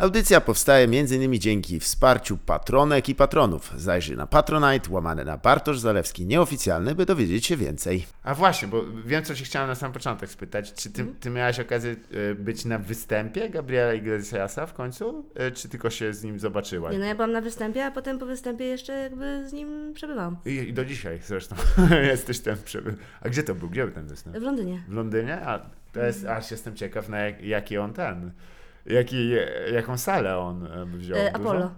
Audycja powstaje m.in. dzięki wsparciu patronek i patronów. Zajrzyj na Patronite, łamane na Bartosz Zalewski nieoficjalny, by dowiedzieć się więcej. A właśnie, bo wiem, co się chciałem na sam początek spytać. Czy ty, ty miałaś okazję y, być na występie Gabriela Iglesiasa w końcu? Y, czy tylko się z nim zobaczyłaś? Nie, no ja byłam na występie, a potem po występie jeszcze jakby z nim przebywałam. I, I do dzisiaj zresztą jesteś ten przebył. A gdzie to był? Gdzie był ten występ? W Londynie. W Londynie? A to jest, aż jestem ciekaw, na jak, jaki on ten, jaki, jaką salę on e, wziął. E? Apollo.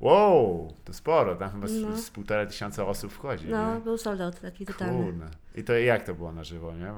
Wow, to sporo, tam chyba z, No. z półtora tysiąca osób wchodzi. No, nie? był sold out taki totalny. Kurde. I to jak to było na żywo, nie?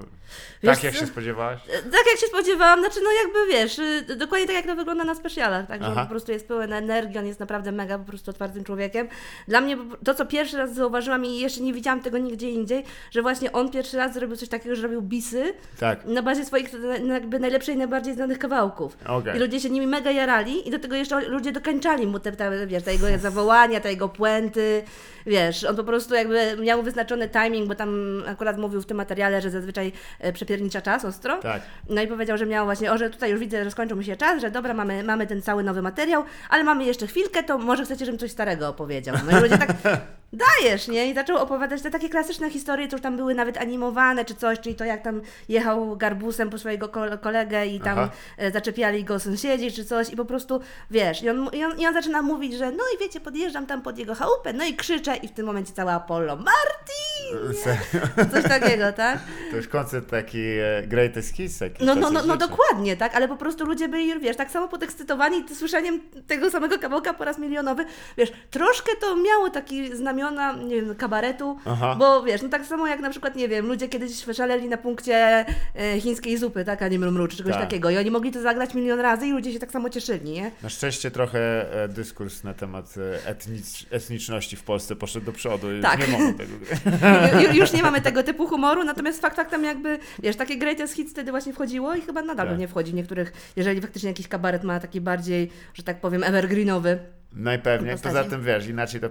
Wiesz tak jak się spodziewałaś? Tak jak się spodziewałam, znaczy no jakby wiesz, y, dokładnie tak jak to wygląda na specjalach, tak, że po prostu jest pełen energii, on jest naprawdę mega po prostu otwartym człowiekiem. Dla mnie to, co pierwszy raz zauważyłam i jeszcze nie widziałam tego nigdzie indziej, że właśnie on pierwszy raz zrobił coś takiego, że robił bisy Tak. na bazie swoich jakby najlepszych i najbardziej znanych kawałków. Okej. I ludzie się nimi mega jarali i do tego jeszcze ludzie dokańczali mu te, te, wiesz, te jego zawołania, te jego puenty, wiesz, on po prostu jakby miał wyznaczony timing, bo tam akurat mówił w tym materiale, że zazwyczaj e, przepiernicza czas ostro. Tak. No i powiedział, że miał właśnie, o, że tutaj już widzę, że skończył mu się czas, że dobra, mamy, mamy ten cały nowy materiał, ale mamy jeszcze chwilkę, to może chcecie, żebym coś starego opowiedział. No i ludzie tak, dajesz, nie? I zaczął opowiadać te takie klasyczne historie, już tam były nawet animowane czy coś, czyli to jak tam jechał garbusem po swojego ko- kolegę i tam Aha. e, zaczepiali go sąsiedzi czy coś i po prostu, wiesz, i on, i, on, i on zaczyna mówić, że no i wiecie, podjeżdżam tam pod jego chałupę, no i krzyczę i w tym momencie cała Apollo, Martin! Serio? Coś takiego, tak? To już koncert taki e, greatest hits. Taki No, no, no, no dokładnie, tak, ale po prostu ludzie byli, wiesz, tak samo podekscytowani słyszeniem tego samego kawałka po raz milionowy, wiesz, troszkę to miało taki znamiona, nie wiem, kabaretu, Aha. bo wiesz, no tak samo jak na przykład, nie wiem, ludzie kiedyś szaleli na punkcie e, chińskiej zupy, tak, a nie mrumru, czy czegoś Tak. takiego i oni mogli to zagrać milion razy i ludzie się tak samo cieszyli, nie? Na szczęście trochę e, dyskurs na temat etnicz, etniczności w Polsce poszedł do przodu Tak. już nie mogą tego ju- Już nie mamy tego typu humoru, natomiast fakt faktem jakby, wiesz, takie greatest hits wtedy właśnie wchodziło i chyba nadal Tak. pewnie wchodzi w niektórych, jeżeli faktycznie jakiś kabaret ma taki bardziej, że tak powiem, evergreenowy. Najpewniej. postaci. Poza tym wiesz, inaczej to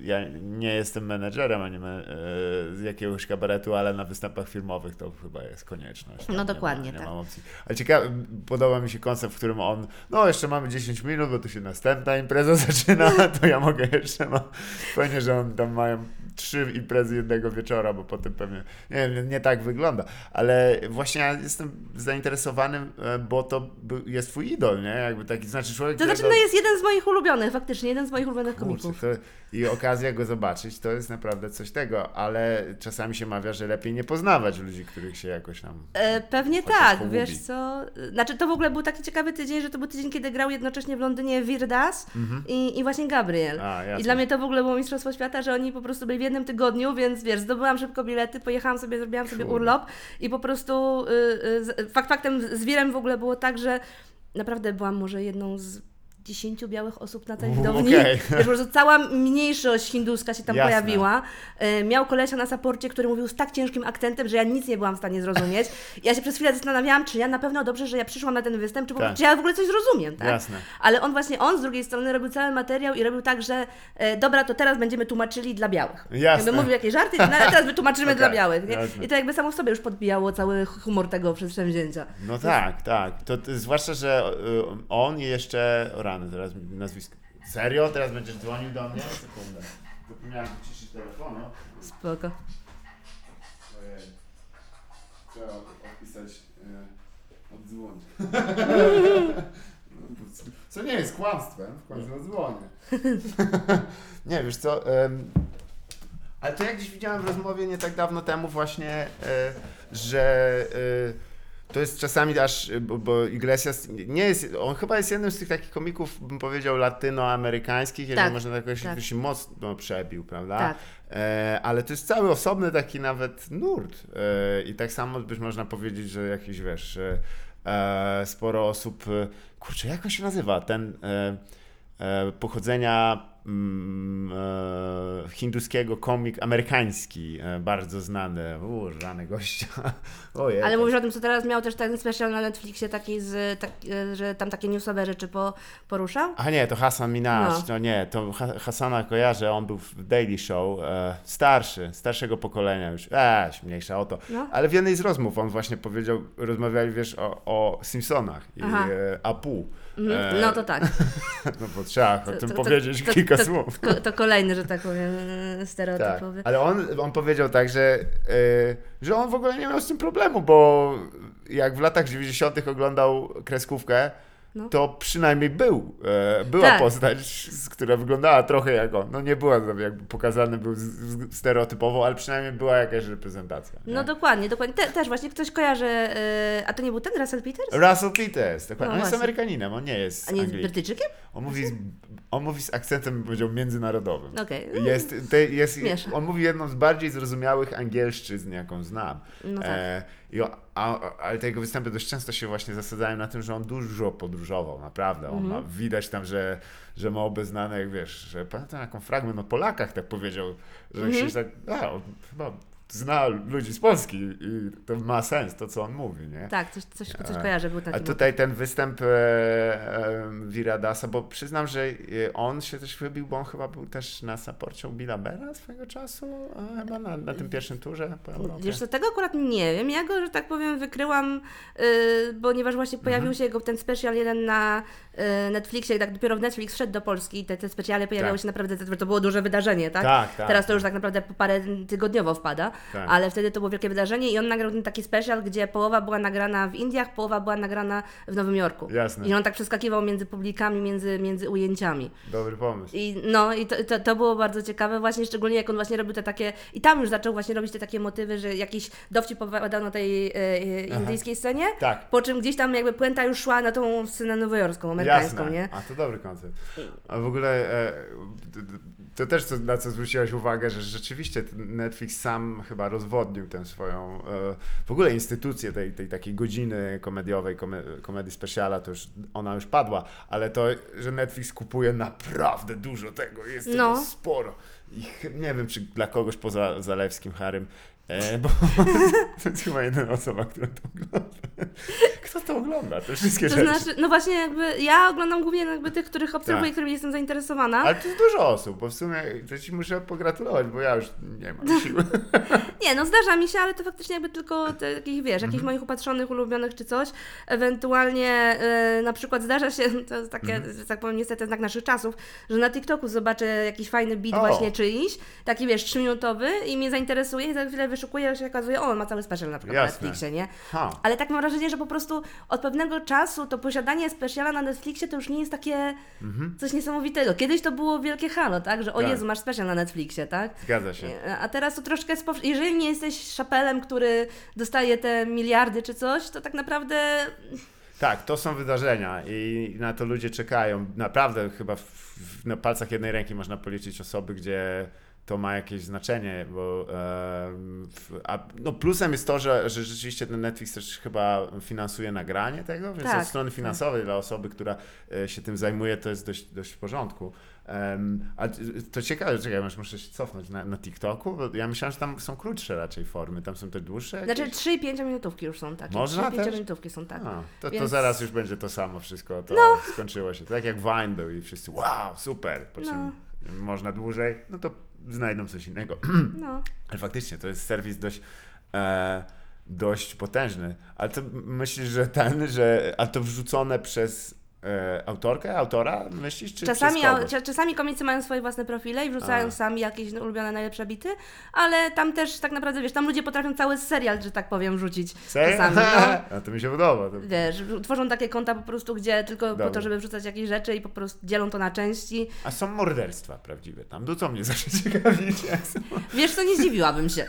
ja nie jestem menedżerem ani me, e, z jakiegoś kabaretu, ale na występach filmowych to chyba jest konieczność. No dokładnie, nie ma, nie tak. ma opcji. Ale ciekawe, podoba mi się koncept, w którym on, no jeszcze mamy 10 minut, bo tu się następna impreza zaczyna, to ja mogę jeszcze, no fajnie, że on tam mają trzy imprezy jednego wieczora, bo potem pewnie, nie nie tak wygląda, ale właśnie ja jestem zainteresowany, e, bo to jest twój idol, nie? Jakby taki, znaczy człowiek, To znaczy, którego- no jest jeden z moich ulubionych, faktycznie, jeden z moich ulubionych Kurczę, komików. to, I okazja go zobaczyć to jest naprawdę coś tego, ale czasami się mawia, że lepiej nie poznawać ludzi, których się jakoś tam. E, pewnie tak, pogubi. wiesz co, znaczy to w ogóle był taki ciekawy tydzień, że to był tydzień, kiedy grał jednocześnie w Londynie Virdas i, i właśnie Gabriel. Mhm. A. I dla mnie to w ogóle było Mistrzostwo Świata, że oni po prostu byli w jednym tygodniu, więc wiesz, zdobyłam szybko bilety, pojechałam sobie, zrobiłam sobie Kurde. urlop i po prostu y, y, fakt faktem z Wirem w ogóle było tak, że naprawdę byłam może jedną z dziesięciu białych osób na tej U, widowni. okej. Wiesz, po prostu cała mniejszość hinduska się tam Jasne. pojawiła. E, Miał kolesia na saporcie, który mówił z tak ciężkim akcentem, że ja nic nie byłam w stanie zrozumieć. Ja się przez chwilę zastanawiałam, czy ja na pewno dobrze, że ja przyszłam na ten występ, czy, Tak. czy ja w ogóle coś zrozumiem, tak? Jasne. Ale on właśnie, on z drugiej strony robił cały materiał i robił tak, że e, dobra, to teraz będziemy tłumaczyli dla białych. Jasne. Jakby mówił jakieś żarty, no ale teraz wytłumaczymy Okej, dla białych. I to jakby samo w sobie już podbijało cały humor tego przedsięwzięcia. No tak, tak. To, to, zwłaszcza, że y, on jeszcze. O teraz mi nazwisko. Serio? Teraz będziesz dzwonił do mnie? Sekundę. Zapomniałem wyciszyć telefonu. Spoko. Ojej. Trzeba odpisać. Y, oddzwonić. Co nie jest kłamstwem, w końcu odzwonię. nie, wiesz co, em, ale to jak gdzieś widziałem w rozmowie nie tak dawno temu właśnie, e, że e, to jest czasami aż, bo, bo Iglesias nie jest, on chyba jest jednym z tych takich komików, bym powiedział, latynoamerykańskich, jeżeli Tak, można tak jakoś tak. się mocno przebił, prawda? Tak. E, ale to jest cały osobny taki nawet nurt. E, I tak samo być można powiedzieć, że jakiś, wiesz, e, sporo osób, e, kurczę, jak on się nazywa? Ten e, e, pochodzenia mm, e, hinduskiego komik amerykański, e, bardzo znany. Rany gościa. Ojej. Ale mówisz o tym, co teraz miał też ten special na Netflixie taki, z, tak, e, że tam takie newsowe rzeczy po, poruszał? A nie, to Hasan Minaj, No. no nie, to ha Hasana kojarzę, on był w Daily Show, starszy, starszego pokolenia już, e, mniejsza o to. No. Ale w jednej z rozmów on właśnie powiedział, rozmawiali wiesz o, o Simpsonach i Aha. Apu. Mhm. E, No to tak. No bo trzeba o To- tym to- powiedzieć to- kilka słów. To, kolejny, że tak powiem, e, Tak, stereotypowy. ale on, on powiedział tak, że, e, że on w ogóle nie miał z tym problemu, bo jak w latach 90. oglądał kreskówkę, No. to przynajmniej był, e, była Tak. postać, która wyglądała trochę jak on. No nie była jakby pokazany był z, z, stereotypowo, ale przynajmniej była jakaś reprezentacja. nie? No dokładnie, dokładnie. Te, też właśnie ktoś kojarzy, e, a to nie był ten Russell Peters? Russell Peters, dokładnie. No on jest. Amerykaninem, on nie jest A nie jest. Brytyjczykiem? On mówi, on mówi z akcentem, bym powiedział, międzynarodowym. Okej. Jest, te, jest, on mówi jedną z bardziej zrozumiałych angielszczyzn, jaką znam. No tak. e, i a, ale te jego występy dość często się właśnie zasadzają na tym, że on dużo podróżował, naprawdę. On Mhm. ma, widać tam, że, że ma obeznane, jak wiesz, że pamiętam jaką fragment o Polakach tak powiedział, że Mhm. się tak, a, chyba zna ludzi z Polski i to ma sens, to co on mówi, nie? Tak, coś, coś, coś kojarzę, był taki. A tutaj ten występ e, e, Viradasa, bo przyznam, że e, on się też wybił, bo on chyba był też na saporcie u Billa Bera swego czasu, e, chyba na, na tym pierwszym turze po Europie. Wiesz tego akurat nie wiem. Ja go, że tak powiem, wykryłam, yy, ponieważ właśnie pojawił Mhm. się jego ten specjal jeden na yy, Netflixie, tak dopiero w Netflix wszedł do Polski i te, te specjale pojawiały Tak. się naprawdę, to, było duże wydarzenie, tak? Tak, tak, Teraz to już tak naprawdę po parę tygodniowo wpada, Tak. ale wtedy to było wielkie wydarzenie i on nagrał ten taki specjal, gdzie połowa była nagrana w Indiach, połowa była nagrana w Nowym Jorku. Jasne. I on tak przeskakiwał między publikami, między, między ujęciami. Dobry pomysł. I no i to, to, to było bardzo ciekawe właśnie, szczególnie jak on właśnie robił te takie, i tam już zaczął właśnie robić te takie motywy, że jakiś dowcip opowiadał na tej e, e, indyjskiej scenie, Tak. po czym gdzieś tam jakby puenta już szła na tą scenę nowojorską, amerykańską, Jasne. nie? A to dobry koncept. A w ogóle e, to też co, na co zwróciłaś uwagę, że rzeczywiście Netflix sam chyba rozwodnił tę swoją e, w ogóle instytucję tej, tej takiej godziny komediowej, kome, komedii speciala, to już ona już padła, ale to, że Netflix kupuje naprawdę dużo tego, jest No. tego sporo. I nie wiem, czy dla kogoś poza Zalewskim, Harym, e, bo to jest chyba jedyna osoba, która to ogląda. Kto to ogląda? Te wszystkie To rzeczy. znaczy, no właśnie jakby ja oglądam głównie jakby tych, których obserwuję, Tak. którymi jestem zainteresowana. Ale to jest dużo osób, bo w sumie to ci muszę pogratulować, bo ja już nie mam siły. Nie, no zdarza mi się, ale to faktycznie jakby tylko takich, wiesz, jakichś moich upatrzonych, ulubionych czy coś. Ewentualnie e, na przykład zdarza się, to jest takie, Mhm. że tak powiem, niestety znak naszych czasów, że na TikToku zobaczę jakiś fajny beat O. właśnie czyjś, taki wiesz, trzyminutowy i mnie zainteresuje i za chwilę wyszukuję, się okazuje, o, on ma cały special na przykład na Jasne. Netflixie, nie? Ha. Ale tak mam wrażenie, że po prostu od pewnego czasu to posiadanie speciala na Netflixie to już nie jest takie coś niesamowitego. Kiedyś to było wielkie halo, tak? Że o Tak. Jezu, masz special na Netflixie, tak? Zgadza się. A teraz to troszkę spow... Jeżeli nie jesteś szapelem, który dostaje te miliardy czy coś, to tak naprawdę. Tak, to są wydarzenia i na to ludzie czekają. Naprawdę chyba w, w, na palcach jednej ręki można policzyć osoby, gdzie to ma jakieś znaczenie, bo a, no plusem jest to, że, że rzeczywiście ten Netflix też chyba finansuje nagranie tego, więc Tak, od strony tak. finansowej dla osoby, która e, się tym zajmuje, to jest dość, dość w porządku. Um, a t- to ciekawe, czekaj, muszę się cofnąć na, na TikToku, bo ja myślałem, że tam są krótsze raczej formy, tam są te dłuższe Znaczy jakieś? 3 i 5 minutówki już są takie. Można 3 i 5 też? minutówki są tak. To, to Więc- zaraz już będzie to samo wszystko, to No. skończyło się. Tak jak Vine był i wszyscy wow, super, po czym można dłużej, no to znajdą coś innego. No. Ale faktycznie to jest serwis dość, e, dość potężny. Ale to myślisz, że ten, że, a to wrzucone przez e, autorkę, autora, myślisz, czy Czasami, czasami komicy mają swoje własne profile i wrzucają A. sami jakieś ulubione najlepsze bity, ale tam też tak naprawdę, wiesz, tam ludzie potrafią cały serial, że tak powiem, rzucić Serio? czasami. No. A to mi się podoba. To... Wiesz, tworzą takie konta po prostu, gdzie tylko po to, żeby wrzucać jakieś rzeczy i po prostu dzielą to na części. A są morderstwa prawdziwe tam. To co mnie zawsze ciekawi, są Wiesz co, nie zdziwiłabym się.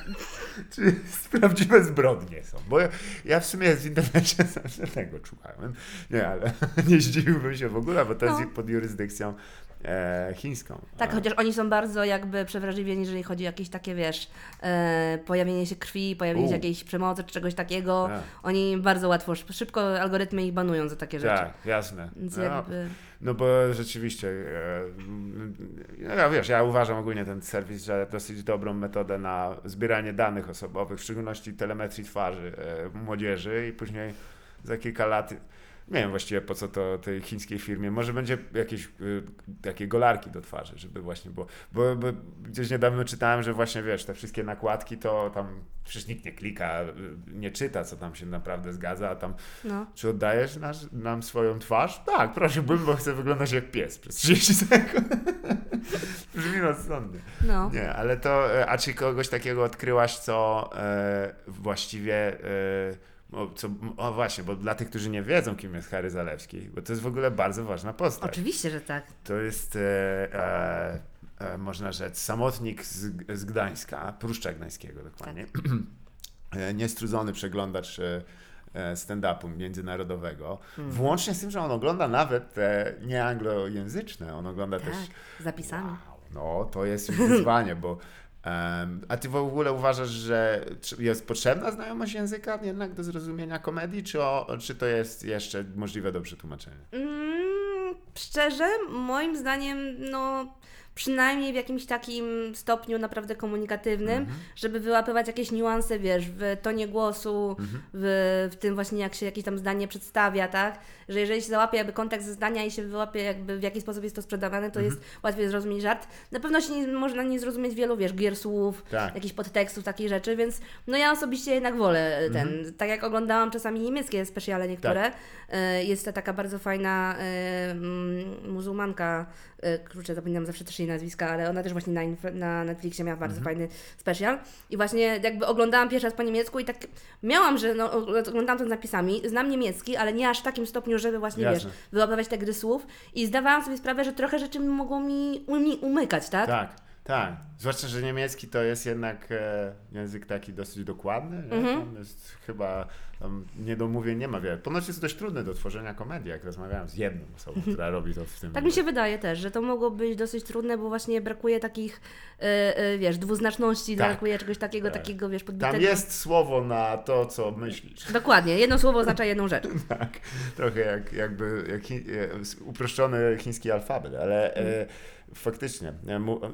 czy prawdziwe zbrodnie są. Bo ja, ja w sumie w internecie zawsze tego szukałem. Nie, ale nie zdziwiłbym się w ogóle, bo to jest No. pod jurysdykcją e, chińską. Tak, chociaż oni są bardzo jakby przewrażliwieni, jeżeli chodzi o jakieś takie, wiesz, e, pojawienie się krwi, pojawienie się U. jakiejś przemocy czy czegoś takiego. Tak. Oni bardzo łatwo, szy- szybko algorytmy ich banują za takie rzeczy. Tak, jasne. Więc No, jakby... No bo rzeczywiście, e, no wiesz, ja uważam ogólnie ten serwis za dosyć dobrą metodę na zbieranie danych osobowych, w szczególności telemetrii twarzy e, młodzieży i później za kilka lat, nie wiem właściwie po co to tej chińskiej firmie, może będzie jakieś e, takie golarki do twarzy, żeby właśnie było, bo, bo gdzieś niedawno czytałem, że właśnie wiesz, te wszystkie nakładki to tam przecież nikt nie klika, e, nie czyta, co tam się naprawdę zgadza, a tam No. czy oddajesz nasz, nam swoją twarz? Tak, prosiłbym, bo chcę wyglądać jak pies przez 30 sekund. Brzmi rozsądnie. No. Nie, ale to, e, a czy kogoś takiego odkryłaś, co e, właściwie, e, o, co, o właśnie, bo dla tych, którzy nie wiedzą, kim jest Harry Zalewski, bo to jest w ogóle bardzo ważna postać. Oczywiście, że tak. To jest, e, e, e, można rzec, samotnik z, z Gdańska, Pruszcza Gdańskiego dokładnie. E, Niestrudzony przeglądacz e, stand-upu międzynarodowego. Hmm. Włącznie z tym, że on ogląda nawet te nieanglojęzyczne, on ogląda Tak, też... z zapisami. Wow, no, to jest już wyzwanie, bo... a ty w ogóle uważasz, że jest potrzebna znajomość języka jednak do zrozumienia komedii, czy, o, czy to jest jeszcze możliwe do przetłumaczenia? Mm, szczerze, moim zdaniem, no przynajmniej w jakimś takim stopniu naprawdę komunikatywnym, Mhm. żeby wyłapywać jakieś niuanse, wiesz, w tonie głosu, Mhm. w, w tym właśnie jak się jakieś tam zdanie przedstawia, tak? Że jeżeli się załapie jakby kontekst zdania i się wyłapie jakby w jaki sposób jest to sprzedawane, to Mhm. jest łatwiej zrozumieć żart. Na pewno się nie, można nie zrozumieć wielu, wiesz, gier słów, Tak. jakichś podtekstów, takich rzeczy, więc no ja osobiście jednak wolę ten, Mhm. tak jak oglądałam czasami niemieckie specjale niektóre, Tak. e, jest to taka bardzo fajna e, muzułmanka, e, kurczę, zapominam zawsze też jej nazwiska, ale ona też właśnie na, na Netflixie miała bardzo Mhm. fajny special i właśnie jakby oglądałam pierwszy raz po niemiecku i tak miałam, że no, oglądałam to z napisami, znam niemiecki, ale nie aż w takim stopniu, żeby właśnie, Jasne. wiesz, wyłapywać te gry słów i zdawałam sobie sprawę, że trochę rzeczy mogło mi umykać, tak? Tak, tak. Zwłaszcza, że niemiecki to jest jednak e, język taki dosyć dokładny. Mhm. Tam jest chyba tam niedomówień nie ma wiele. Ponoć jest dość trudny do tworzenia komedii, jak rozmawiałem z jedną osobą, która robi to w tym. Tak mi się wydaje też, że to mogło być dosyć trudne, bo właśnie brakuje takich, e, e, wiesz, dwuznaczności, Tak. brakuje czegoś takiego, Tak. takiego, wiesz, podbitego. Tam jest słowo na to, co myślisz. Dokładnie, jedno słowo oznacza jedną rzecz. Tak, trochę jak, jakby jak chi, uproszczony chiński alfabet, ale e, faktycznie,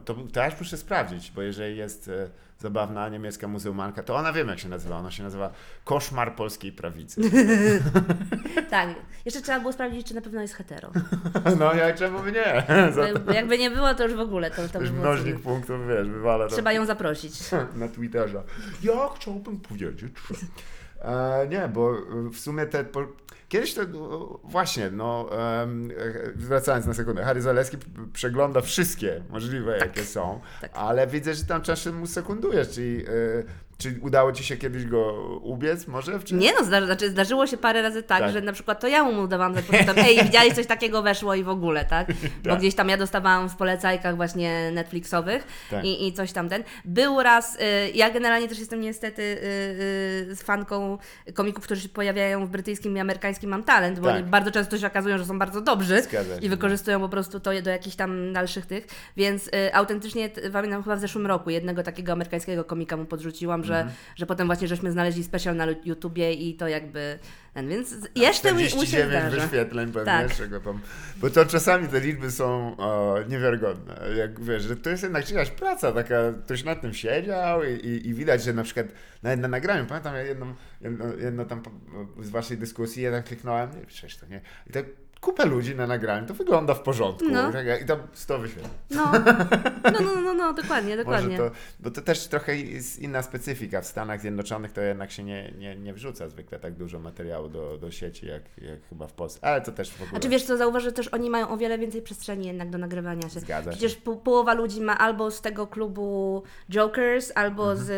to, to aż muszę sprawdzić, bo jeżeli jest e, zabawna niemiecka muzułmanka, to ona wiem jak się nazywa, ona się nazywa Koszmar Polskiej Prawicy. Tak, jeszcze trzeba było sprawdzić, czy na pewno jest hetero. No ja czemu nie? To Jakby nie było, to już w ogóle to, to już mnożnik punktów, wiesz, wywala Trzeba ją zaprosić. na Twitterze. Ja chciałbym powiedzieć, że... E, nie, bo w sumie te... Po... Kiedyś to no, właśnie, no e, wracając na sekundę, Harry Zaleski przegląda wszystkie możliwe, jakie są, tak. ale widzę, że tam czasem mu sekundujesz, czyli e, czy udało ci się kiedyś go ubiec może? Czy... Nie no, zdarzy, znaczy zdarzyło się parę razy tak, Tak. że na przykład to ja mu udawałam, że potem, ej, widziałeś coś takiego weszło i w ogóle, tak? Bo Tak. gdzieś tam ja dostawałam w polecajkach właśnie Netflixowych Tak. i, i coś tam ten. Był raz, y, ja generalnie też jestem niestety y, y, z fanką komików, którzy się pojawiają w brytyjskim i amerykańskim Mam Talent, bo Tak. oni bardzo często się okazują, że są bardzo dobrzy Zgadza i wykorzystują po prostu to do jakichś tam dalszych tych, więc y, autentycznie pamiętam chyba w zeszłym roku jednego takiego amerykańskiego komika mu podrzuciłam, że, Mhm. że potem właśnie żeśmy znaleźli special na YouTubie i to jakby więc jeszcze mi, się 49 zdarza. wyświetleń pewnie, Tak. czego tam... Bo to czasami te liczby są o, niewiarygodne. Jak wiesz, że to jest jednak czyjaś praca, taka, ktoś nad tym siedział i, i, i widać, że na przykład nawet na nagraniu, pamiętam ja jedną, jedno, jedno tam z waszej dyskusji, ja tak kliknąłem, nie, przecież to nie, i tak kupę ludzi na nagraniu, to wygląda w porządku, No. i, tak, i tam 100 wyświetleń. No, no, no, no, no dokładnie, dokładnie. To, bo to też trochę jest inna specyfika. W Stanach Zjednoczonych to jednak się nie, nie, nie wrzuca zwykle tak dużo materiału do, do sieci, jak, jak chyba w Polsce. Ale to też w ogóle... Znaczy wiesz co, zauważ, że też oni mają o wiele więcej przestrzeni jednak do nagrywania się. Zgadza się. Przecież po, połowa ludzi ma albo z tego klubu Jokers, albo Mhm. z...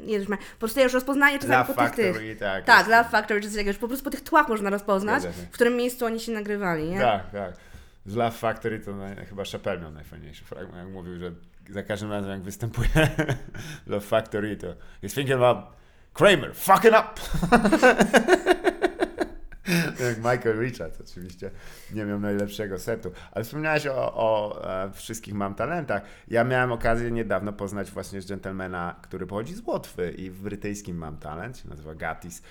Yy, nie wiem, po prostu ja już rozpoznaję czasami Laugh po tych, tych. Factory, tak. Tak, Love Factory, czy coś takiego, już po prostu po tych tłach można rozpoznać, w którym miejscu oni się nagrywali, nie? Tak, tak. Z Love Factory to naj, chyba Chappelle miał najfajniejszy fragment, jak mówił, że za każdym razem jak występuje Love Factory to he's thinking about Kramer, fucking up! Jak Michael Richards oczywiście nie miał najlepszego setu. Ale wspomniałeś o, o e, wszystkich mam talentach. Ja miałem okazję niedawno poznać właśnie dżentelmena, który pochodzi z Łotwy i w brytyjskim mam talent, się nazywa Gatis.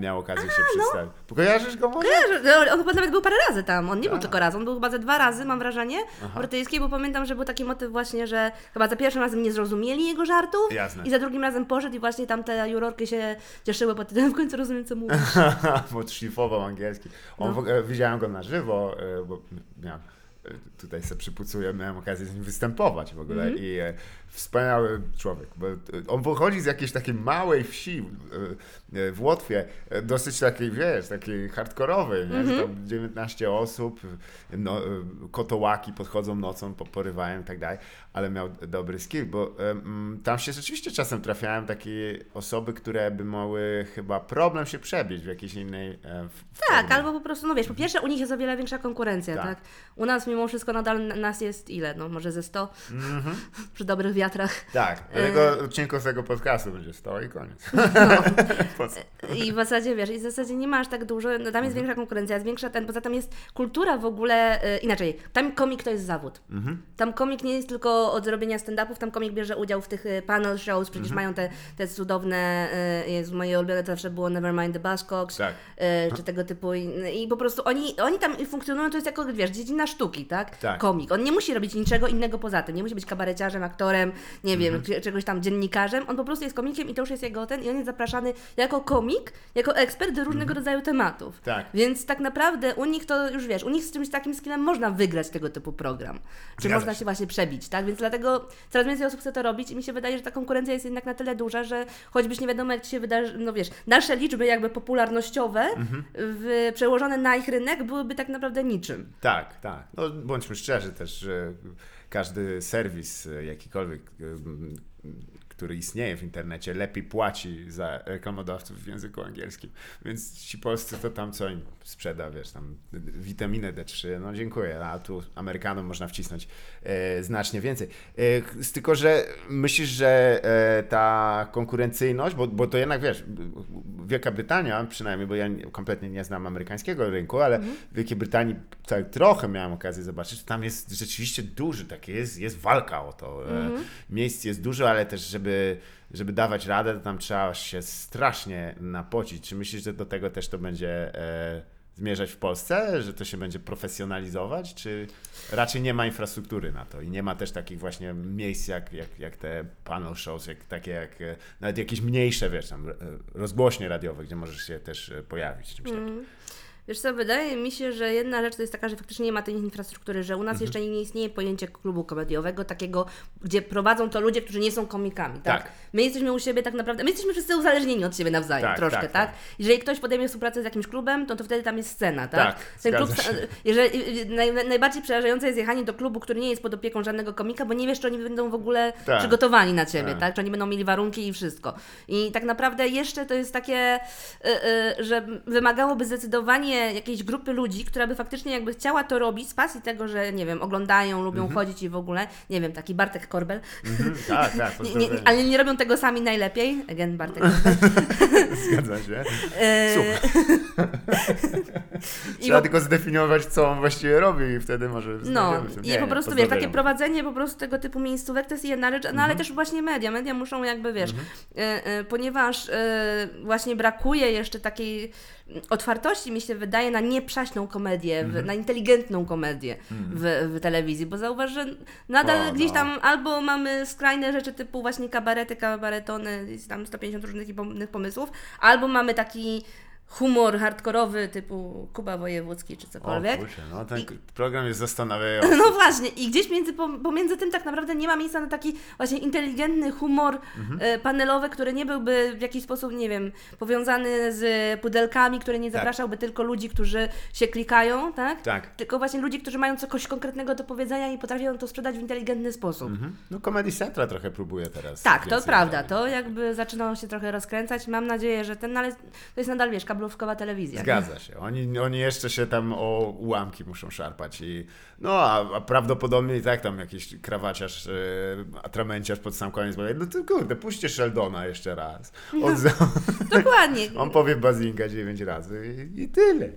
Miał okazję się przedstawić. Kojarzysz go może? Kojarzę, On chyba nawet był parę razy tam. On nie był tylko raz, on był chyba ze dwa razy, mam wrażenie, Aha. brytyjskiej, bo pamiętam, że był taki motyw właśnie, że chyba za pierwszym razem nie zrozumieli jego żartów Jasne. i za drugim razem poszedł i właśnie tam te jurorki się cieszyły pod tym, w końcu rozumiem, co mówi. bo szlifował angielski. On No. widziałem go na żywo, e, bo miałem, tutaj sobie przypucuję, miałem okazję z nim występować w ogóle Mhm. i e, wspaniały człowiek, e, on pochodzi z jakiejś takiej małej wsi e, e, w Łotwie, e, dosyć takiej, wiesz, takiej hardkorowej? Mhm. Że tam 19 osób, no, e, kotołaki podchodzą nocą, po- porywają i tak dalej, ale miał dobry skill, bo e, mm, tam się rzeczywiście czasem trafiają takie osoby, które by mogły chyba problem się przebić w jakiejś innej e, w, Tak, formie. albo po prostu, no wiesz, po pierwsze u nich jest o wiele większa konkurencja, Tak. tak? U nas mimo wszystko nadal nas jest ile? No może ze 100 przy dobrych wiatrach. Tak, E, dlatego odcinku z tego podcastu będzie 100 i koniec. Co? I w zasadzie wiesz, i w zasadzie nie masz tak dużo, no tam Mhm. jest większa konkurencja, jest większa ten, poza tym jest kultura w ogóle, e, inaczej, tam komik to jest zawód. Mhm. Tam komik nie jest tylko od zrobienia stand-upów, tam komik bierze udział w tych e, panel shows, przecież Mhm. mają te, te cudowne, jest moje ulubione to zawsze było Nevermind the Buzzcocks, Tak. czy tego typu i, i po prostu oni, oni tam funkcjonują, to jest jako, wiesz, dziedzina sztuki, tak? Tak. Komik. On nie musi robić niczego innego poza tym, nie musi być kabareciarzem, aktorem, nie wiem, Mhm. czegoś tam dziennikarzem, on po prostu jest komikiem i to już jest jego ten i on jest zapraszany jako komik, jako ekspert do różnego rodzaju tematów. Tak. Więc tak naprawdę u nich to już wiesz, u nich z czymś takim skillem można wygrać tego typu program. Czy Zgadza można się. się właśnie przebić, tak? Więc dlatego coraz więcej osób chce to robić i mi się wydaje, że ta konkurencja jest jednak na tyle duża, że choćbyś nie wiadomo jak ci się wydarzy, no wiesz, nasze liczby jakby popularnościowe Mhm. w, przełożone na ich rynek byłyby tak naprawdę niczym. Tak, tak. No, bądźmy szczerzy też, że każdy serwis e, jakikolwiek, em, który istnieje w internecie, lepiej płaci za reklamodawców w języku angielskim. Więc ci polscy to tam co im sprzeda, wiesz, tam witaminę D3, no dziękuję, a tu Amerykanom można wcisnąć e, znacznie więcej. E, tylko, że myślisz, że e, ta konkurencyjność, bo, bo to jednak wiesz, Wielka Brytania przynajmniej, bo ja nie- kompletnie nie znam amerykańskiego rynku, ale w Wielkiej Brytanii tak trochę miałem okazję zobaczyć, tam jest rzeczywiście duży takie, jest, jest walka o to. E, Miejsc jest dużo, ale też żeby, żeby dawać radę, to tam trzeba się strasznie napocić. Czy myślisz, że do tego też to będzie e, zmierzać w Polsce, że to się będzie profesjonalizować, czy raczej nie ma infrastruktury na to i nie ma też takich właśnie miejsc jak, jak, jak te panel shows, jak, takie jak e, nawet jakieś mniejsze, wiesz, tam e, rozgłośnie radiowe, gdzie możesz się też e, pojawić. Czymś takim. Wiesz co, wydaje mi się, że jedna rzecz to jest taka, że faktycznie nie ma tej infrastruktury, że u nas jeszcze nie istnieje pojęcie klubu komediowego, takiego, gdzie prowadzą to ludzie, którzy nie są komikami, tak? Tak. My jesteśmy u siebie tak naprawdę, my jesteśmy wszyscy uzależnieni od siebie nawzajem Tak, troszkę, tak, tak, tak. Jeżeli ktoś podejmie współpracę z jakimś klubem, to, to wtedy tam jest scena, tak? Tak, Ten klub, jeżeli, naj, najbardziej przerażające jest jechanie do klubu, który nie jest pod opieką żadnego komika, bo nie wiesz, czy oni będą w ogóle Tak. przygotowani na ciebie, Tak. tak? Czy oni będą mieli warunki i wszystko. I tak naprawdę jeszcze to jest takie, y, y, że wymagałoby zdecydowanie jakiejś grupy ludzi, która by faktycznie jakby chciała to robić z pasji tego, że nie wiem, oglądają, lubią chodzić i w ogóle, nie wiem, taki Bartek Korbel, Mhm, tak, tak, nie, nie, pozdrowienia. ale nie robią tego sami najlepiej, again Bartek Zgadza się. I Trzeba tylko zdefiniować, co on właściwie robi i wtedy może No, i Nie, po prostu wiesz, takie prowadzenie po prostu tego typu miejscówek to jest jedna rzecz, no Mhm. ale też właśnie media. Media muszą jakby, wiesz, e, e, ponieważ e, właśnie brakuje jeszcze takiej otwartości, mi się wydaje, na nieprzaśną komedię, Mhm. w, na inteligentną komedię w, w telewizji, bo zauważ, że nadal O, gdzieś no. tam albo mamy skrajne rzeczy typu właśnie kabarety, kabaretony, jest tam 150 różnych pomysłów, albo mamy taki humor hardkorowy typu Kuba Wojewódzki czy O cokolwiek. kurczę, no ten I- program jest zastanawiający. No właśnie, i gdzieś między, pom- pomiędzy tym tak naprawdę nie ma miejsca na taki właśnie inteligentny humor Mhm. e, panelowy, który nie byłby w jakiś sposób, nie wiem, powiązany z pudelkami, który nie Tak. zapraszałby tylko ludzi, którzy się klikają, tak? Tak. Tylko właśnie ludzi, którzy mają coś konkretnego do powiedzenia i potrafią to sprzedać w inteligentny sposób. Mhm. No Comedy Central trochę próbuje teraz. Tak, to prawda. To jakby zaczynało się trochę rozkręcać. Mam nadzieję, że ten, no ale to jest nadal, wiesz, kablowy kablówkowa telewizja. Zgadza się. Oni, oni jeszcze się tam o ułamki muszą szarpać i no, a, a prawdopodobnie i tak tam jakiś krawaciarz, yy, atramenciarz pod sam koniec powie, no to kurde, puśćcie Sheldona jeszcze raz. On, za- Dokładnie. on powie Bazinga dziewięć razy i, i tyle.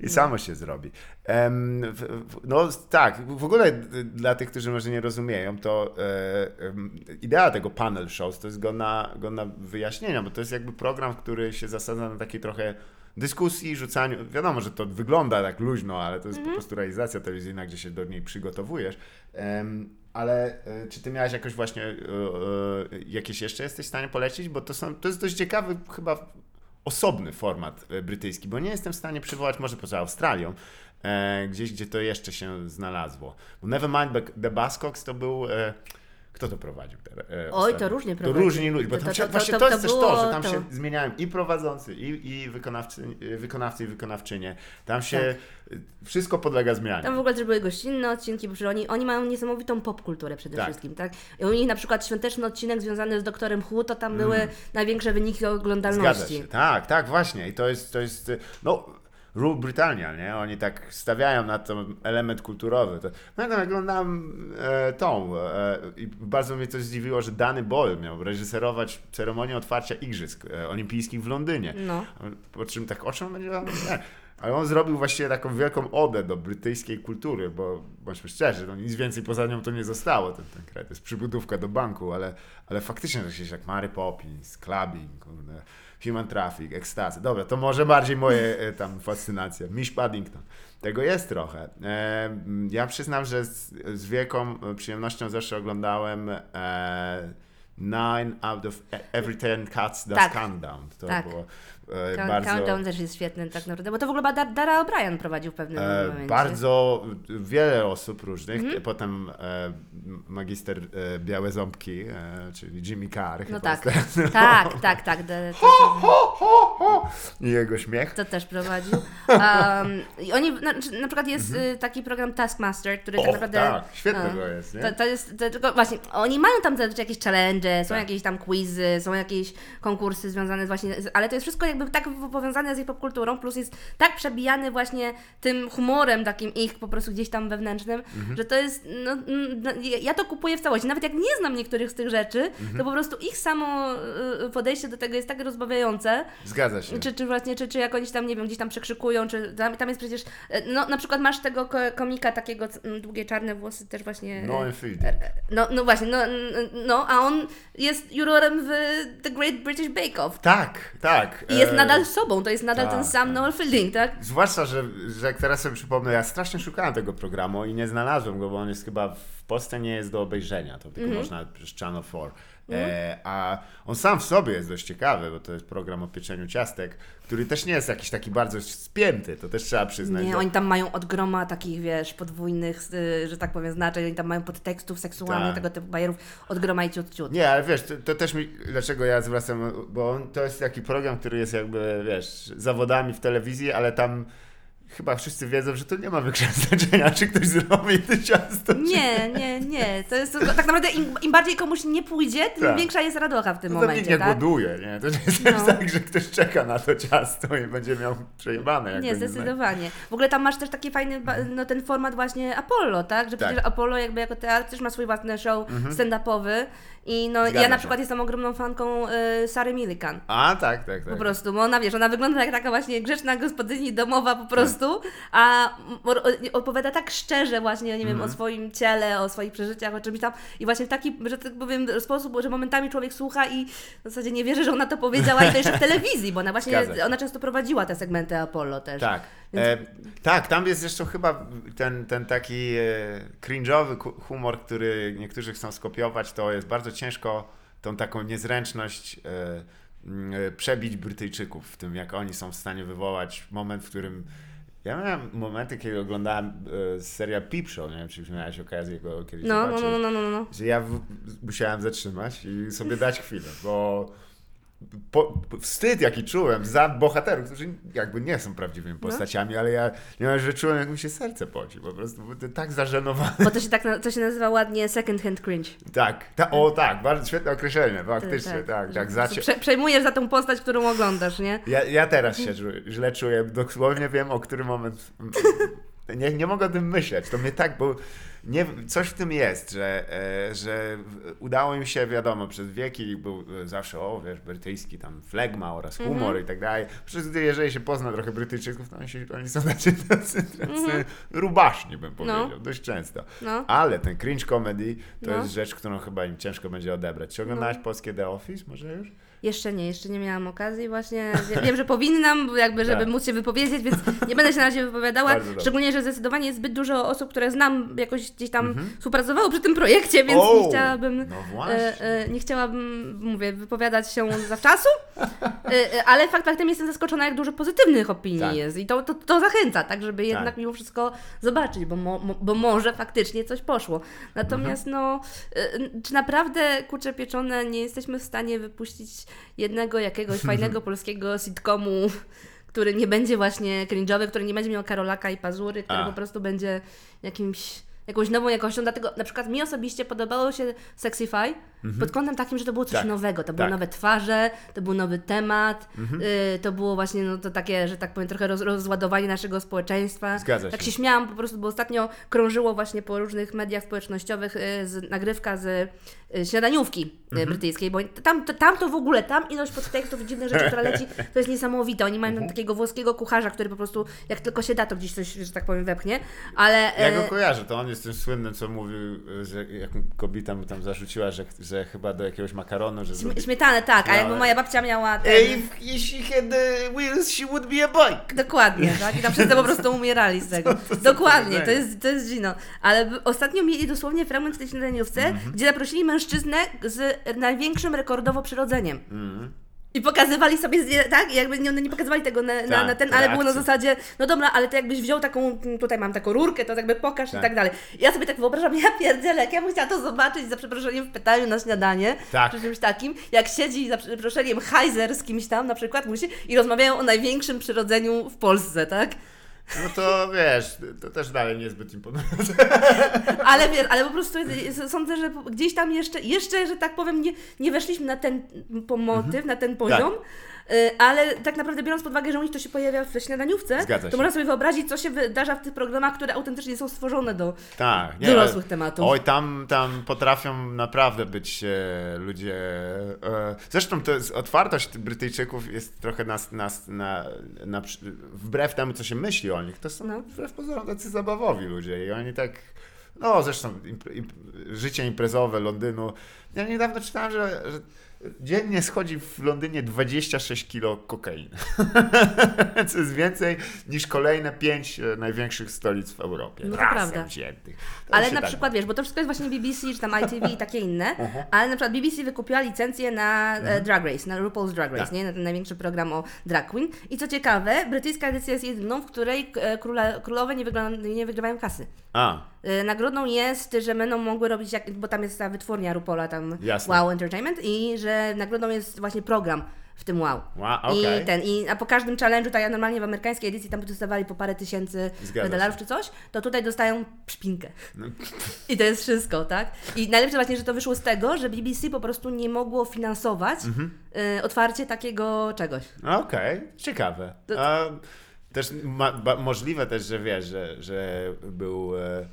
I samo się zrobi. Em, w, w, no tak, w ogóle dla tych, którzy może nie rozumieją, to e, idea tego panel shows to jest godna, godna wyjaśnienia, bo to jest jakby program, który się zasadza na takiej trochę dyskusji, rzucaniu. Wiadomo, że to wygląda tak luźno, ale to jest po prostu realizacja telewizyjna, gdzie się do niej przygotowujesz. Em, ale e, czy ty miałeś jakoś właśnie e, e, jakieś jeszcze jesteś w stanie polecić? Bo to, są, to jest dość ciekawy chyba osobny format brytyjski, bo nie jestem w stanie przywołać, może poza Australią, e, gdzieś, gdzie to jeszcze się znalazło. Bo Nevermind The Buzzcocks to był... E, kto to prowadził? E, Oj, to różnie To różni ludzie, bo To- tam to- to- właśnie to- jest też to, że tam się zmieniają i prowadzący, i, i wykonawcy, i wykonawcy, i wykonawczynie. Tam się wszystko podlega zmianie. Tak. Tam w ogóle też były gościnne odcinki, bo oni, oni mają niesamowitą popkulturę przede Tak. wszystkim, tak? I u nich na przykład świąteczny odcinek związany z doktorem Hu, to tam Mm. były największe wyniki Zgadza oglądalności. się. Tak, tak, właśnie. I to jest, to jest no, Rule Britannia, nie? Oni tak stawiają na to element kulturowy. To, pamiętam, jak oglądałem e, tą e, i bardzo mnie to zdziwiło, że Danny Boyle miał reżyserować ceremonię otwarcia Igrzysk e, Olimpijskich w Londynie. No. Po czym tak, o czym będzie? Ale on zrobił właściwie taką wielką odę do brytyjskiej kultury, bo bądźmy szczerzy, no nic więcej poza nią to nie zostało, ten, ten jest przybudówka do banku, ale, ale faktycznie jakieś jak Mary Poppins, Clubbing, kurde, Human Traffic, Ekstazy. Dobra, to może bardziej moje e, tam fascynacja. Miś Paddington. Tego jest trochę. E, ja przyznam, że z, z wielką przyjemnością zawsze oglądałem e, Nine out of every ten cats does Tak. countdown. To Tak. było e, Count- bardzo... Countdown też jest świetny tak naprawdę, bo to w ogóle Dar- Dara O'Brien prowadził w pewnym E, momencie. bardzo wiele osób różnych, Mhm. potem e, magister e, Białe Ząbki, e, czyli Jimmy Carr. No tak, ten- tak, tak, tak. de- to- I jego śmiech. To też prowadził. Um, I oni, na, na przykład jest y, taki program Taskmaster, który tak naprawdę... tak, świetny no, to jest, nie? To, to jest, to, tylko właśnie, oni mają tam jakieś challenge, są Tak. jakieś tam quizy, są jakieś konkursy związane z właśnie, z, ale to jest wszystko jakby tak powiązane z ich popkulturą, plus jest tak przebijany właśnie tym humorem takim ich po prostu gdzieś tam wewnętrznym, Mhm. że to jest, no, ja- to kupuję w całości. Nawet jak nie znam niektórych z tych rzeczy, Mhm. to po prostu ich samo y, podejście do tego jest tak rozbawiające, Zgadza się. czy, czy właśnie, czy, czy jak oni tam, nie wiem, gdzieś tam przekrzykują, czy tam, tam jest przecież, e, no na przykład masz tego ko- komika takiego, długie czarne włosy też właśnie. e, No Fielding. no, no właśnie, no, no, a on jest jurorem w The Great British Bake Off. Tak, tak. I jest e, nadal sobą, to jest nadal tak, ten sam tak. Noel Fielding, tak? Zwłaszcza, że, że jak teraz sobie przypomnę, ja strasznie szukałem tego programu i nie znalazłem go, bo on jest chyba w Polsce nie jest do obejrzenia, to tylko Mhm. można przez Channel 4. E, a on sam w sobie jest dość ciekawy, bo to jest program o pieczeniu ciastek, który też nie jest jakiś taki bardzo spięty, to też trzeba przyznać. Nie, że- oni tam mają od groma takich, wiesz, podwójnych, y, że tak powiem, znaczeń, oni tam mają podtekstów seksualnych, Tak. tego typu bajerów od groma i ciut, ciut. Nie, ale wiesz, to, to też mi, dlaczego ja zwracam, bo on, to jest taki program, który jest jakby, wiesz, zawodami w telewizji, ale tam chyba wszyscy wiedzą, że to nie ma większego znaczenia, czy ktoś zrobi to ciasto, czy Nie, nie, nie. To jest tak naprawdę im, im bardziej komuś nie pójdzie, tym Tak. większa jest radocha w tym To tam nikt momencie, nie tak? głoduje, nie? To nie jest No. tak, że ktoś czeka na to ciasto i będzie miał przejebane. Jak Nie, zdecydowanie. W ogóle tam masz też taki fajny, ba- no ten format właśnie Apollo, tak? Że Tak. przecież Apollo jakby jako teatr też ma swój własny show stand-upowy i no Zgadza ja na się. przykład jestem ogromną fanką y, Sary Millikan. A, tak, tak, tak. Po prostu, bo ona wiesz, ona wygląda jak taka właśnie grzeczna gospodyni domowa po prostu, a m- o- opowiada tak szczerze właśnie, nie wiem, Mhm. o swoim ciele, o swoich przeżyciach, o czymś tam i właśnie w taki, że tak powiem, sposób, że momentami człowiek słucha i w zasadzie nie wierzy, że ona to powiedziała i to jeszcze w telewizji, bo ona właśnie, Zgadza ona często prowadziła te segmenty Apollo też. Tak. E, tak, tam jest jeszcze chyba ten, ten taki e, cringe'owy humor, który niektórzy chcą skopiować, to jest bardzo ciężko tą taką niezręczność e, e, przebić Brytyjczyków w tym, jak oni są w stanie wywołać moment, w którym ja miałem momenty, kiedy oglądałem e, serial Peep Show, nie wiem, czy miałeś okazję go kiedyś No, no, zobaczyć no, no, no, no. że ja w, musiałem zatrzymać i sobie dać chwilę, bo po, wstyd, jaki czułem za bohaterów, którzy jakby nie są No. prawdziwymi postaciami, ale ja nie że czułem, jak mi się serce poci, po prostu tak zażenowany. Bo to się tak to się nazywa ładnie second hand cringe. Tak, ta, o tak, bardzo świetne określenie, faktycznie, Tak, tak, tak, Że zacie... Prze, przejmujesz za tą postać, którą oglądasz, nie? Ja, ja teraz się źle czuję, dosłownie wiem, o który moment. Nie, nie mogę o tym myśleć. To mnie tak, bo nie, coś w tym jest, że, e, że udało im się, wiadomo, przez wieki był zawsze, o wiesz, brytyjski tam flegma oraz humor i tak dalej. Przez gdy, jeżeli się pozna trochę Brytyjczyków, to oni, się, oni są tacy, tacy, tacy rubaszni, bym powiedział, dość często. No. Ale ten cringe comedy to No. jest rzecz, którą chyba im ciężko będzie odebrać. Czy oglądałaś polskie The Office może już? Jeszcze nie, jeszcze nie miałam okazji właśnie. Wie- Wiem, że powinnam, jakby, żeby Tak. móc się wypowiedzieć, więc nie będę się na razie wypowiadała. Szczególnie, że zdecydowanie jest zbyt dużo osób, które znam, jakoś gdzieś tam współpracowało przy tym projekcie, więc Mhm. Nie chciałabym. no. E, e, nie chciałabym, mówię, wypowiadać się zawczasu, e, e, ale fakt faktem jestem zaskoczona, jak dużo pozytywnych opinii Tak. jest. I to, to, to zachęca, tak, żeby jednak Tak. mimo wszystko zobaczyć, bo, mo, mo, bo może faktycznie coś poszło. Natomiast Mhm. no, e, czy naprawdę kurcze pieczone nie jesteśmy w stanie wypuścić jednego jakiegoś fajnego polskiego sitcomu, który nie będzie właśnie cringe'owy, który nie będzie miał Karolaka i Pazury, który A. po prostu będzie jakimś jakąś nową jakością, dlatego na przykład mi osobiście podobało się Sexify pod kątem takim, że to było coś Tak, nowego, to były tak. nowe twarze, to był nowy temat, y, to było właśnie no, to takie, że tak powiem, trochę roz, rozładowanie naszego społeczeństwa. Zgadza tak się. się śmiałam po prostu, bo ostatnio krążyło właśnie po różnych mediach społecznościowych y, z, nagrywka z śniadaniówki y, brytyjskiej, bo tam, to, tam to w ogóle, tam ilość podtekstów i dziwnych rzeczy, która leci, to jest niesamowite. Oni mają tam takiego włoskiego kucharza, który po prostu jak tylko się da, to gdzieś coś, że tak powiem, wepchnie, ale... Ja go e, kojarzę, to on jest tym słynnym, co mówił, że jak kobieta mu tam zarzuciła, że, że chyba do jakiegoś makaronu, że zrobi... Śmietanę, tak, a No, jakby moja babcia miała ten... If, if she had wheels, she would be a bike. Dokładnie, tak? I tam wszyscy po prostu umierali z tego. Dokładnie, to powiedzenie? jest, to jest Gino. Ale ostatnio mieli dosłownie fragment w tej śniadaniówce, Mhm. gdzie zaprosili mężczyznę z największym rekordowo przyrodzeniem. Mhm. I pokazywali sobie, tak? Jakby nie, one nie pokazywali tego na, na, Tak, na ten, ale było na zasadzie, no dobra, ale ty jakbyś wziął taką, tutaj mam taką rurkę, to jakby pokaż Tak. i tak dalej. Ja sobie tak wyobrażam, ja pierdzielę, ja bym chciała to zobaczyć za przeproszeniem w pytaniu na śniadanie, Tak. czy czymś takim, jak siedzi za przeproszeniem Heiser z kimś tam na przykład musi i rozmawiają o największym przyrodzeniu w Polsce, tak? No to wiesz, to też dalej niezbyt imponujące. Ale wiesz, ale po prostu sądzę, że gdzieś tam jeszcze, jeszcze, że tak powiem, nie, nie weszliśmy na ten po motyw, na ten poziom. y, Ale tak naprawdę biorąc pod uwagę, że u nich to się pojawia w śniadaniówce, Zgadza to się. można sobie wyobrazić, co się wydarza w tych programach, które autentycznie są stworzone do Tak. nie, dorosłych tematów. Oj, tam, tam potrafią naprawdę być e, ludzie. E, zresztą to jest, otwartość Brytyjczyków jest trochę nas, nas, na, na, wbrew temu, co się myśli o nich. To są No. wbrew pozorom tacy zabawowi ludzie i oni tak. No, zresztą impre, imp, życie imprezowe Londynu. Ja niedawno czytałem, że, że dziennie schodzi w Londynie 26 kilo kokainy. Co jest więcej niż kolejne pięć e, największych stolic w Europie. No to prawda. wziętych. To Ale na tak przykład, wiesz, bo to wszystko jest właśnie BBC, czy tam ITV i takie inne, ale na przykład BBC wykupiła licencję na e, Drag Race, na RuPaul's Drag Race, Tak. nie? Na ten największy program o drag queen. I co ciekawe, brytyjska edycja jest jedyną, w której e, króle, królowe nie wygrywają kasy. A, E, Nagrodą jest, że będą mogły robić, jak, bo tam jest ta wytwórnia RuPaula, tam Jasne. Wow Entertainment i że nagrodą jest właśnie program w tym Wow. Wow, okej. I ten, i, a po każdym challenge'u, tak jak normalnie w amerykańskiej edycji tam dostawali po parę tysięcy Zgadza czy coś, to tutaj dostają szpinkę. No. I to jest wszystko, tak? I najlepsze właśnie, że to wyszło z tego, że BBC po prostu nie mogło finansować Mhm. y, otwarcie takiego czegoś. okej, ciekawe. To- też ma, ba, możliwe też, że wiesz, że, że był... E,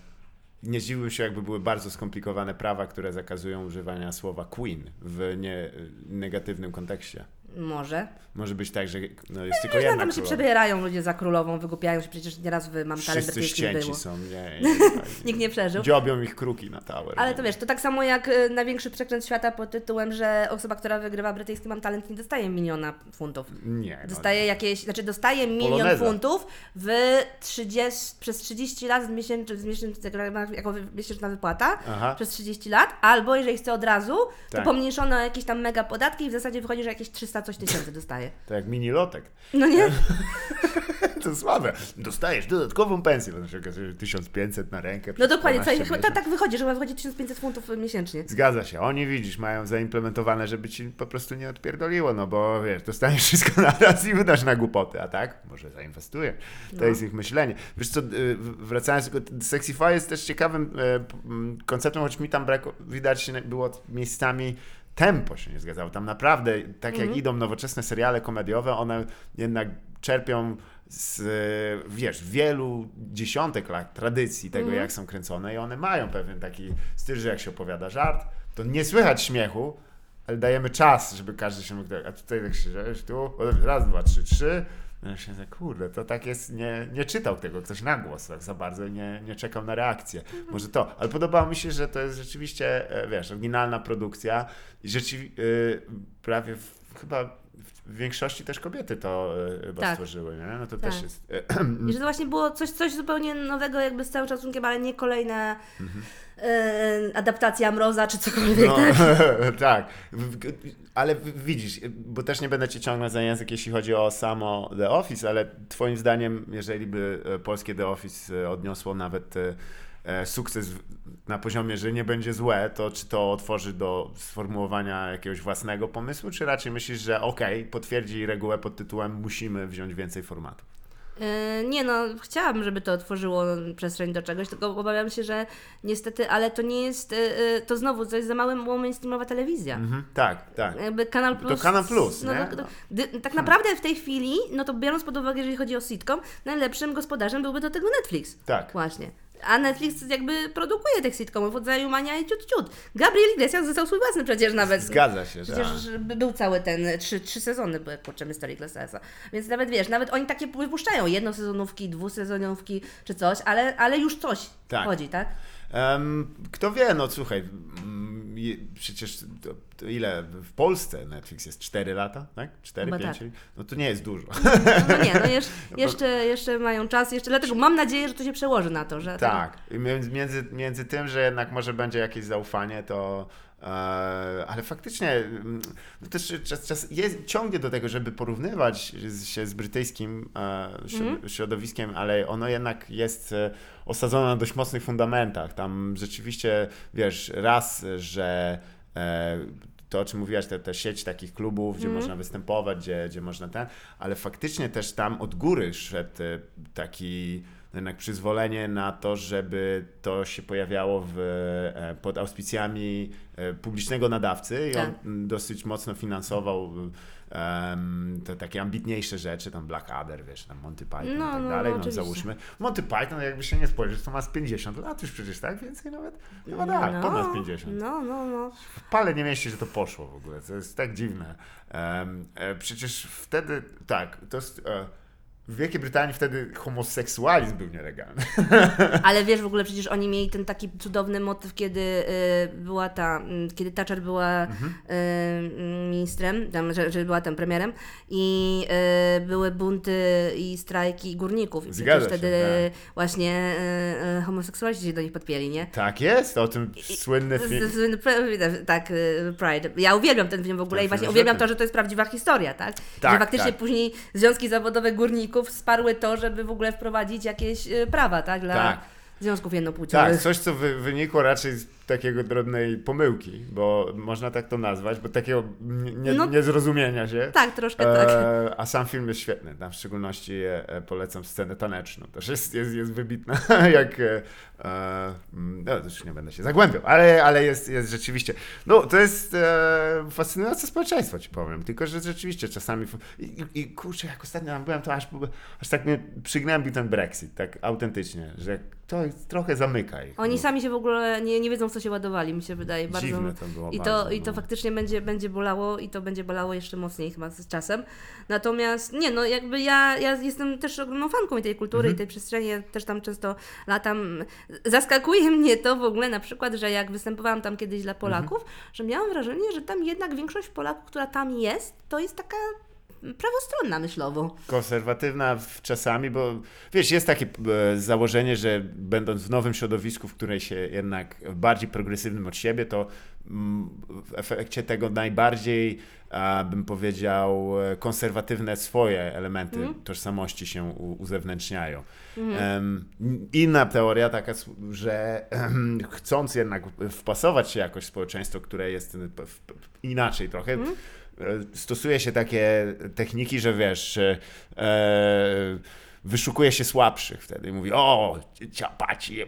nie zdziwiłbym się, jakby były bardzo skomplikowane prawa, które zakazują używania słowa queen w nie, negatywnym kontekście. Może. Może być tak, że no, jest tylko Wiesz, jedna tam się przebierają ludzie za królową, wygłupiają się, przecież nieraz w Mam Talent Wszyscy ścięci są, nie, Nikt nie przeżył. Dziobią ich kruki na tower. Ale to wiesz, to tak samo jak y, największy przekręt świata pod tytułem, że osoba, która wygrywa brytyjski Mam Talent nie dostaje miliona funtów. Nie. no, Dostaje jakieś, znaczy dostaje milion Poloneza. funtów w 30, przez 30 lat z miesięczny, z miesięczny, jako wy- miesięczna wypłata Aha. przez 30 lat, albo jeżeli chce od razu, to Tak. pomniejszono jakieś tam mega podatki i w zasadzie wychodzi, że jakieś 300 300 coś tysięcy dostaje. To jak mini lotek. No nie? To słabe. Dostajesz dodatkową pensję, bo na przykład 1500 na rękę. No dokładnie, 12 słuchaj, chyba miesięcy. tak, wychodzi, że wychodzi 1500 funtów miesięcznie. Zgadza się. Oni widzisz, mają zaimplementowane, żeby ci po prostu nie odpierdoliło, no bo wiesz, dostaniesz wszystko na raz i wydasz na głupoty, a tak? Może zainwestujesz. To No. jest ich myślenie. Wiesz co, y, wracając, tylko Sexify jest też ciekawym e, konceptem, choć mi tam brak, widać było miejscami tempo się nie zgadzało. Tam naprawdę, tak jak idą nowoczesne seriale komediowe, one jednak czerpią z, e, wiesz, wielu dziesiątek lat tradycji tego, Mhm. jak są kręcone i one mają pewien taki styl, że jak się opowiada żart, to nie słychać śmiechu, ale dajemy czas, żeby każdy się mógł... A tutaj tak siedziałeś tu, raz, dwa, trzy, trzy. Się mówię, kurde, to tak jest, nie, nie czytał tego ktoś na głos tak za bardzo i nie, nie czekał na reakcję. Może to, ale podobało mi się, że to jest rzeczywiście, e, wiesz, oryginalna produkcja i rzeczywiście prawie w, chyba w większości też kobiety to e, chyba Tak. stworzyły, nie? No to Tak. też jest... I że to właśnie było coś, coś zupełnie nowego, jakby z całym szacunkiem, ale nie kolejna e, adaptacja Mroza czy cokolwiek, No, tak? tak, ale widzisz, bo też nie będę cię ciągnąć za język, jeśli chodzi o samo The Office, ale twoim zdaniem, jeżeli by e, polskie The Office e, odniosło nawet e, e, sukces na poziomie, że nie będzie złe, to czy to otworzy do sformułowania jakiegoś własnego pomysłu, czy raczej myślisz, że okej, potwierdzi regułę pod tytułem musimy wziąć więcej formatów? E, Nie no, chciałabym, żeby to otworzyło przestrzeń do czegoś, tylko obawiam się, że niestety, ale to nie jest, e, e, to znowu, to jest za małe mainstreamowa telewizja. Mhm, tak, tak. Jakby Kanal Plus. Kanal Plus, no, nie? to- to- dy- tak naprawdę w tej chwili, no to biorąc pod uwagę, jeżeli chodzi o sitcom, najlepszym gospodarzem byłby do tego Netflix. Tak. Właśnie. A Netflix jakby produkuje tych sitcomów od Zajumania i ciut ciut. Gabriel Iglesias został swój własny przecież nawet. Zgadza się, Przecież tak. by- był cały ten, trzy, trzy sezony były, kurczę, Mystery Iglesiasa. Więc nawet wiesz, nawet oni takie wypuszczają jednosezonówki, dwusezonówki czy coś, ale, ale już coś Tak. chodzi, tak? Kto wie, no słuchaj, mm, przecież to, to ile w Polsce Netflix jest 4 lata, tak? 4, Chyba 5? tak. No to nie jest dużo. No, no nie, no jeszcze, jeszcze, jeszcze mają czas, jeszcze dlatego mam nadzieję, że to się przełoży na to, że tak. Między, między, tym, że jednak może będzie jakieś zaufanie, to ale faktycznie mm, no też czas, czas jest, ciągnie do tego, żeby porównywać się z brytyjskim e, Mhm. środowiskiem, ale ono jednak jest e, osadzone na dość mocnych fundamentach. Tam rzeczywiście, wiesz, raz, że e, to, o czym mówiłaś, ta, ta sieć takich klubów, gdzie można występować, gdzie, gdzie można ten, ale faktycznie też tam od góry szedł e, taki jednak przyzwolenie na to, żeby to się pojawiało w, e, pod auspicjami e, publicznego nadawcy i on Tak. dosyć mocno finansował em, te takie ambitniejsze rzeczy, tam Blackadder, wiesz, tam Monty Python No, i tak no, dalej, no, no, załóżmy. Monty Python, jakby się nie spojrzeć, to ma z 50 lat już przecież, tak? Więcej nawet? Chyba tak, no, ponad 50. No, no, no. W pale nie mieści, że to poszło w ogóle. To jest tak dziwne. Em, e, przecież wtedy, tak, to jest, e, w Wielkiej Brytanii wtedy homoseksualizm był nielegalny. Ale wiesz, w ogóle przecież oni mieli ten taki cudowny motyw, kiedy y, była ta, mm, kiedy Thatcher była Mhm. y, mm, ministrem, tam, że, że była tam premierem i y, były bunty i strajki górników. I Zgadza się, wtedy tak. właśnie y, y, homoseksualiści się do nich podpięli, nie? Tak jest, o tym słynny Z- film. z- Tak, y, Pride. Ja uwielbiam ten film w ogóle i właśnie uwielbiam to, że to jest prawdziwa historia, tak? Tak, że faktycznie tak. później związki zawodowe górników wsparły to, żeby w ogóle wprowadzić jakieś y, prawa, tak? Dla Tak. Związków jednopłciowych. Tak, coś, co wy, wynikło raczej z takiego drobnej pomyłki, bo można tak to nazwać, bo takiego nie, No- niezrozumienia się. Tak, troszkę tak. E, a sam film jest świetny. Tam w szczególności e, e, polecam scenę taneczną. Też jest, jest, jest wybitna, jak. E, e, no, już nie będę się zagłębiał, ale, ale jest, jest rzeczywiście. No, to jest e, fascynujące społeczeństwo, ci powiem. Tylko, że rzeczywiście czasami. I, i, i kurczę, jak ostatnio tam byłem, to aż, aż tak mnie przygnębił ten Brexit, tak autentycznie, że to trochę zamyka ich. Oni No. sami się w ogóle nie, nie wiedzą, co się ładowali, mi się wydaje. Bardzo, Dziwne to było I to, bardzo, I to no. faktycznie będzie, będzie bolało i to będzie bolało jeszcze mocniej chyba z czasem. Natomiast nie, no jakby ja, ja jestem też ogromną fanką tej kultury Mhm. i tej przestrzeni, ja też tam często latam. Zaskakuje mnie to w ogóle na przykład, że jak występowałam tam kiedyś dla Polaków, Mhm. że miałam wrażenie, że tam jednak większość Polaków, która tam jest, to jest taka prawostronna myślowo. konserwatywna czasami, bo wiesz, jest takie e, założenie, że będąc w nowym środowisku, w której się jednak bardziej progresywnym od siebie, to mm, w efekcie tego najbardziej, bym powiedział, e, konserwatywne swoje elementy tożsamości się uzewnętrzniają. Em, inna teoria taka, że chcąc jednak wpasować się jakoś w społeczeństwo, które jest e, inaczej trochę, Mhm. E, stosuje się takie techniki, że wiesz, e, e, wyszukuje się słabszych wtedy i mówi, o, ciapaci, e,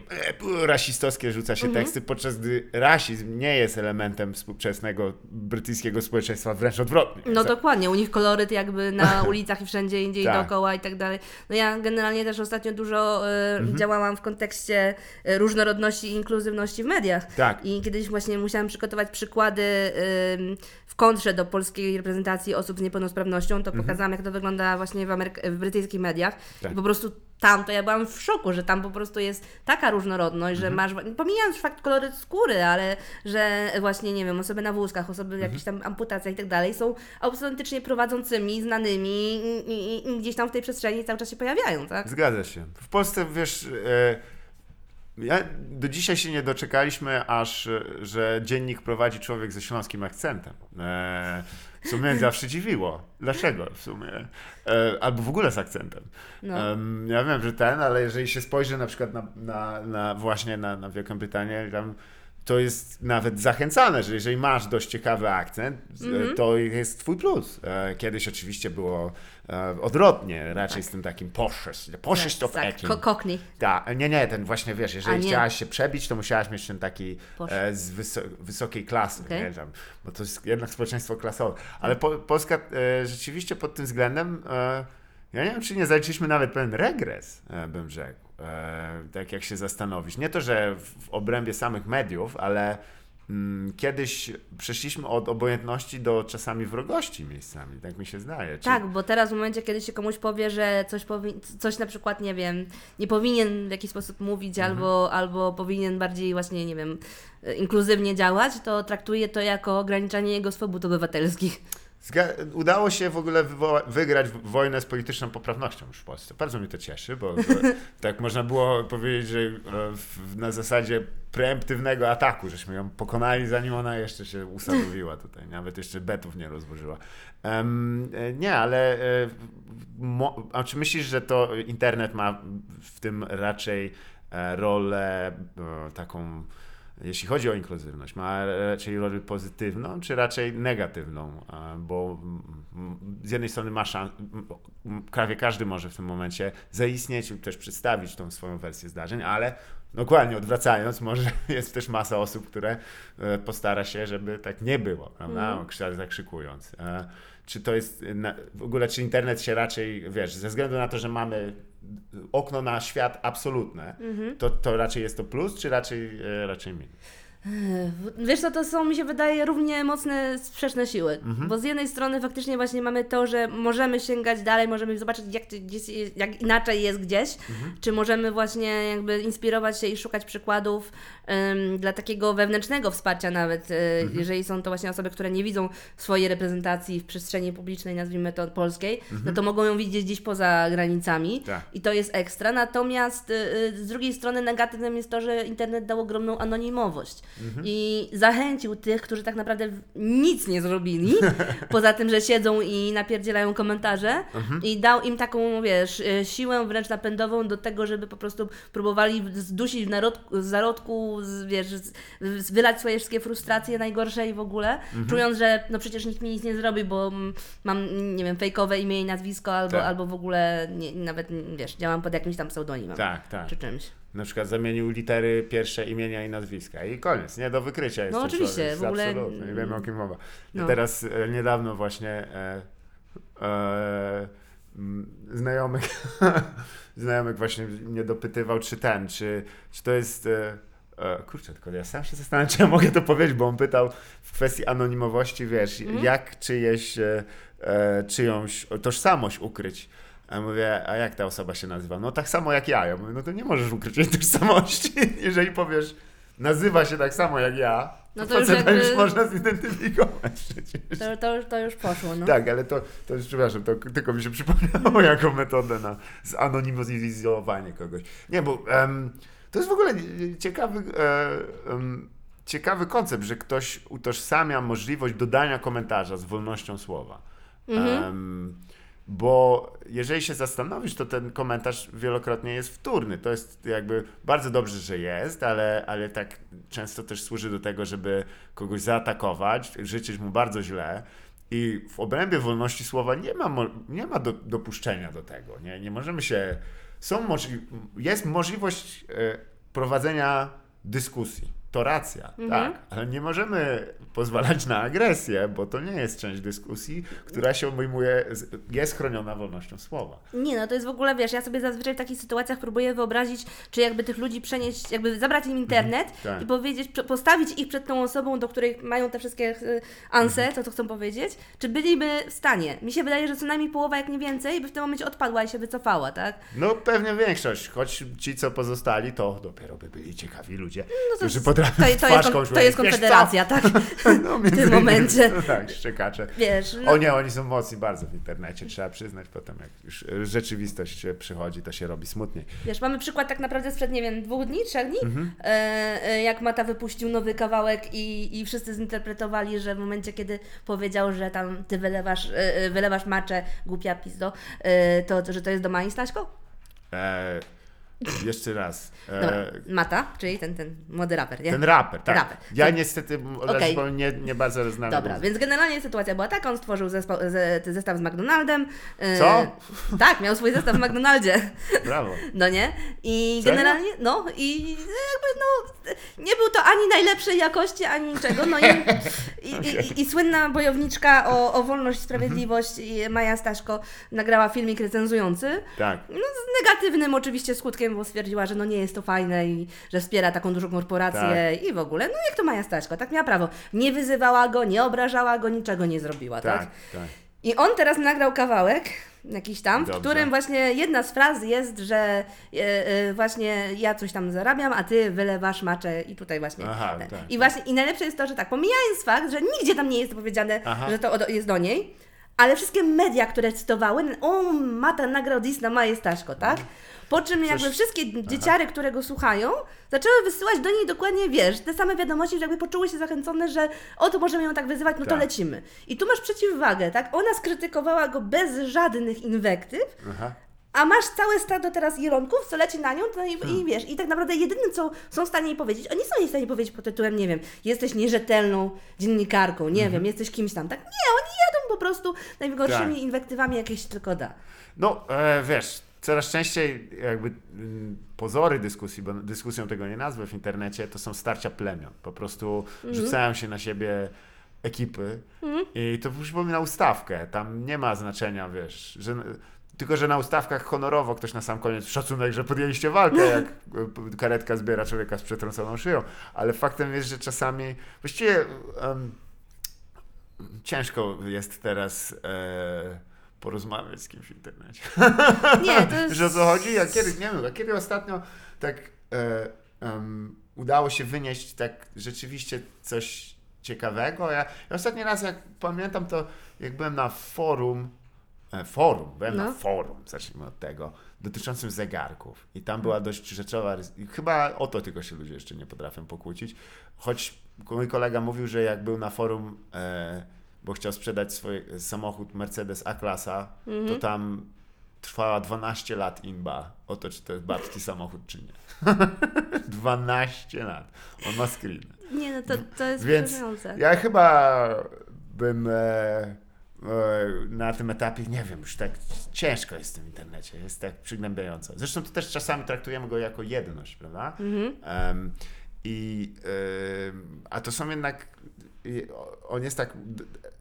rasistowskie rzuca się Mhm. teksty, podczas gdy rasizm nie jest elementem współczesnego brytyjskiego społeczeństwa, wręcz odwrotnie. No dokładnie, u nich koloryt jakby na ulicach i wszędzie indziej Tak. dookoła i tak dalej. No ja generalnie też ostatnio dużo e, Mhm. działałam w kontekście e, różnorodności i inkluzywności w mediach. Tak. I kiedyś właśnie musiałam przygotować przykłady ym, w kontrze do polskiej reprezentacji osób z niepełnosprawnością, to pokazałam jak to wygląda właśnie w, Ameryk- w brytyjskich mediach. Tak. I po prostu tam to ja byłam w szoku, że tam po prostu jest taka różnorodność, że masz, pomijając fakt koloryt skóry, ale że właśnie, nie wiem, osoby na wózkach, osoby jakieś tam amputacjach i tak dalej są autentycznie prowadzącymi, znanymi i, i, i gdzieś tam w tej przestrzeni cały czas się pojawiają, tak? Zgadza się. W Polsce, wiesz, e, ja, do dzisiaj się nie doczekaliśmy, aż, e, że dziennik prowadzi człowiek ze śląskim akcentem. E, co mnie zawsze dziwiło. Dlaczego w sumie? E, albo w ogóle z akcentem. No. Ja wiem, że ten, ale jeżeli się spojrzy na przykład na, na, na właśnie na, na Wielką Brytanię, tam to jest nawet zachęcane, że jeżeli masz dość ciekawy akcent, e, to jest twój plus. E, Kiedyś oczywiście było e, odwrotnie, raczej z tym takim poszesz, poszesz to tak, ko- kokni. Tak, nie, nie, ten właśnie wiesz, jeżeli chciałaś się przebić, to musiałaś mieć ten taki e, z wyso- wysokiej klasy, Okej. nie, tam, bo to jest jednak społeczeństwo klasowe. Ale po, Polska e, rzeczywiście pod tym względem, e, ja nie wiem, czy nie zaliczyliśmy nawet pewien regres, e, bym rzekł, e, tak jak się zastanowić. Nie to, że w, w obrębie samych mediów, ale mm, kiedyś przeszliśmy od obojętności do czasami wrogości miejscami, tak mi się zdaje. Czy- Tak, bo teraz w momencie, kiedy się komuś powie, że coś, powi- coś na przykład, nie wiem, nie powinien w jakiś sposób mówić Mhm. albo, albo powinien bardziej właśnie, nie wiem, e, inkluzywnie działać, to traktuje to jako ograniczanie jego swobód obywatelskich. Udało się w ogóle wygrać w- wojnę z polityczną poprawnością już w Polsce. Bardzo mnie to cieszy, bo, bo tak można było powiedzieć, że e, w, na zasadzie preemptywnego ataku, żeśmy ją pokonali, zanim ona jeszcze się usadowiła tutaj. Nawet jeszcze betów nie rozłożyła. E, nie, ale e, mo- a czy myślisz, że to internet ma w tym raczej rolę taką jeśli chodzi o inkluzywność, ma raczej rolę pozytywną, czy raczej negatywną? Bo z jednej strony ma szans, prawie każdy może w tym momencie zaistnieć lub też przedstawić tą swoją wersję zdarzeń, ale dokładnie odwracając, może jest też masa osób, które e, postara się, żeby tak nie było, prawda? Mm. Zakrzykując. E, Czy to jest, w ogóle, czy internet się raczej, wiesz, ze względu na to, że mamy okno na świat absolutne, to, to raczej jest to plus, czy raczej, e, raczej minus? Wiesz co, to są mi się wydaje równie mocne sprzeczne siły, Mhm. bo z jednej strony faktycznie właśnie mamy to, że możemy sięgać dalej, możemy zobaczyć jak, gdzieś, jak inaczej jest gdzieś, Mhm. czy możemy właśnie jakby inspirować się i szukać przykładów em, dla takiego wewnętrznego wsparcia nawet, e, Mhm. jeżeli są to właśnie osoby, które nie widzą swojej reprezentacji w przestrzeni publicznej, nazwijmy to polskiej, no to mogą ją widzieć gdzieś poza granicami Mhm. Tak. i to jest ekstra, natomiast y, z drugiej strony negatywnym jest to, że internet dał ogromną anonimowość i zachęcił tych, którzy tak naprawdę w- nic nie zrobili, poza tym, że siedzą i napierdzielają komentarze i dał im taką, wiesz, y, siłę wręcz napędową do tego, żeby po prostu próbowali zdusić w narodku, z zarodku, wiesz, wylać swoje wszystkie frustracje najgorsze i w ogóle, czując, że no przecież nikt mi nic nie zrobi, bo mam, nie wiem, fejkowe imię i nazwisko, albo, Tak. albo w ogóle nie, nawet, wiesz, działam pod jakimś tam pseudonimem. Tak, tak. Czy czymś. Na przykład zamienił litery pierwsze imienia i nazwiska i koniec, nie do wykrycia jest No oczywiście, człowiek, w ogóle- absolutnie, nie wiemy o kim mowa. No. Teraz e, niedawno właśnie e, e, znajomych, znajomych właśnie mnie dopytywał, czy ten, czy, czy to jest... E, e, kurczę, tylko ja sam się zastanawiam, czy ja mogę to powiedzieć, bo on pytał w kwestii anonimowości, wiesz, Mhm. jak czyjeś, e, e, czyjąś tożsamość ukryć. A ja mówię, a jak ta osoba się nazywa? No tak samo jak ja. Ja mówię, no to nie możesz ukryć jej tożsamości, jeżeli powiesz nazywa się tak samo jak ja, No to, to już jakby- już można zidentyfikować przecież. To, to, już- to już poszło, no. Tak, ale to, to już, przepraszam, to tylko mi się przypomniało jako metodę na zanonimizowanie kogoś. Nie, bo em, to jest w ogóle ciekawy, em, ciekawy koncept, że ktoś utożsamia możliwość dodania komentarza z wolnością słowa. Em, bo jeżeli się zastanowisz, to ten komentarz wielokrotnie jest wtórny. To jest jakby bardzo dobrze, że jest, ale, ale tak często też służy do tego, żeby kogoś zaatakować, życzyć mu bardzo źle. I w obrębie wolności słowa nie ma, nie ma do, dopuszczenia do tego. Nie, nie możemy się. Są możli- jest możliwość e, prowadzenia dyskusji. To racja, tak, ale nie możemy pozwalać na agresję, bo to nie jest część dyskusji, która się obejmuje, jest chroniona wolnością słowa. Nie, no to jest w ogóle, wiesz, ja sobie zazwyczaj w takich sytuacjach próbuję wyobrazić, czy jakby tych ludzi przenieść, jakby zabrać im internet tak. i powiedzieć, postawić ich przed tą osobą, do której mają te wszystkie y, anse, to co chcą powiedzieć, czy byliby w stanie. Mi się wydaje, że co najmniej połowa, jak nie więcej, by w tym momencie odpadła i się wycofała, tak? No pewnie większość, choć ci, co pozostali, to dopiero by byli ciekawi ludzie, No to, którzy jest- to, to, jest, kon- to jest konfederacja, tak? No, w tym momencie. No tak, szczekacze. Wiesz, no, O nie, oni są mocni bardzo w internecie, trzeba przyznać potem, jak już rzeczywistość przychodzi, to się robi smutniej. Wiesz, mamy przykład tak naprawdę sprzed, nie wiem, dwóch dni, trzech dni, Mhm. e, e, jak Mata wypuścił nowy kawałek i, i wszyscy zinterpretowali, że w momencie, kiedy powiedział, że tam ty wylewasz, e, wylewasz maczę, głupia pizdo, e, to, że to jest do Mai Staśko? Jeszcze raz. E, Mata, czyli ten, ten młody raper, nie? ten raper, tak. Raper. Ja niestety Okej. okay. nie, nie bardzo znam. Dobra, więc generalnie sytuacja była taka, on stworzył zespo, ze, zestaw z McDonaldem. e, Co? Tak, miał swój zestaw w McDonaldzie. Brawo. No nie? I Serio? generalnie, no i jakby no, nie był to ani najlepszej jakości, ani niczego. No i, i, i, i słynna bojowniczka o, o wolność, sprawiedliwość i Maja Staszko nagrała filmik recenzujący. Tak. No z negatywnym oczywiście skutkiem, bo stwierdziła, że no nie jest to fajne i że wspiera taką dużą korporację i w ogóle. No jak to Maja Staszko, tak miała prawo. Nie wyzywała go, nie obrażała go, niczego nie zrobiła, tak? Tak, tak. I on teraz nagrał kawałek, jakiś tam, w Dobrze. którym właśnie jedna z fraz jest, że e, e, właśnie ja coś tam zarabiam, a ty wylewasz maczę i tutaj właśnie. Aha, tak, I tak. właśnie, i najlepsze jest to, że tak, pomijając fakt, że nigdzie tam nie jest powiedziane, Aha. że to jest do niej, ale wszystkie media, które cytowały, o, Mata nagrał dis na Maję Staszko, tak? Po czym jakby wszystkie dzieciary, które go słuchają, zaczęły wysyłać do niej dokładnie, wiesz, te same wiadomości, że jakby poczuły się zachęcone, że o, to możemy ją tak wyzywać, no to Tak. lecimy. I tu masz przeciwwagę, tak? Ona skrytykowała go bez żadnych inwektyw, Aha. a masz całe stado teraz Ironków, co leci na nią no i, Hmm. i wiesz, i tak naprawdę jedynym, co są w stanie jej powiedzieć, oni są jej w stanie powiedzieć pod tytułem, nie wiem, jesteś nierzetelną dziennikarką, nie Mhm. wiem, jesteś kimś tam, tak? Nie, oni jadą po prostu najgorszymi Tak. inwektywami, jakieś tylko da. No, e, wiesz, coraz częściej jakby mm, pozory dyskusji, bo dyskusją tego nie nazwę w internecie, to są starcia plemion. Po prostu Mhm. rzucają się na siebie ekipy i to przypomina ustawkę. Tam nie ma znaczenia, wiesz, że... Tylko, że na ustawkach honorowo ktoś na sam koniec szacunek, że podjęliście walkę, jak e, karetka zbiera człowieka z przetrąconą szyją. Ale faktem jest, że czasami właściwie em, ciężko jest teraz e, porozmawiać z kimś w internecie. Nie, to jest... Że o co chodzi? Ja kiedy, nie wiem, a kiedy ostatnio tak e, em, udało się wynieść tak rzeczywiście coś ciekawego? Ja, ja ostatni raz, jak pamiętam, to jak byłem na forum, e, forum, byłem No. na forum, zacznijmy od tego, dotyczącym zegarków. I tam była dość rzeczowa, chyba o to tylko się ludzie jeszcze nie potrafią pokłócić. Choć mój kolega mówił, że jak był na forum, e, bo chciał sprzedać swój samochód Mercedes A-klasa, to tam trwała 12 lat inba o to, czy to jest babski samochód, czy nie. 12 lat. On ma screen. Nie, no to, to jest Więc ja chyba bym e, e, na tym etapie, nie wiem, już tak ciężko jest w tym internecie, jest tak przygnębiająco. Zresztą to też czasami traktujemy go jako jedność, prawda? Mhm. Em, I, em, a to są jednak, on jest tak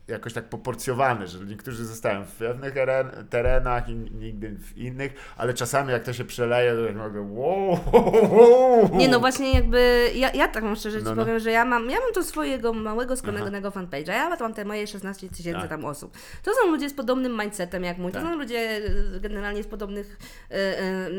jakoś tak poporcjowany, że niektórzy zostają w pewnych eren, terenach i nigdy w innych, ale czasami jak to się przeleje, to jak mogę wow, wow, Nie no właśnie jakby, ja, ja tak szczerze ci No, no. powiem, że ja mam, ja mam to swojego małego, sklonego fanpage'a, ja mam te moje 16 tysięcy Tak. tam osób. To są ludzie z podobnym mindsetem jak mój, to Tak. są ludzie e, generalnie z podobnych e,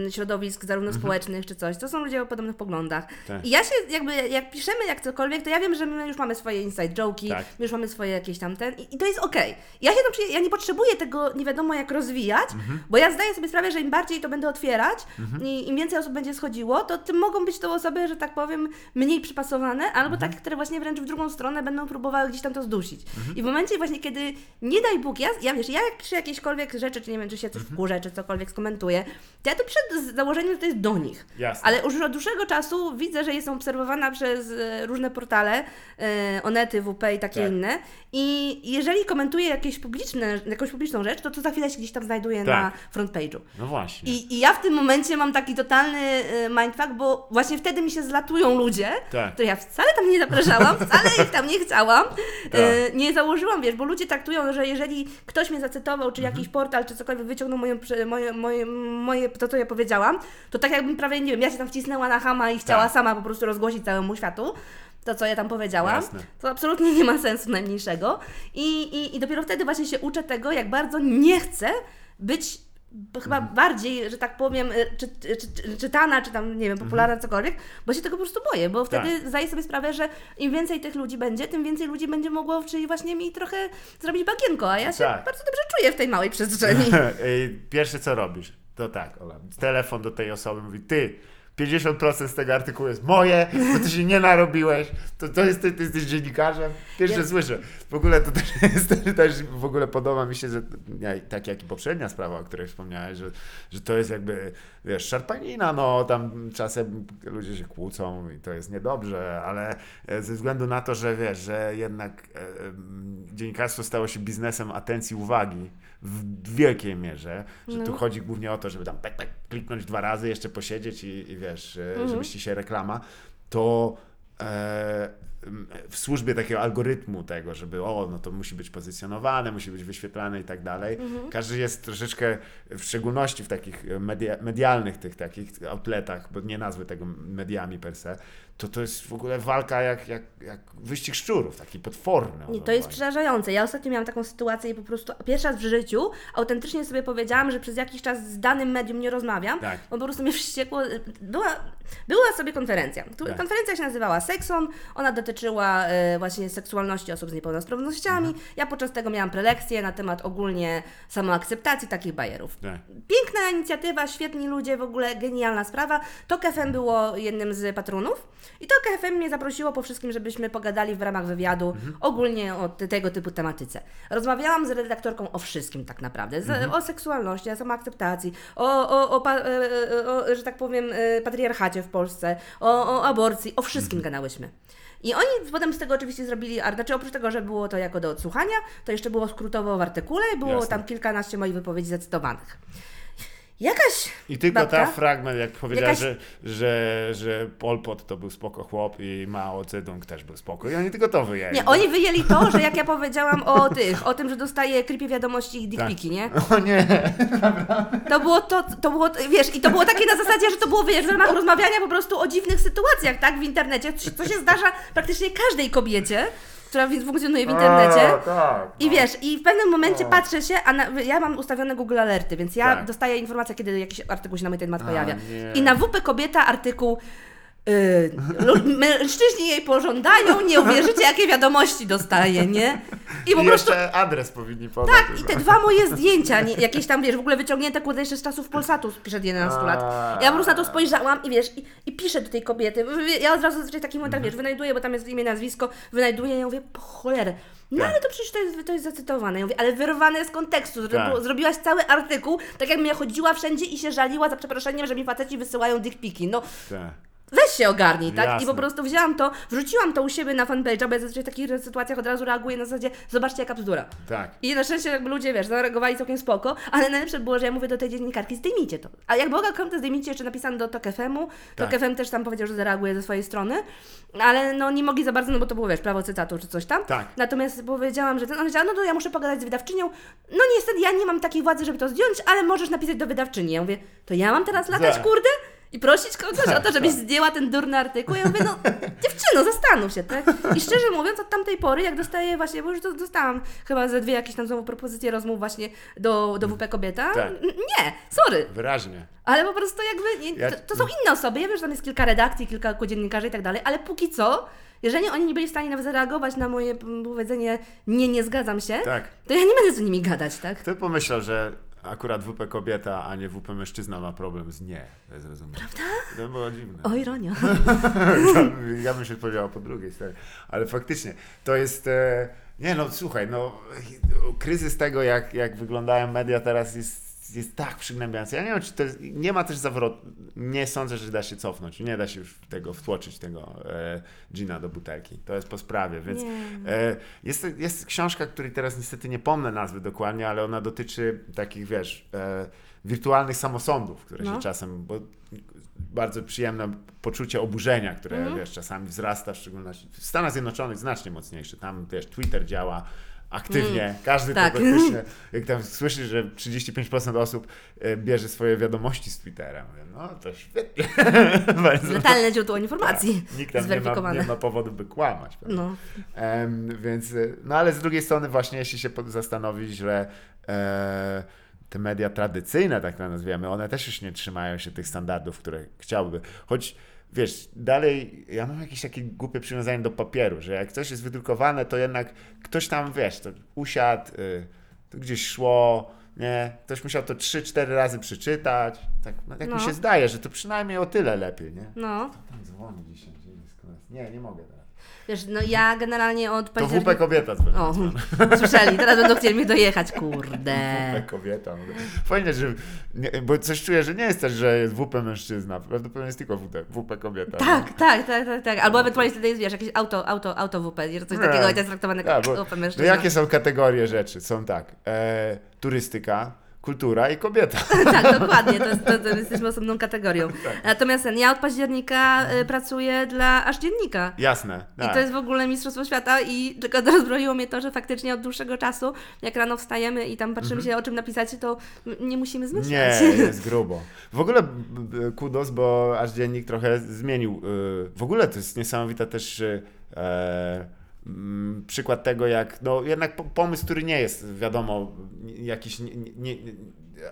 e, środowisk, zarówno społecznych czy coś, to są ludzie o podobnych poglądach. Mhm. Tak. I ja się jakby, jak piszemy jak cokolwiek, to ja wiem, że my już mamy swoje inside joke'i, Tak. my już mamy swoje jakieś tam ten i, i to jest okej. Ja się ja nie potrzebuję tego nie wiadomo jak rozwijać, Mhm. bo ja zdaję sobie sprawę, że im bardziej to będę otwierać i im więcej osób będzie schodziło, to tym mogą być to osoby, że tak powiem, mniej przypasowane, albo Mhm. takie, które właśnie wręcz w drugą stronę będą próbowały gdzieś tam to zdusić. Mhm. I w momencie właśnie, kiedy nie daj Bóg, ja, ja wiesz, ja jak piszę jakiekolwiek rzeczy, czy nie wiem, czy się coś Mhm. wkurzę, czy cokolwiek skomentuję, to ja to przed założeniem, że to jest do nich. Jasne. Ale już od dłuższego czasu widzę, że jestem obserwowana przez e, różne portale, e, Onety, WP i takie Tak. inne. I jeżeli komentuję jakieś publiczne, jakąś publiczną rzecz, to to za chwilę się gdzieś tam znajduje Tak. na front page'u. No właśnie. I, I ja w tym momencie mam taki totalny e, mindfuck, bo właśnie wtedy mi się zlatują ludzie, Tak. które ja wcale tam nie zapraszałam, wcale ich tam nie chciałam. Tak. E, nie założyłam, wiesz, bo ludzie traktują, że jeżeli ktoś mnie zacytował, czy Mhm. jakiś portal, czy cokolwiek wyciągnął moje, moje, moje, moje, to, co ja powiedziałam, to tak jakbym prawie, nie wiem, ja się tam wcisnęła na hama i chciała Tak. sama po prostu rozgłosić całemu światu to, co ja tam powiedziałam. Jasne. To absolutnie nie ma sensu najmniejszego. I, i, I dopiero wtedy właśnie się uczę tego, jak bardzo nie chcę być chyba Mhm. bardziej, że tak powiem, y, czy, czy, czy, czytana, czy tam, nie wiem, popularna, Mhm. cokolwiek, bo się tego po prostu boję, bo wtedy Tak. zdaję sobie sprawę, że im więcej tych ludzi będzie, tym więcej ludzi będzie mogło, czyli właśnie mi trochę zrobić bagienko, a ja się Tak. bardzo dobrze czuję w tej małej przestrzeni. Pierwsze co robisz, to tak, Ola, telefon do tej osoby mówi, ty, 50% z tego artykułu jest moje, bo ty się nie narobiłeś, to, to jest, ty, ty jesteś dziennikarzem. Pierwsze Ja- słyszę. W ogóle to też jest, też w ogóle podoba mi się, że tak jak i poprzednia sprawa, o której wspomniałeś, że, że to jest jakby, wiesz, szarpanina, no tam czasem ludzie się kłócą i to jest niedobrze, ale e, ze względu na to, że wiesz, że jednak e, em, dziennikarstwo stało się biznesem atencji uwagi w wielkiej mierze, że tu No. chodzi głównie o to, żeby tam pek, pek, kliknąć dwa razy, jeszcze posiedzieć i, i wiesz, e, Mhm. żeby ci się reklama, to e, w służbie takiego algorytmu tego, żeby o, no to musi być pozycjonowane, musi być wyświetlane i tak dalej. Mhm. Każdy jest troszeczkę, w szczególności w takich media, medialnych tych takich outletach, bo nie nazwę tego mediami per se, to to jest w ogóle walka jak, jak, jak wyścig szczurów, taki potworny. Nie, to jest przerażające. Ja ostatnio miałam taką sytuację i po prostu pierwszy raz w życiu autentycznie sobie powiedziałam, że przez jakiś czas z danym medium nie rozmawiam, Tak. bo po prostu mnie wściekło. Była, była sobie konferencja. Tak. Konferencja się nazywała Sekson, ona dotyczyła e, właśnie seksualności osób z niepełnosprawnościami. Mhm. Ja podczas tego miałam prelekcję na temat ogólnie samoakceptacji takich bajerów. Tak. Piękna inicjatywa, świetni ludzie, w ogóle genialna sprawa. TOK FM było jednym z patronów i TOK FM mnie zaprosiło po wszystkim, żebyśmy pogadali w ramach wywiadu Mhm. ogólnie o te- tego typu tematyce. Rozmawiałam z redaktorką o wszystkim tak naprawdę, z, Mhm. o seksualności, o samoakceptacji, o, o, o, e, e, o, że tak powiem, e, patriarchacie w Polsce, o, o aborcji, o wszystkim Mhm. gadałyśmy. I oni potem z tego oczywiście zrobili, a znaczy oprócz tego, że było to jako do odsłuchania, to jeszcze było skrótowo w artykule i było Jasne. tam kilkanaście moich wypowiedzi zacytowanych. Jakaś I tylko babka, ta fragment, jak powiedziałeś, Jakaś- że, że, że Pol Pot to był spoko chłop i Mao Zedong też był spoko. I oni tylko to wyjęli. Nie, oni wyjęli to, że jak ja powiedziałam o tych, o tym, że dostaję creepy wiadomości i dickpiki, nie? O nie! To było to, to było, wiesz, i to było takie na zasadzie, że to było, wiesz, w ramach rozmawiania po prostu o dziwnych sytuacjach, tak, w internecie, co się zdarza praktycznie każdej kobiecie, która funkcjonuje w internecie. O, tak, I no. wiesz, i w pewnym momencie O. patrzę się, a na, ja mam ustawione Google Alerty, więc ja Tak. dostaję informację, kiedy jakiś artykuł się na mój temat A, pojawia. nie. I na WP Kobieta artykuł Yy, mężczyźni jej pożądają, nie uwierzycie, jakie wiadomości dostaje, nie? I po I prostu jeszcze adres powinni podać. tak, i te dwa moje zdjęcia, nie, jakieś tam, wiesz, w ogóle wyciągnięte kurde jeszcze z czasów Polsatu sprzed 11 lat. Ja po prostu na to spojrzałam i wiesz, i, i piszę do tej kobiety. Ja od razu zazwyczaj w takich momentach, wiesz, wynajduję, bo tam jest imię, nazwisko, wynajduję i ja mówię, po cholerę. No Tak. ale to przecież to jest, to jest zacytowane. Ja mówię, ale wyrwane z kontekstu. Tak. Zrobiłaś cały artykuł, tak jakbym ja chodziła wszędzie i się żaliła za przeproszeniem, że mi faceci wysyłają dickpiki. No, Tak. Weź się ogarnij, tak? I Jasne. po prostu wzięłam to, wrzuciłam to u siebie na fanpage'a, bo ja zazwyczaj w takich sytuacjach od razu reaguję na zasadzie, zobaczcie jaka bzdura. Tak. I na szczęście jakby ludzie, wiesz, zareagowali całkiem spoko, ale najlepsze było, że ja mówię do tej dziennikarki, zdejmijcie to. A jak Boga konto zdejmijcie, jeszcze napisane do TOK FM-u, Tak. TOK FM też tam powiedział, że zareaguje ze swojej strony, ale no nie mogli za bardzo, no bo to było, wiesz, prawo cytatu czy coś tam. Tak. Natomiast powiedziałam, że ten, ona powiedziała, no to ja muszę pogadać z wydawczynią, no niestety ja nie mam takiej władzy, żeby to zdjąć, ale możesz napisać do wydawczyni. Ja mówię, to ja mam teraz latać, kurde? I prosić kogoś o to, żebyś zdjęła ten durny artykuł. Ja mówię, no dziewczyno, zastanów się, tak? I szczerze mówiąc, od tamtej pory, jak dostaję właśnie, bo już do- dostałam chyba ze dwie jakieś tam znowu propozycje rozmów właśnie do, do WP Kobieta. Tak. Nie, sorry, Wyraźnie. ale po prostu jakby, nie, to, to są inne osoby, ja wiem, że tam jest kilka redakcji, kilka dziennikarzy i tak dalej, ale póki co, jeżeli oni nie byli w stanie nawet zareagować na moje powiedzenie nie, nie zgadzam się, Tak. to ja nie będę z nimi gadać, tak? Kto pomyślał, że akurat WP kobieta, a nie WP mężczyzna ma problem z nie? To jest zrozumiałe. Prawda? To było dziwne. O, ironia. ja bym się powiedziała po drugiej stronie. Ale faktycznie, to jest... E, nie no, słuchaj, no kryzys tego, jak, jak wyglądają media teraz jest, jest tak przygnębiający. Ja nie wiem, czy to jest, nie ma też zawrotu. Nie sądzę, że da się cofnąć. Nie da się już tego wtłoczyć, tego e, gina do butelki. To jest po sprawie, więc e, jest, jest książka, której teraz niestety nie pomnę nazwy dokładnie, ale ona dotyczy takich, wiesz, e, wirtualnych samosądów, które No. się czasem, bo bardzo przyjemne poczucie oburzenia, które Mhm. wiesz, czasami wzrasta, w szczególności w Stanach Zjednoczonych znacznie mocniejsze. Tam wiesz, Twitter działa aktywnie, każdy tak. to praktycznie, jak tam słyszysz, że 35% osób e, bierze swoje wiadomości z Twittera. Mówię, no to świetnie. Letalne źródło informacji Tak. Nikt tam nie ma, nie ma powodu, by kłamać. prawda? No. Em, więc, y, no ale z drugiej strony właśnie, jeśli się zastanowić, że e, te media tradycyjne, tak to nazwiemy, one też już nie trzymają się tych standardów, które chciałyby. Choć wiesz, dalej ja mam jakieś takie głupie przywiązanie do papieru, że jak coś jest wydrukowane, to jednak ktoś tam, wiesz, to usiadł, y, to gdzieś szło, nie, ktoś musiał to 3-4 razy przeczytać. Tak, no, tak No. mi się zdaje, że to przynajmniej o tyle lepiej, nie? No, Tam dzwoni dzisiaj. Nie, nie mogę teraz. Wiesz, no ja generalnie od To października... WP kobieta. O, słyszeli, teraz będą chcieli mnie dojechać, kurde. WP kobieta. mówię. Fajnie, że. Nie, bo coś czuję, że nie jest też, że jest WP mężczyzna. Prawdopodobnie jest tylko WP, WP kobieta. Tak, tak, tak, tak, tak. Albo ewentualnie wtedy jest, wiesz, jakieś auto, auto, auto WP, że coś Nie. takiego to jest traktowane Tak, jako WP no mężczyzna. jakie są kategorie rzeczy? Są tak. E, turystyka, kultura i kobieta. tak, dokładnie, to, jest, to, to jesteśmy osobną kategorią. Tak. Natomiast ten, ja od października y, pracuję dla aż dziennika. Jasne. I Tak. to jest w ogóle Mistrzostwo Świata i tylko rozbroiło mnie to, że faktycznie od dłuższego czasu, jak rano wstajemy i tam patrzymy się o czym napisać, to nie musimy zmyślać. Mhm. Nie, jest grubo. W ogóle kudos, bo aż dziennik trochę zmienił. y, W ogóle to jest niesamowita też y, przykład tego, jak no jednak po- pomysł, który nie jest wiadomo jakiś nie, nie, nie,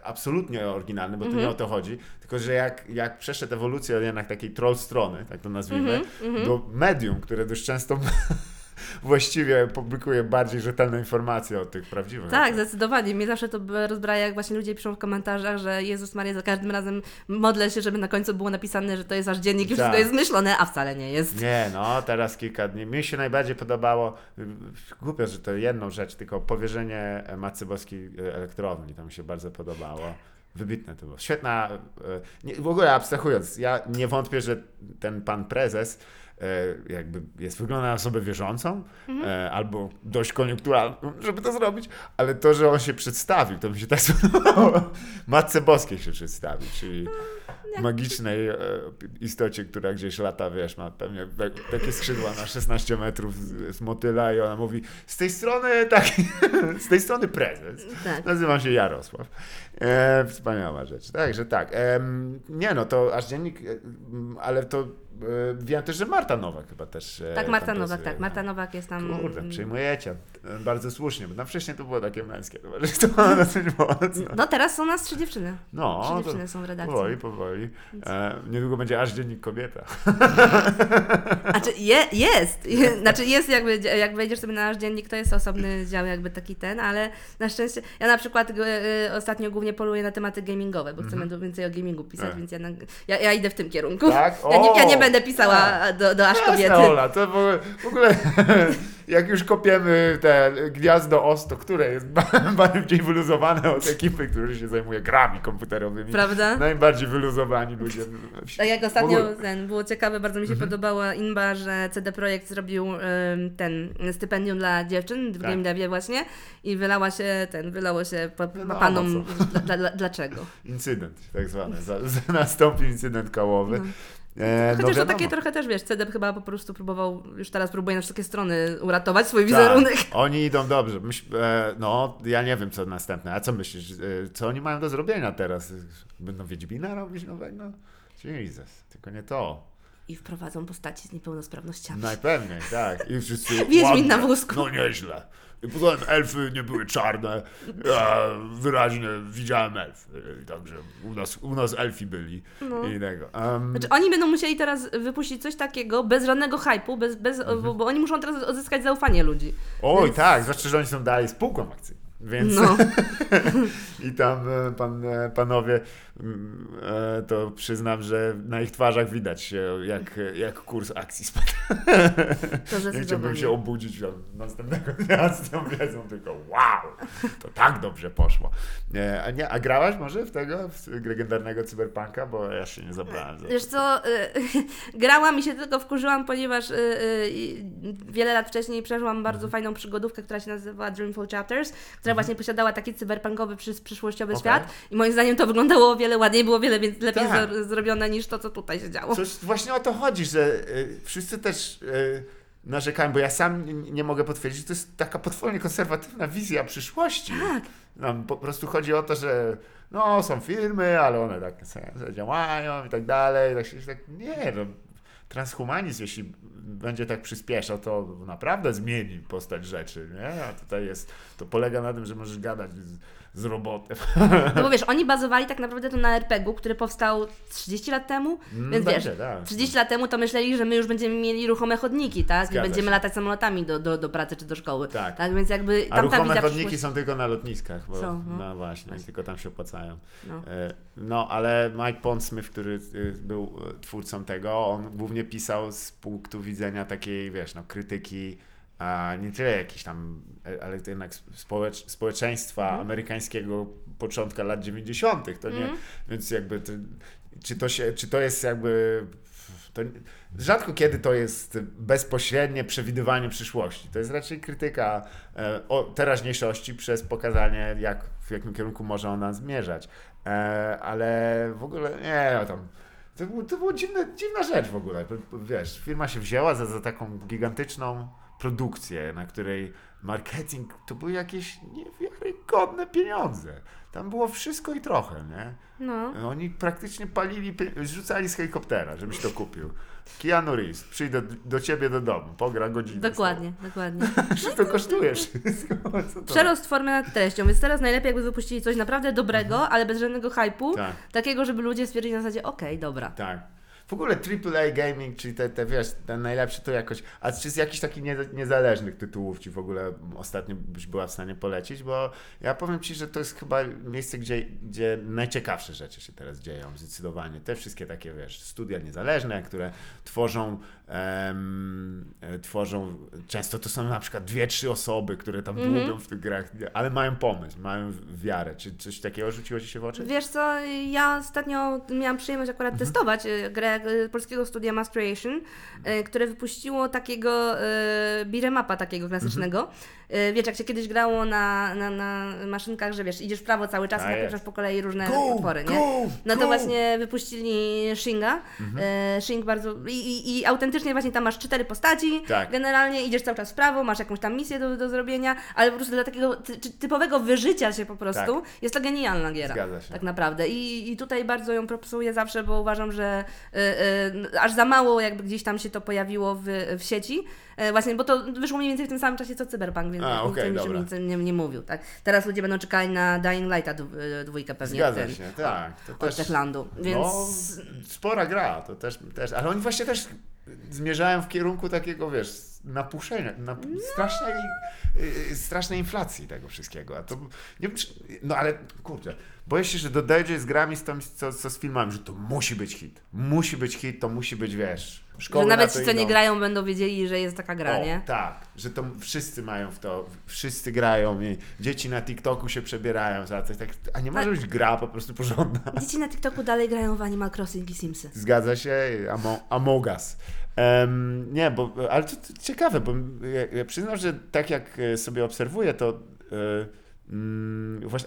absolutnie oryginalny, bo to nie o to chodzi, tylko że jak, jak przeszedł ewolucję od jednak takiej troll strony, tak to nazwijmy, do medium, które dość często właściwie publikuje bardziej rzetelne informacje o tych prawdziwych. Tak, rzeczach. zdecydowanie. Mnie zawsze to rozbraja, jak właśnie ludzie piszą w komentarzach, że Jezus Maria, za każdym razem modlę się, żeby na końcu było napisane, że to jest aż dziennik, już Tak. to jest zmyślone, a wcale nie jest. Nie, no teraz kilka dni. Mi się najbardziej podobało, głupio, że to jedną rzecz, tylko powierzenie Matcy Boskiej y, elektrowni, to mi się bardzo podobało. Wybitne to było. Świetna, y, nie, w ogóle abstrahując, ja nie wątpię, że ten pan prezes jakby jest, wygląda na osobę wierzącą, y, albo dość koniunkturalną, żeby to zrobić, ale to, że on się przedstawił, to mi się tak spodobało. Matce Boskiej się przedstawił, czyli magicznej e, istocie, która gdzieś lata, wiesz, ma pewnie tak, takie skrzydła na 16 metrów z, motyla i ona mówi z tej strony taki, z tej strony prezes. Tak. Nazywam się Jarosław. E, wspaniała rzecz. Także tak. Em, nie no, to aż dziennik, e, ale to e, wiem też, że Marta Nowak chyba też. e, Tak, Marta Nowak, tak. Marta Nowak jest tam. Kurde, przyjmujecie. E, Bardzo słusznie, bo tam wcześniej to było takie męskie towarzystwo dosyć mocno. No teraz są nas trzy dziewczyny. No, Trzy dziewczyny są w redakcji. powoli, powoli. E, niedługo będzie aż dziennik kobieta. Znaczy je, jest, je, znaczy jest jakby, jak wejdziesz sobie na nasz dziennik, to jest osobny dział jakby taki ten, ale na szczęście, ja na przykład y, ostatnio głównie poluję na tematy gamingowe, bo chcemy dużo więcej o gamingu pisać, Tak. więc ja, na, ja, ja idę w tym kierunku. Tak? Ja, nie, ja O! nie będę pisała do, do aż kobiety. Ola, to w ogóle, jak już kopiemy te gniazdo OS, to które jest ba- bardziej wyluzowane od ekipy, która się zajmuje grami komputerowymi. Prawda? Najbardziej wyluzowani ludzie. Tak jak ostatnio ten, było ciekawe, bardzo mi się Mhm. podobała Inba, że CD Projekt zrobił ten stypendium dla dziewczyn w Tak. Game Devie właśnie i wylała się ten, wylało się po, po No, panom no dla, dlaczego. Incydent, tak zwany. Nastąpił incydent kałowy. E, Chociaż to wiadomo. takie trochę też, wiesz, CD chyba po prostu próbował, już teraz próbuje na wszystkie strony uratować swój Tak, wizerunek. Oni idą dobrze. Myśl, e, no, ja nie wiem, co następne. A co myślisz? E, co oni mają do zrobienia teraz? Będą Wiedźmina robić nowego? Jesus, tylko nie to. I wprowadzą postaci z niepełnosprawnościami. Najpewniej, tak. I wszyscy Wiedźmin na wózku. No nieźle. I potem elfy nie były czarne. Ja wyraźnie widziałem elfy. Także u nas, u nas elfi byli. No. I tego. Um, Znaczy, oni będą musieli teraz wypuścić coś takiego bez żadnego hypu, bez, bez, Mhm. bo, bo oni muszą teraz odzyskać zaufanie ludzi. oj, więc- tak, zwłaszcza, że oni są dalej spółką akcyjną. Więc No. i tam e, pan, e, panowie, mm, e, to przyznam, że na ich twarzach widać jak, jak kurs akcji spadł. To Nie chciałbym się obudzić następnego dnia z tą wiedzą, tylko wow, to tak dobrze poszło. A, nie, a grałaś może w tego, w legendarnego cyberpunka? Bo ja się nie zabrałem. Za... Wiesz co, grałam i się tylko wkurzyłam, ponieważ wiele lat wcześniej przeżyłam bardzo Mhm. fajną przygodówkę, która się nazywała Dreamful Chapters, która właśnie posiadała taki cyberpunkowy, przy, przyszłościowy Okej. świat i moim zdaniem to wyglądało o wiele ładniej, było o wiele lepiej Tak. zro- zrobione niż to, co tutaj się działo. Coś, właśnie o to chodzi, że y, wszyscy też y, narzekają, bo ja sam nie, mogę potwierdzić, że to jest taka potwornie konserwatywna wizja przyszłości. Tak. Nam po prostu chodzi o to, że no, są firmy, ale one tak działają i tak dalej. Tak, się, tak, nie, no, transhumanizm, jeśli będzie tak przyspieszał, to naprawdę zmieni postać rzeczy, nie? A tutaj jest, to polega na tym, że możesz gadać z, robotem. No bo wiesz, oni bazowali tak naprawdę to na RPG-u, który powstał 30 lat temu, więc wiesz, Będzie, tak. 30 lat temu to myśleli, że my już będziemy mieli ruchome chodniki, tak? Zgadza I będziemy się. latać samolotami do, do, do pracy czy do szkoły. Tak. Więc jakby A tam ta ruchome chodniki przyszłości- są tylko na lotniskach, bo, Są, no. no. właśnie, i tylko tam się opłacają. No. E, No, ale Mike Pondsmith, który y, był e, twórcą tego, on głównie pisał z punktu widzenia takiej, wiesz, no, krytyki, a nie tyle jakiś tam, e, ale to jednak społecz, społeczeństwa Mhm. amerykańskiego początka lat 90., to nie, Mhm. więc jakby, to, czy, to się, czy to jest jakby, to rzadko kiedy to jest bezpośrednie przewidywanie przyszłości. To jest raczej krytyka e, o teraźniejszości przez pokazanie, jak, w jakim kierunku może ona zmierzać. E, ale w ogóle nie, no tam. To, to było dziwne, dziwna rzecz w ogóle. Wiesz, firma się wzięła za, za taką gigantyczną produkcję, na której marketing to były jakieś niewiarygodne pieniądze. Tam było wszystko i trochę, nie? No. Oni praktycznie palili, pie- rzucali z helikoptera, żebyś to kupił. Keanu Reeves, przyjdę do ciebie do domu, pogra godzinę. Dokładnie, dokładnie. tobą. To kosztuje wszystko. Przerost formy nad treścią, więc teraz najlepiej jakby wypuścili coś naprawdę dobrego, ale bez żadnego hypu, Tak. takiego, żeby ludzie stwierdzili na zasadzie, okej, dobra. Tak. W ogóle AAA gaming, czyli te, te wiesz, ten najlepszy to jakoś. A czy z jakichś takich nie, niezależnych tytułów ci w ogóle ostatnio byś była w stanie polecić? Bo ja powiem ci, że to jest chyba miejsce, gdzie, gdzie najciekawsze rzeczy się teraz dzieją, zdecydowanie. Te wszystkie takie, wiesz, studia niezależne, które tworzą, em, e, tworzą, często to są na przykład dwie, trzy osoby, które tam Mhm. dłubią w tych grach, ale mają pomysł, mają wiarę. Czy coś takiego rzuciło ci się w oczy? Wiesz co, ja ostatnio miałam przyjemność akurat Mhm. testować y, grę y, polskiego studia Mass Creation, y, które wypuściło takiego y, beat'em upa takiego klasycznego. Mhm. Wiesz, jak się kiedyś grało na, na, na maszynkach, że wiesz, idziesz w prawo cały czas i Tak po kolei różne Go, utwory, nie? go, No to go. właśnie wypuścili Shinga. Mhm. Shing bardzo. I, i, I autentycznie właśnie tam masz cztery postaci. Tak. Generalnie idziesz cały czas w prawo, masz jakąś tam misję do, do zrobienia, ale po prostu dla takiego ty, ty- typowego wyżycia się po prostu jest to genialna giera. Tak. Zgadza się. Tak naprawdę. I, I tutaj bardzo ją propsuję zawsze, bo uważam, że y, aż za mało jakby gdzieś tam się to pojawiło w, w sieci. E, właśnie, bo to wyszło mniej więcej w tym samym czasie co Cyberpunk, więc A, nikt okej, o niczym dobra. nic nie, nie mówił. Tak? Teraz ludzie będą czekali na Dying Lighta y, dwójkę pewnie. Zgadza ten, się, tak. To Od też, Techlandu. Więc No, spora gra, to też, też, ale oni właśnie też zmierzają w kierunku takiego, wiesz, napuszenia, na, strasznej, y, strasznej inflacji tego wszystkiego. A to, nie no ale kurczę, boję się, że dodajecie z grami z, tam, co, co z filmami, że to musi być hit. Musi być hit, to musi być, wiesz, szkoły Że na nawet ci, co nie idą. grają, będą wiedzieli, że jest taka gra, O, nie? Tak, że to wszyscy mają w to, wszyscy grają i dzieci na TikToku się przebierają za coś, tak, a nie może być gra po prostu porządna. Dzieci na TikToku dalej grają w Animal Crossing i Simsy. Zgadza się, Amo, Among Us. Em, nie, bo, ale to, to ciekawe, bo ja, ja przyznam, że tak jak e, sobie obserwuję, to właśnie,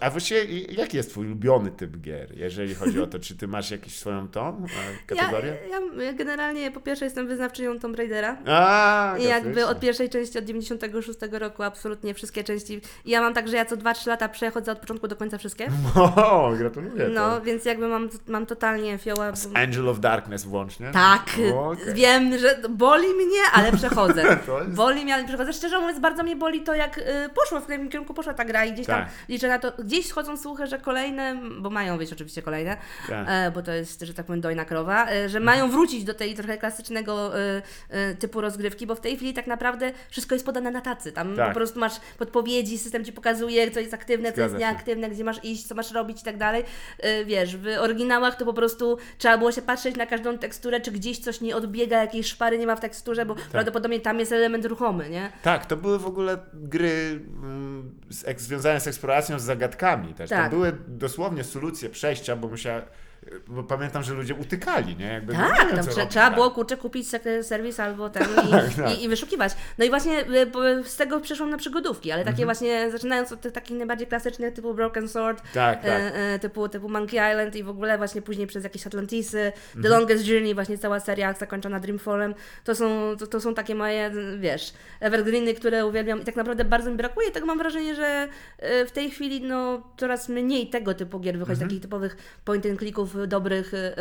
a właściwie jaki jest twój ulubiony typ gier, jeżeli chodzi o to, czy ty masz jakąś swoją tą e, kategorię? Ja, ja generalnie po pierwsze jestem wyznawczynią Tomb Raidera. A, I jakby od pierwszej części, od 96 roku absolutnie wszystkie części. Ja mam tak, że ja co 2-3 lata przechodzę od początku do końca wszystkie. O, gratuluję. No, to. więc jakby mam, mam totalnie fioła. Z Angel of Darkness włącznie? Tak, O, okej. wiem, że boli mnie, ale przechodzę. Jest- Boli mnie, ale przechodzę. Szczerze mówiąc, bardzo mnie boli to, jak y, poszło, w którym kierunku poszła ta gra i gdzieś tam Tak. liczę na to. Gdzieś schodzą słuchy, że kolejne, bo mają być oczywiście kolejne, Tak. e, bo to jest, że tak powiem, dojna krowa, e, że mają wrócić do tej trochę klasycznego e, e, typu rozgrywki, bo w tej chwili tak naprawdę wszystko jest podane na tacy. Tam Tak. po prostu masz podpowiedzi, system ci pokazuje, co jest aktywne, co Zgadza jest się. nieaktywne, gdzie masz iść, co masz robić i tak dalej. E, Wiesz, w oryginałach to po prostu trzeba było się patrzeć na każdą teksturę, czy gdzieś coś nie odbiega, jakiejś szpary nie ma w teksturze, bo prawdopodobnie tam jest element ruchomy, nie? Tak, to były w ogóle gry mm, z, ek, związane z eksploracją, z zagadkami też. Tak. To były dosłownie solucje przejścia, bo musiała, bo pamiętam, że ludzie utykali, nie? Jakby nie Tak, tam co trze- robić, trzeba tak. było kurczę kupić serwis albo ten i, tak. i, i wyszukiwać. No i właśnie y, z tego przeszłam na przygodówki, ale takie Mhm. właśnie zaczynając od tych takich najbardziej klasycznych typu Broken Sword, Tak, tak. e, e, typu, typu Monkey Island i w ogóle właśnie później przez jakieś Atlantisy, Mhm. The Longest Journey, właśnie cała seria zakończona Dreamfallem, to są, to, to są takie moje, wiesz, evergreeny, które uwielbiam i tak naprawdę bardzo mi brakuje. Tak mam wrażenie, że e, w tej chwili no coraz mniej tego typu gier wychodzi, Mhm. takich typowych point and clicków dobrych, e,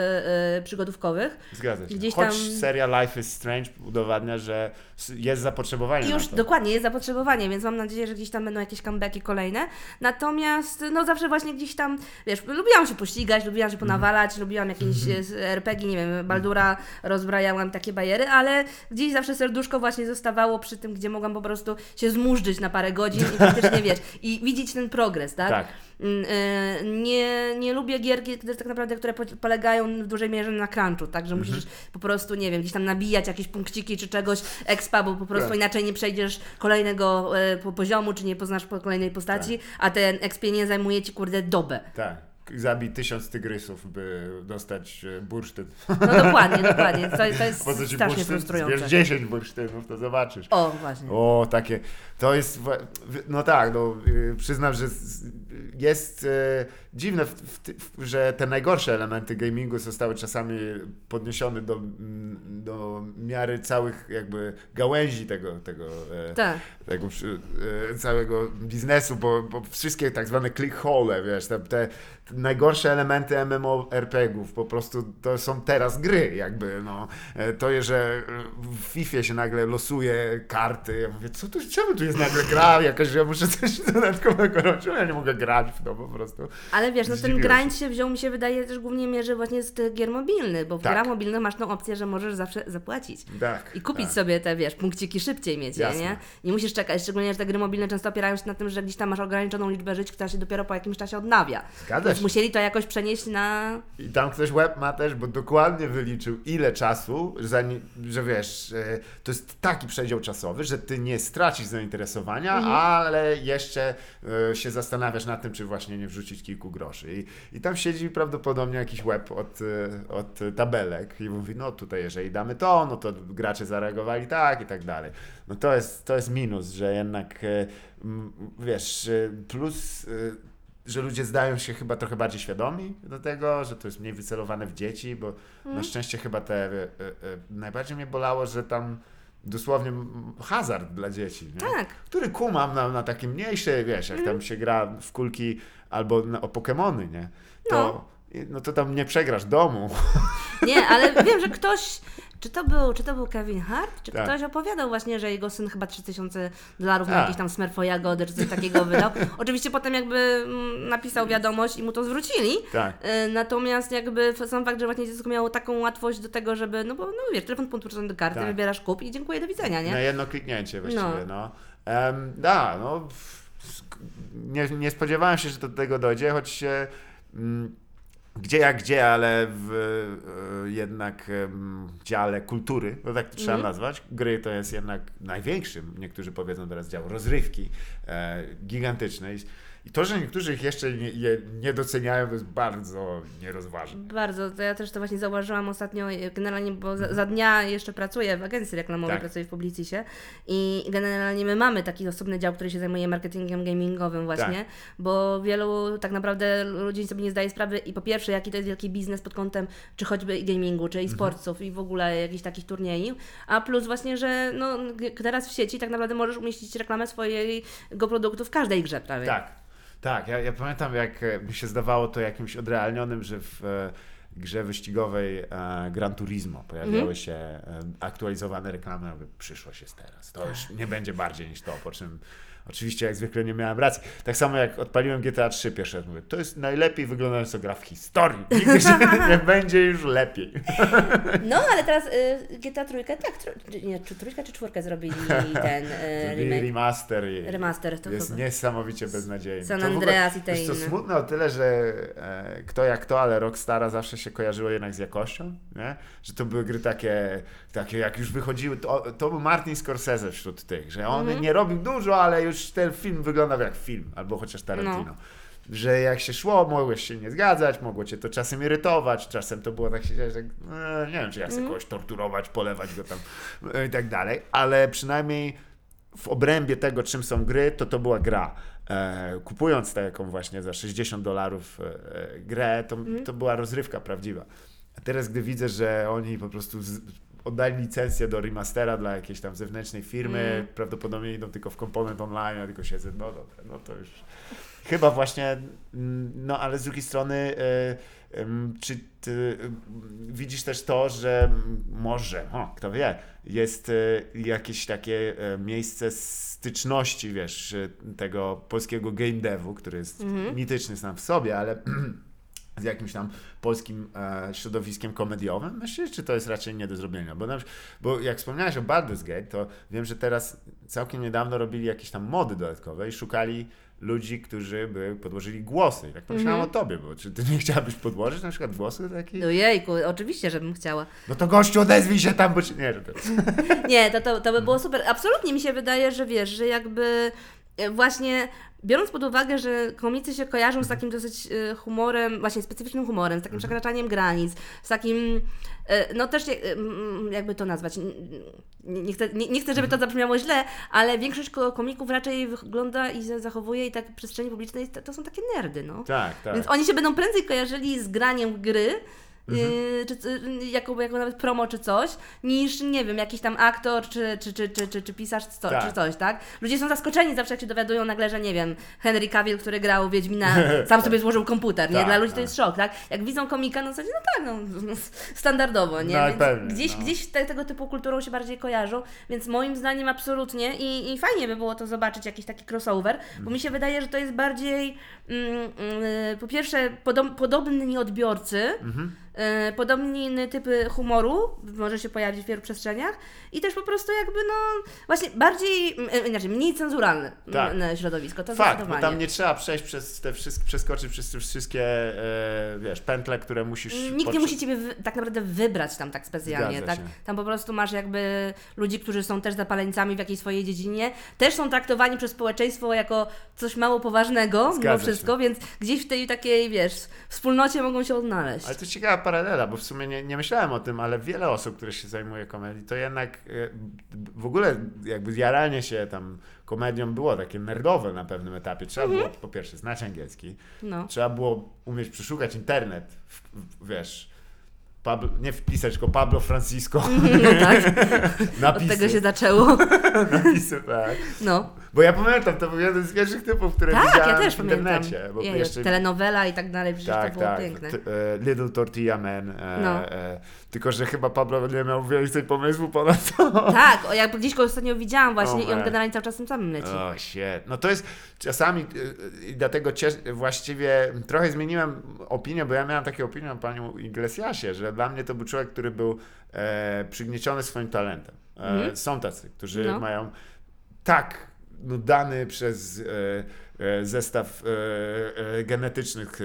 e, przygodówkowych. Zgadza się. Gdzieś Choć tam- seria Life is Strange udowadnia, że jest zapotrzebowanie już dokładnie jest zapotrzebowanie, więc mam nadzieję, że gdzieś tam będą jakieś comebacki kolejne. Natomiast no zawsze właśnie gdzieś tam, wiesz, lubiłam się pościgać, lubiłam się ponawalać, lubiłam jakieś mm RPG, nie wiem, Baldura, rozbrajałam takie bajery, ale gdzieś zawsze serduszko właśnie zostawało przy tym, gdzie mogłam po prostu się zmurzyć na parę godzin i faktycznie, wiesz, i widzieć ten progres, tak? Tak. Mm, y, Nie, nie lubię gierki, które tak naprawdę, które po- polegają w dużej mierze na crunchu, tak, że musisz po prostu, nie wiem, gdzieś tam nabijać jakieś punkciki czy czegoś, expa, bo po prostu Tak. inaczej nie przejdziesz kolejnego e, po poziomu, czy nie poznasz po kolejnej postaci, a ten expie nie zajmuje Ci, kurde, dobę. Tak. Zabij tysiąc tygrysów, by dostać e, bursztyn. No dokładnie, dokładnie, to, to jest Po co ci strasznie bursztyn? frustrujące. Zbierz 10 bursztynów, to zobaczysz. O, właśnie. O, takie. To jest. No tak, no, y, przyznam, że z- jest e, dziwne, w, w, że te najgorsze elementy gamingu zostały czasami podniesione do, mm, do miary całych jakby gałęzi tego, tego, e, Tak. tego e, całego biznesu, bo, bo wszystkie tak zwane clickhole, wiesz, te, te najgorsze elementy MMORPG-ów po prostu to są teraz gry, jakby, no. E, To jest, że w FIFA się nagle losuje karty, ja mówię, co tu, czemu tu jest nagle gra jakaś, ja muszę coś dodatkowego robić, ja nie mogę grać w to po prostu. Ale wiesz, no ten grind się wziął, mi się wydaje, też głównie mierzy właśnie z tych gier mobilnych, bo w Tak. grach mobilnych masz tą opcję, że możesz zawsze zapłacić. Tak. I kupić tak. sobie te, wiesz, punkciki szybciej mieć, Jasne. nie? Nie musisz czekać, szczególnie, że te gry mobilne często opierają się na tym, że gdzieś tam masz ograniczoną liczbę żyć, która się dopiero po jakimś czasie odnawia. Zgadza Więc się. musieli to jakoś przenieść na... I tam ktoś web ma też, bo dokładnie wyliczył ile czasu, zanim, że wiesz, to jest taki przedział czasowy, że ty nie stracisz zainteresowania, ale jeszcze e, się zastanawiasz nad tym, czy właśnie nie wrzucić kilku groszy. I, i tam siedzi prawdopodobnie jakiś web od, e, od tabelek i mówi, no tutaj jeżeli damy to, no to gracze zareagowali tak i tak dalej. No to jest, to jest minus, że jednak, e, wiesz, e, plus... że ludzie zdają się chyba trochę bardziej świadomi do tego, że to jest mniej wycelowane w dzieci, bo na szczęście chyba te. E, e, e, najbardziej mnie bolało, że tam dosłownie hazard dla dzieci, nie? Tak. który kumam na, na takie mniejsze, wiesz, jak tam się gra w kulki albo na, o Pokemony, nie? To, no. to tam nie przegrasz domu. Nie, ale wiem, że ktoś, czy to był, czy to był Kevin Hart, czy Tak. ktoś opowiadał właśnie, że jego syn chyba 3000 dolarów na A. jakieś tam smerfo jagody, czy coś takiego wydał. Oczywiście potem jakby mm, napisał wiadomość i mu to zwrócili. Tak. E, Natomiast jakby sam fakt, że właśnie dziecko miało taką łatwość do tego, żeby, no bo no wiesz, telefon podłączony do karty, Tak. wybierasz kup i dziękuję, do widzenia, nie? Na jedno kliknięcie właściwie, No. no. Em, da, no. Nie, nie spodziewałem się, że do tego dojdzie, choć się mm, gdzie jak gdzie, ale w e, jednak em, dziale kultury, no tak to trzeba Mhm. nazwać. Gry to jest jednak największym, niektórzy powiedzą teraz dział rozrywki e, gigantycznej. I to, że niektórzy ich jeszcze nie, je nie doceniają, to jest bardzo nierozważne. Bardzo, to ja też to właśnie zauważyłam ostatnio, e, generalnie, bo za, za dnia jeszcze pracuję w agencji reklamowej, Tak. pracuję w Publicisie i generalnie my mamy taki osobny dział, który się zajmuje marketingiem gamingowym właśnie, Tak. bo wielu tak naprawdę ludzi sobie nie zdaje sprawy i po pierwsze, jaki to jest wielki biznes pod kątem czy choćby i gamingu, czy e-sportsów i w ogóle jakichś takich turniejów, a plus właśnie, że no, teraz w sieci tak naprawdę możesz umieścić reklamę swojego produktu w każdej grze prawie. Tak, tak. Ja, ja pamiętam, jak e, mi się zdawało to jakimś odrealnionym, że w e, grze wyścigowej e, Gran Turismo pojawiały Mhm. się aktualizowane reklamy, aby przyszłość jest teraz. To już nie będzie bardziej niż to, po czym oczywiście jak zwykle nie miałem racji. Tak samo jak odpaliłem GTA 3 pierwszy raz, mówię, to jest najlepiej wyglądająca gra w historii. Nigdy się nie będzie już lepiej. No, ale teraz y, GTA trójkę, tak, tro, czy- nie, czy trójkę czy czwórkę zrobili ten y, remake, remaster remaster. To jest chyba. niesamowicie beznadziejny. San To Andreas i te inne. smutne o tyle, że e, kto jak to, ale Rockstara zawsze się kojarzyło jednak z jakością, nie? Że to były gry takie, takie jak już wychodziły, to, to był Martin Scorsese wśród tych, że on Mhm. nie robił dużo, ale już ten film wyglądał jak film, albo chociaż Tarantino. No. Że jak się szło, mogłeś się nie zgadzać, mogło cię to czasem irytować, czasem to było tak się dzieje, że e, nie wiem, czy ja chcę Mhm. kogoś torturować, polewać go tam e, i tak dalej, ale przynajmniej w obrębie tego, czym są gry, to to była gra. E, kupując taką właśnie za 60 dolarów e, grę, to, to była rozrywka prawdziwa. A teraz, gdy widzę, że oni po prostu z, oddali licencję do remastera dla jakiejś tam zewnętrznej firmy, Mm. prawdopodobnie idą tylko w komponent online, a tylko siedzę, no dobra, no to już... Chyba właśnie, mm, no ale z drugiej strony, e, em, czy ty widzisz też to, że mm, może, o, kto wie, jest e, jakieś takie e, miejsce styczności, wiesz, tego polskiego game devu, który jest Mhm. mityczny sam w sobie, ale z jakimś tam polskim e, środowiskiem komediowym? Myślisz, czy to jest raczej nie do zrobienia? Bo, na, bo jak wspomniałeś o Baldur's Gate, to wiem, że teraz całkiem niedawno robili jakieś tam mody dodatkowe i szukali ludzi, którzy by podłożyli głosy. I tak pomyślałem Mhm. o tobie, bo czy ty nie chciałabyś podłożyć na przykład głosy taki? Ojejku, oczywiście, żebym chciała. No to gościu odezwij się tam, bo czy... nie, że to... Nie, to, to, to by było super. Absolutnie mi się wydaje, że wiesz, że jakby właśnie biorąc pod uwagę, że komicy się kojarzą z takim dosyć e, humorem, właśnie specyficznym humorem, z takim przekraczaniem granic, z takim, e, no też nie- mm, jakby to nazwać, nie, chcę, nie, nie chcę, żeby to zabrzmiało źle, ale większość ko- komików raczej wygląda i za- zachowuje i tak w przestrzeni publicznej, to, są takie nerdy, no. Tak, tak. Więc oni się będą prędzej kojarzyli z graniem gry, Mhm. yy, czy, czy, jako, jako nawet promo czy coś, niż, nie wiem, jakiś tam aktor czy, czy, czy, czy, czy, czy pisarz co, Tak. czy coś, tak? Ludzie są zaskoczeni zawsze, jak się dowiadują nagle, że nie wiem, Henry Cavill, który grał Wiedźmina, sam sobie złożył komputer, nie? Tak, Dla ludzi to tak. jest szok, tak? Jak widzą komika, no w zasadzie, no tak, no, standardowo, nie? No, pewnie, gdzieś, no. gdzieś te, tego typu kulturą się bardziej kojarzą, więc moim zdaniem absolutnie i, i fajnie by było to zobaczyć, jakiś taki crossover, bo mi się wydaje, że to jest bardziej mm, mm, po pierwsze podob, podobni odbiorcy, Mhm. E, podobne typy humoru może się pojawić w wielu przestrzeniach i też po prostu jakby no właśnie bardziej, e, inaczej, mniej cenzuralne Tak. środowisko, to Fakt, bo tam nie trzeba przejść przez te wszystkie, przeskoczyć przez te wszystkie, e, wiesz, pętle, które musisz... Nikt nie musi ciebie tak naprawdę wybrać tam tak specjalnie, tak? się. Tam po prostu masz jakby ludzi, którzy są też zapaleńcami w jakiejś swojej dziedzinie, też są traktowani przez społeczeństwo jako coś mało poważnego mimo Zgadza wszystko, więc gdzieś w tej takiej, wiesz, wspólnocie mogą się odnaleźć. Ale to ciekawa paralela, bo w sumie nie, nie myślałem o tym, ale wiele osób, które się zajmuje komedią, to jednak e, w ogóle jakby jaranie się tam komedią było takie nerdowe na pewnym etapie. Trzeba Mhm. było po pierwsze znać angielski, No. trzeba było umieć przeszukać internet, w, w, wiesz, Pablo, nie wpisać, tylko Pablo Francisco. tak, napisy, od tego się zaczęło. napisy, tak. No. Bo ja pamiętam, to był jeden z pierwszych typów, które Tak, widziałem ja też w pamiętam. internecie. Bo Jej, jeszcze... Telenowela i tak dalej, przecież Tak, to było tak. piękne. T- e, Little Tortilla Man. E, No. e, tylko, że chyba Pablo nie miał więcej pomysłu ponad to. Tak, o, jak gdzieś go ostatnio widziałam właśnie O, i on generalnie cały czas tym samym leci. O, shit. No to jest czasami y, i dlatego cies- właściwie trochę zmieniłem opinię, bo ja miałem takie opinię o panią Iglesiasie, że dla mnie to był człowiek, który był e, przygnieciony swoim talentem. E, Mhm. Są tacy, którzy No. mają tak dany przez e, e, zestaw e, genetycznych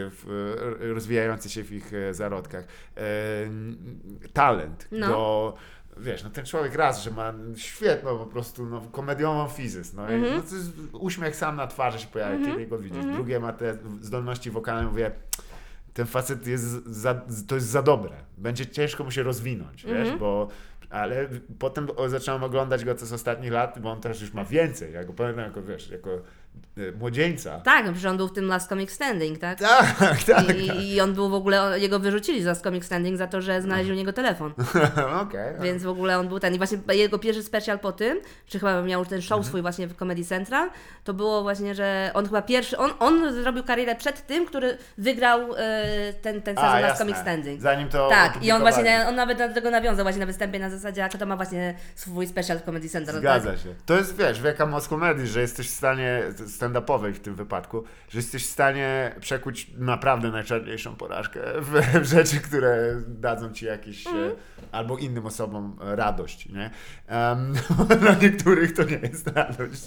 rozwijający się w ich zarodkach talent No. do wiesz, no ten człowiek raz, że ma świetną po prostu no, komediową fizys, no, i, Mhm. no to jest uśmiech sam na twarzy się pojawia, kiedy go widzisz. Drugie ma te zdolności wokalne, mówię, ten facet jest za, to jest za dobre. Będzie ciężko mu się rozwinąć, wiesz, Mhm. bo ale potem zacząłem oglądać go z ostatnich lat, bo on teraz już ma więcej. Ja go pamiętam jako, wiesz, jako młodzieńca. Tak, przecież on był w tym Last Comic Standing, tak? Tak, tak, tak. I, I on był w ogóle, jego wyrzucili z Last Comic Standing za to, że znaleźli u niego telefon. Okej. Więc w ogóle on był ten. I właśnie jego pierwszy special po tym, czy chyba miał ten show swój właśnie w Comedy Central, to było właśnie, że on chyba pierwszy, on, on zrobił karierę przed tym, który wygrał e, ten, ten sezon A, Last. Comic Standing. Zanim to Tak, i on właśnie, on nawet do tego nawiązał właśnie na występie na zasadzie, a to ma właśnie swój special w Comedy Central. Zgadza tak? się. To jest, wiesz, wielka moc komedii, że jesteś w stanie, stand-upowej w tym wypadku, że jesteś w stanie przekuć naprawdę najczarniejszą porażkę w, w rzeczy, które dadzą ci jakieś, Mhm. e, albo innym osobom radość, nie? Em, dla niektórych to nie jest radość,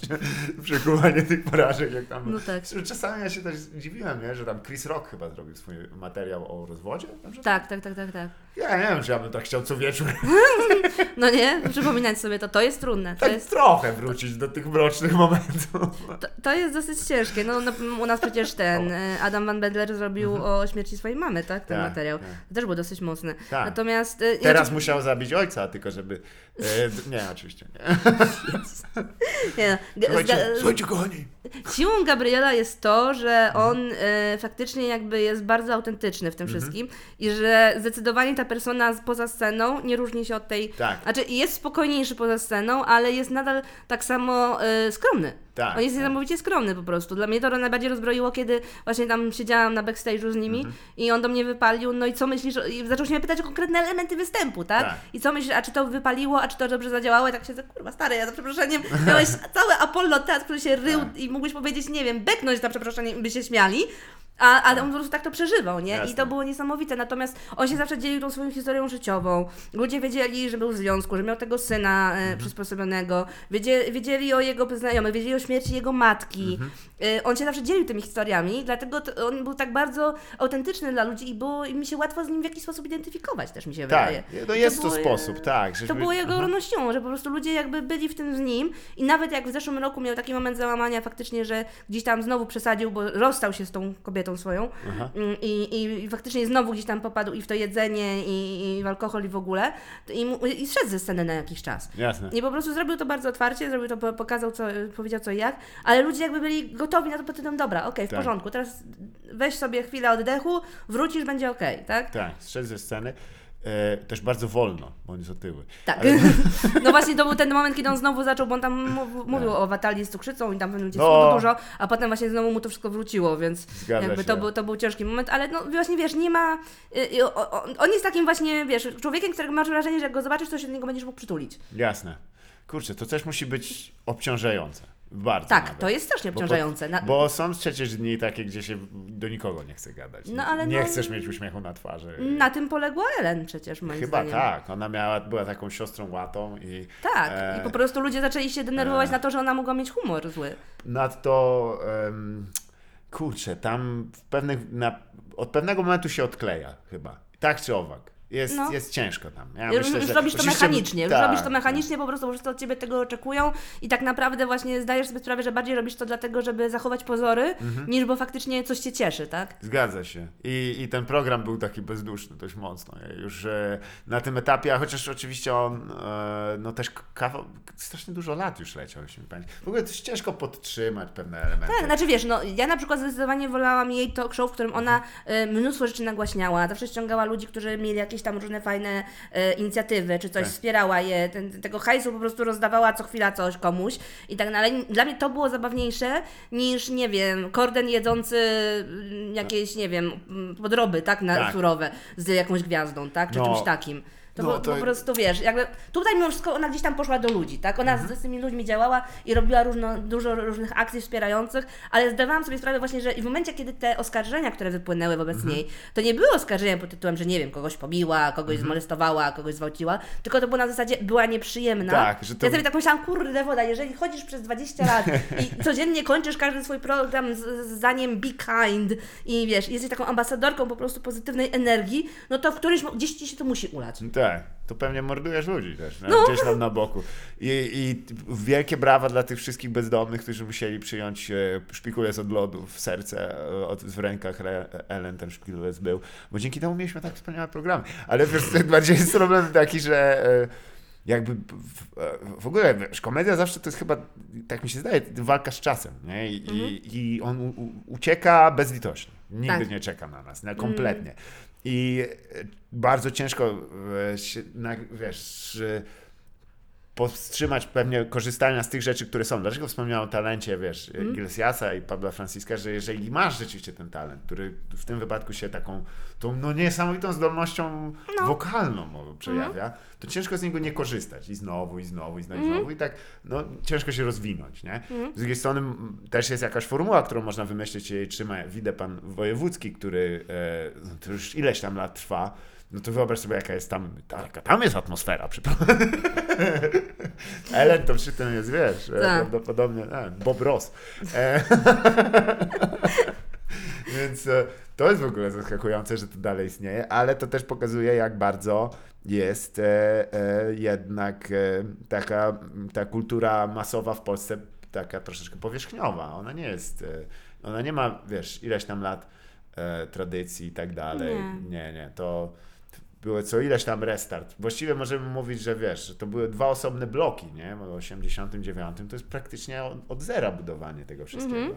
przekuwanie tych porażek, jak tam... No tak. Czasami ja się też dziwiłem, nie? Że tam Chris Rock chyba zrobił swój materiał o rozwodzie. Tak, tak, tak, tak, tak. Ja nie wiem, czy ja bym tak chciał co wieczór No nie? Przypominać sobie to, to jest trudne. To tak jest, trochę wrócić do tych mrocznych momentów. to, to jest dosyć ciężkie. No, no, u nas przecież ten e, Adam Van Bendler zrobił o śmierci swojej mamy, tak? Ten Tak, materiał. tak. To też był dosyć mocny. Tak. Natomiast... e, Teraz ja, musiał zabić ojca, tylko żeby. E, nie, oczywiście nie. nie, no, Słuchajcie, kochani. Siłą Gabriela jest to, że Mhm. on e, faktycznie jakby jest bardzo autentyczny w tym Mhm. wszystkim i że zdecydowanie ta persona poza sceną nie różni się od tej... Tak. Znaczy jest spokojniejszy poza sceną, ale jest nadal tak samo e, skromny. Tak, on jest tak. niesamowicie skromny po prostu. Dla mnie to najbardziej rozbroiło, kiedy właśnie tam siedziałam na backstage'u z nimi Mhm. i on do mnie wypalił, no i co myślisz, i zaczął się mnie pytać o konkretne elementy występu, tak? Tak. I co myślisz, a czy to wypaliło, a czy to dobrze zadziałało? I tak się, kurwa stary, ja za przeproszeniem miałeś cały Apollo teatr, który się rył Tak. i mógłbyś powiedzieć, nie wiem, beknąć za przeproszeniem, by się śmiali. A, a on po prostu tak to przeżywał, nie? I Jasne. to było niesamowite. Natomiast on się zawsze dzielił tą swoją historią życiową. Ludzie wiedzieli, że był w związku, że miał tego syna Mhm. e, przysposobionego. Wiedzieli, wiedzieli o jego znajomych, wiedzieli o śmierci jego matki. Mhm. E, on się zawsze dzielił tymi historiami, dlatego to, on był tak bardzo autentyczny dla ludzi i było i mi się łatwo z nim w jakiś sposób identyfikować, też mi się Tak, wydaje. no I jest to było, e, sposób, tak. To żeśmy- było jego Aha. rodnością, że po prostu ludzie jakby byli w tym z nim i nawet jak w zeszłym roku miał taki moment załamania faktycznie, że gdzieś tam znowu przesadził, bo rozstał się z tą kobietą swoją Aha. Mm, i, i, faktycznie znowu gdzieś tam popadł i w to jedzenie i, i w alkohol i w ogóle i, mu, i zszedł ze sceny na jakiś czas. Jasne. I po prostu zrobił to bardzo otwarcie, zrobił to, po- pokazał, co, powiedział co i jak, ale ludzie jakby byli gotowi na to tytułem, dobra, okej, w Tak. porządku, teraz weź sobie chwilę oddechu, wrócisz, będzie okej, tak? Tak, zszedł ze sceny. E, też bardzo wolno, bo on jest otyły. Tak. Ale- No właśnie to był ten moment, kiedy on znowu zaczął, bo on tam mów- mówił o watalii z cukrzycą i tam pewnym momencie No. dużo, a potem właśnie znowu mu to wszystko wróciło, więc Zgadza jakby się. to był, to był ciężki moment, ale no właśnie wiesz, nie ma, y, y, on jest takim właśnie, wiesz, człowiekiem, którego masz wrażenie, że jak go zobaczysz, to się do niego będziesz mógł przytulić. Jasne. Kurczę, to też musi być obciążające. Bardzo. Tak, nawet. to jest strasznie Bo obciążające. Na, Bo są przecież dni takie, gdzie się do nikogo nie chce gadać. No, ale nie no- chcesz mieć uśmiechu na twarzy. na tym poległa Ellen przecież, moim Chyba zdaniem. tak. Ona miała, była taką siostrą łatą i Tak, E, i po prostu ludzie zaczęli się denerwować e. na to, że ona mogła mieć humor zły. nadto em, kurczę, tam w pewnych, na, od pewnego momentu się odkleja chyba. Tak czy owak. Jest, No. jest ciężko tam. Ja już myślę, już że- robisz to mechanicznie, już tak, robisz to mechanicznie po prostu, wszyscy od ciebie tego oczekują i tak naprawdę właśnie zdajesz sobie sprawę, że bardziej robisz to dlatego, żeby zachować pozory, Mhm. niż bo faktycznie coś cię cieszy, tak? Zgadza się. I, I ten program był taki bezduszny dość mocno. Już e, na tym etapie, a chociaż oczywiście on e, no też kawał, strasznie dużo lat już leciał, jeśli mi pamięć. W ogóle jest ciężko podtrzymać pewne elementy. Tak, znaczy wiesz, no ja na przykład zdecydowanie wolałam jej talk show, w którym ona Mhm. y, mnóstwo rzeczy nagłaśniała, zawsze ściągała ludzi, którzy mieli jakieś tam różne fajne e, inicjatywy, czy coś Tak. wspierała je, ten, tego hajsu po prostu rozdawała co chwila coś komuś i tak dalej. Dla mnie to było zabawniejsze niż, nie wiem, korden jedzący mm, jakieś, nie wiem, mm, podroby, tak, na Tak. surowe z jakąś gwiazdą, tak, czy No. czymś takim. To, No, po, po prostu wiesz, jakby tutaj mimo wszystko ona gdzieś tam poszła do ludzi, tak? Ona Mhm. z, z tymi ludźmi działała i robiła różno, dużo różnych akcji wspierających, ale zdawałam sobie sprawę właśnie, że w momencie, kiedy te oskarżenia, które wypłynęły wobec Mhm. niej, to nie były oskarżenia pod tytułem, że nie wiem, kogoś pobiła, kogoś Mhm. zmolestowała, kogoś zwałciła, tylko to było na zasadzie, była nieprzyjemna. Tak, że to- Ja sobie tak myślałam, kurde woda, jeżeli chodzisz przez 20 lat i codziennie kończysz każdy swój program z, z zdaniem be kind i wiesz, jesteś taką ambasadorką po prostu pozytywnej energii, no to w którymś, gdzieś ci się to musi ulać. Tak, to pewnie mordujesz ludzi też, no, gdzieś tam na boku. I, I wielkie brawa dla tych wszystkich bezdomnych, którzy musieli przyjąć e, szpikulec od lodu w serce, e, od, w rękach Ellen ten szpikulec był, bo dzięki temu mieliśmy tak wspaniałe programy. Ale wiesz, bardziej jest problem taki, że e, jakby w, w ogóle, wiesz, komedia zawsze to jest chyba, tak mi się zdaje, walka z czasem, nie? I, i, i on u, u, ucieka bezlitośnie. Nigdy Tak. nie czeka na nas, na kompletnie. I e, bardzo ciężko, e, wiesz, powstrzymać pewnie korzystania z tych rzeczy, które są. Dlaczego wspomniałem o talencie, wiesz, Mhm. mm. I Pabla Franciska, że jeżeli masz rzeczywiście ten talent, który w tym wypadku się taką, tą no niesamowitą zdolnością No. wokalną przejawia, Mhm. to ciężko z niego nie korzystać. I znowu, i znowu, i znowu, i znowu. I tak, no ciężko się rozwinąć, nie? Mhm. Z drugiej strony też jest jakaś formuła, którą można wymyślić i jej trzyma. Widzę pan Wojewódzki, który e, no, to już ileś tam lat trwa, no to wyobraź sobie, jaka jest tam, taka tam jest atmosfera. przypomnę. Ellen to przy tym jest, wiesz, e, Tak. prawdopodobnie e, Bob Ross. E, Więc to jest w ogóle zaskakujące, że to dalej istnieje, ale to też pokazuje, jak bardzo jest e, e, jednak taka ta kultura masowa w Polsce taka troszeczkę powierzchniowa. Ona nie jest, ona nie ma, wiesz, ileś tam lat tradycji i tak dalej. Nie. Nie, nie, to było co ileś tam restart. Właściwie możemy mówić, że wiesz, że to były dwa osobne bloki, nie? Bo w 89 to jest praktycznie od, od zera budowanie tego wszystkiego.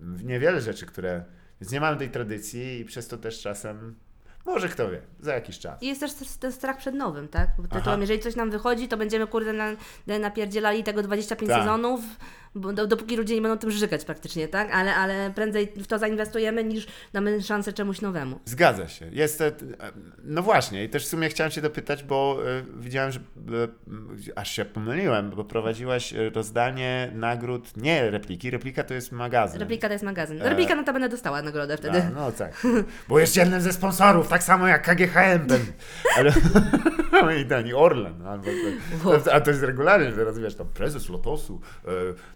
Mhm. Niewiele rzeczy, które... Więc nie mamy tej tradycji i przez to też czasem, może kto wie, za jakiś czas. I jest też ten strach przed nowym, tak? Aha. tytułem, jeżeli coś nam wychodzi, to będziemy kurde na, napierdzielali tego 25 Tak. sezonów, bo do, dopóki ludzie nie będą tym żygać praktycznie, tak? Ale, ale prędzej w to zainwestujemy, niż damy szansę czemuś nowemu. Zgadza się. Jest, te- no właśnie, i też w sumie chciałem Cię dopytać, bo e, widziałem, że e, aż się pomyliłem, bo prowadziłaś e, rozdanie nagród, nie repliki, replika to jest magazyn. Replika to jest magazyn. E. Replika no to będę dostała nagrodę wtedy. A, no tak. Bo jest jednym ze sponsorów, tak samo jak KGHM. Ten, ale, I ten, i Orlen. Albo, a to jest regularnie, teraz wiesz, tam prezes Lotosu, e,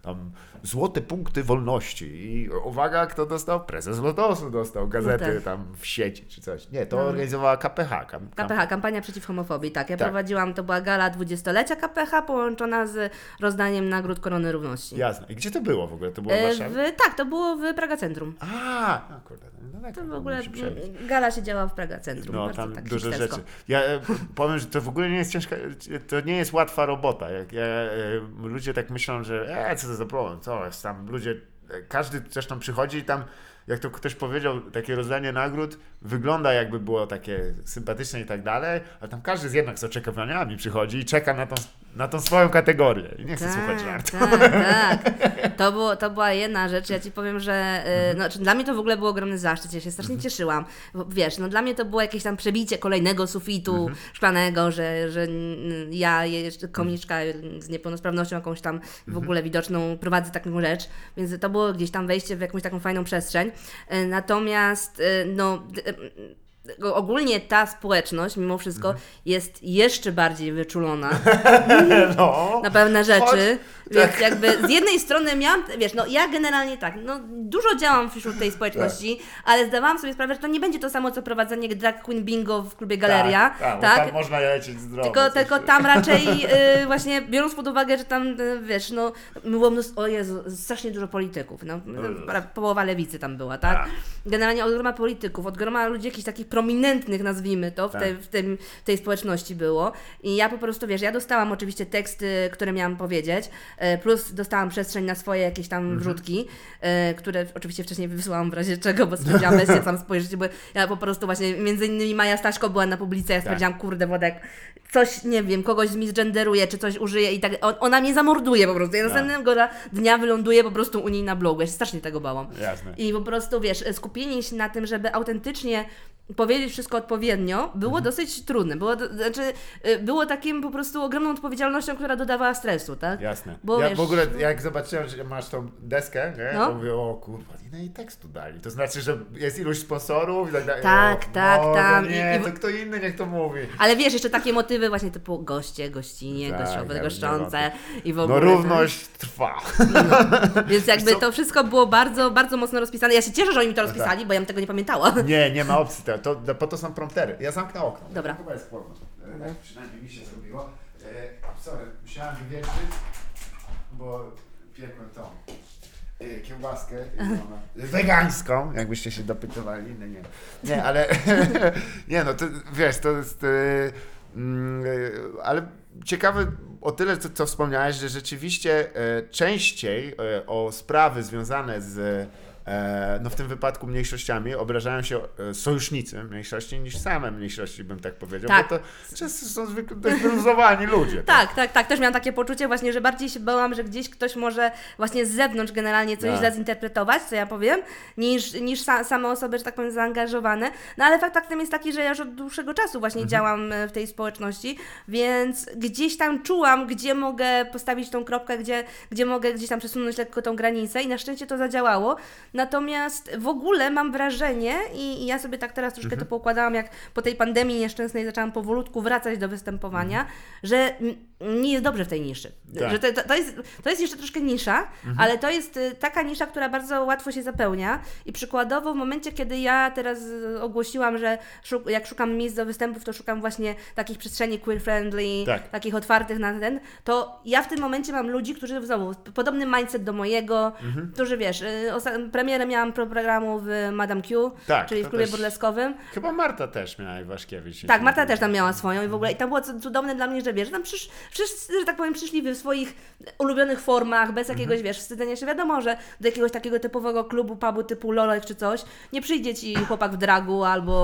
tam złote punkty wolności i uwaga, kto dostał? Prezes Lotosu dostał gazety No tam w sieci czy coś. Nie, to No. organizowała KPH. Kam, kam, KPH, kampania przeciw homofobii, tak. Ja Tak. prowadziłam, to była gala 20-lecia KPH połączona z rozdaniem nagród Korony Równości. Jasne. I gdzie to było w ogóle? To było w E, Warszawie? w, tak, to było w Praga Centrum. A, no kurde, daleko. To w ogóle przebić. mm, gala się działa w Praga Centrum. No, tam tak duże rzeczy. Ja e, powiem, że to w ogóle nie jest ciężka, to nie jest łatwa robota. Jak ja, e, ludzie tak myślą, że e, co to za problem, co jest tam, ludzie, e, każdy zresztą przychodzi i tam, jak to ktoś powiedział, takie rozdanie nagród wygląda jakby było takie sympatyczne i tak dalej, ale tam każdy z jednak z oczekiwaniami przychodzi i czeka na tą, na tą swoją kategorię i nie chce słuchać żartu. Tak, tak. To, było, to była jedna rzecz. Ja ci powiem, że y, no, czy dla mnie to w ogóle był ogromny zaszczyt. Ja się strasznie cieszyłam. Bo, wiesz, no dla mnie to było jakieś tam przebicie kolejnego sufitu szklanego, że, że ja, jeszcze komiczka z niepełnosprawnością jakąś tam w ogóle widoczną prowadzę taką rzecz. Więc to było gdzieś tam wejście w jakąś taką fajną przestrzeń. Y, Natomiast y, no. Ogólnie ta społeczność, mimo wszystko, jest jeszcze bardziej wyczulona No. na pewne rzeczy. Chodź, Więc tak. jakby z jednej strony miałam, wiesz, no ja generalnie tak, no dużo działam wśród tej społeczności, ale zdawałam sobie sprawę, że to nie będzie to samo, co prowadzenie drag queen bingo w klubie Galeria, Tak, tak, tak? tam można lecieć zdrowo. Tylko, tylko tam raczej y, właśnie biorąc pod uwagę, że tam y, wiesz, no było mnóstwo, o Jezu, strasznie dużo polityków, no, pra- połowa lewicy tam była, tak? Tak. Generalnie od groma polityków, od groma ludzi jakichś takich prominentnych, nazwijmy to, w, Tak. tej, w, tym, w tej społeczności było. I ja po prostu, wiesz, ja dostałam oczywiście teksty, które miałam powiedzieć, e, plus dostałam przestrzeń na swoje jakieś tam Mhm. wrzutki, e, które oczywiście wcześniej wysłałam w razie czego, bo stwierdziłam, weźcie tam spojrzeć, bo ja po prostu właśnie, między innymi Maja Staśko była na publice, ja stwierdziłam, kurde Wodek, coś, nie wiem, kogoś zmisgenderuje, czy coś użyje i tak, on, ona mnie zamorduje po prostu. Ja Tak. następnego dnia wyląduję po prostu u niej na blogu, ja się strasznie tego bałam. Jasne. I po prostu, wiesz, skupienie się na tym, żeby autentycznie powiedzieć wszystko odpowiednio, było dosyć trudne. Było, znaczy, y, było takim po prostu ogromną odpowiedzialnością, która dodawała stresu, tak? Jasne. Bo ja wiesz- w ogóle jak zobaczyłem, że masz tą deskę, nie? No. to mówię, o kurwa, ile jej tekstu dali. To znaczy, że jest iluś sponsorów i tak dalej. Tak, o, tak, Boże, tam. Nie, i- to kto inny niech to mówi. Ale wiesz, jeszcze takie motywy właśnie typu goście, gościnie, Tak, gościowe, ja goszczące i w No ogóle. równość trwa. tak? Więc jakby co? to wszystko było bardzo, bardzo mocno rozpisane. Ja się cieszę, że oni mi to rozpisali, bo ja bym tego nie pamiętała. Nie, nie ma opcji. To, to, po to są promptery. Ja zamknę okno. Dobra. To chyba jest chłodno. E, przynajmniej mi się zrobiło. E, sorry, musiałem wywietrzyć, bo piekłem tą e, kiełbaskę ona- wegańską, jakbyście się dopytywali. Nie, nie. Nie, ale nie no, to, wiesz, to jest... E, mm, e, ale ciekawe o tyle, co, co wspomniałeś, że rzeczywiście e, częściej e, o sprawy związane z e, no w tym wypadku mniejszościami obrażają się e, sojusznicy mniejszości niż same mniejszości, bym tak powiedział, Tak. bo to często są zwykle dość wyluzowani ludzie. Tak, tak, tak. Też miałam takie poczucie właśnie, że bardziej się bałam, że gdzieś ktoś może właśnie z zewnątrz generalnie coś Tak. źle zinterpretować, co ja powiem, niż, niż sa, same osoby, że tak powiem, zaangażowane. No ale fakt faktem jest taki, że ja już od dłuższego czasu właśnie Mhm. działam e, w tej społeczności, więc gdzieś tam czułam, gdzie mogę postawić tą kropkę, gdzie, gdzie mogę gdzieś tam przesunąć lekko tą granicę i na szczęście to zadziałało. Natomiast w ogóle mam wrażenie i, i ja sobie tak teraz troszkę Mhm. to poukładałam, jak po tej pandemii nieszczęsnej zaczęłam powolutku wracać do występowania, że n- nie jest dobrze w tej niszy. Mhm. Tak. Mhm. Że to, to, jest, to jest jeszcze troszkę nisza, ale to jest y, taka nisza, która bardzo łatwo się zapełnia i przykładowo w momencie, kiedy ja teraz y, ogłosiłam, że szuk- jak szukam miejsc do występów, to szukam właśnie takich przestrzeni queer-friendly, Tak. takich otwartych na ten, to ja w tym momencie mam ludzi, którzy znowu podobny mindset do mojego, Mhm. którzy wiesz, y, premierę miałam pro programu w Madame Q, Tak, czyli w klubie też- burleskowym. Chyba Marta też miała Iwaszkiewicz. Tak, Marta też tam miała swoją i w ogóle i tam było cu- cudowne dla mnie, że wiesz, że tam przysz, wszyscy, że tak powiem, przyszli w swoich ulubionych formach, bez jakiegoś, Mhm. wiesz, wstydzenia się. Wiadomo, że do jakiegoś takiego typowego klubu, pubu typu Lolek czy coś, nie przyjdzie ci chłopak w dragu albo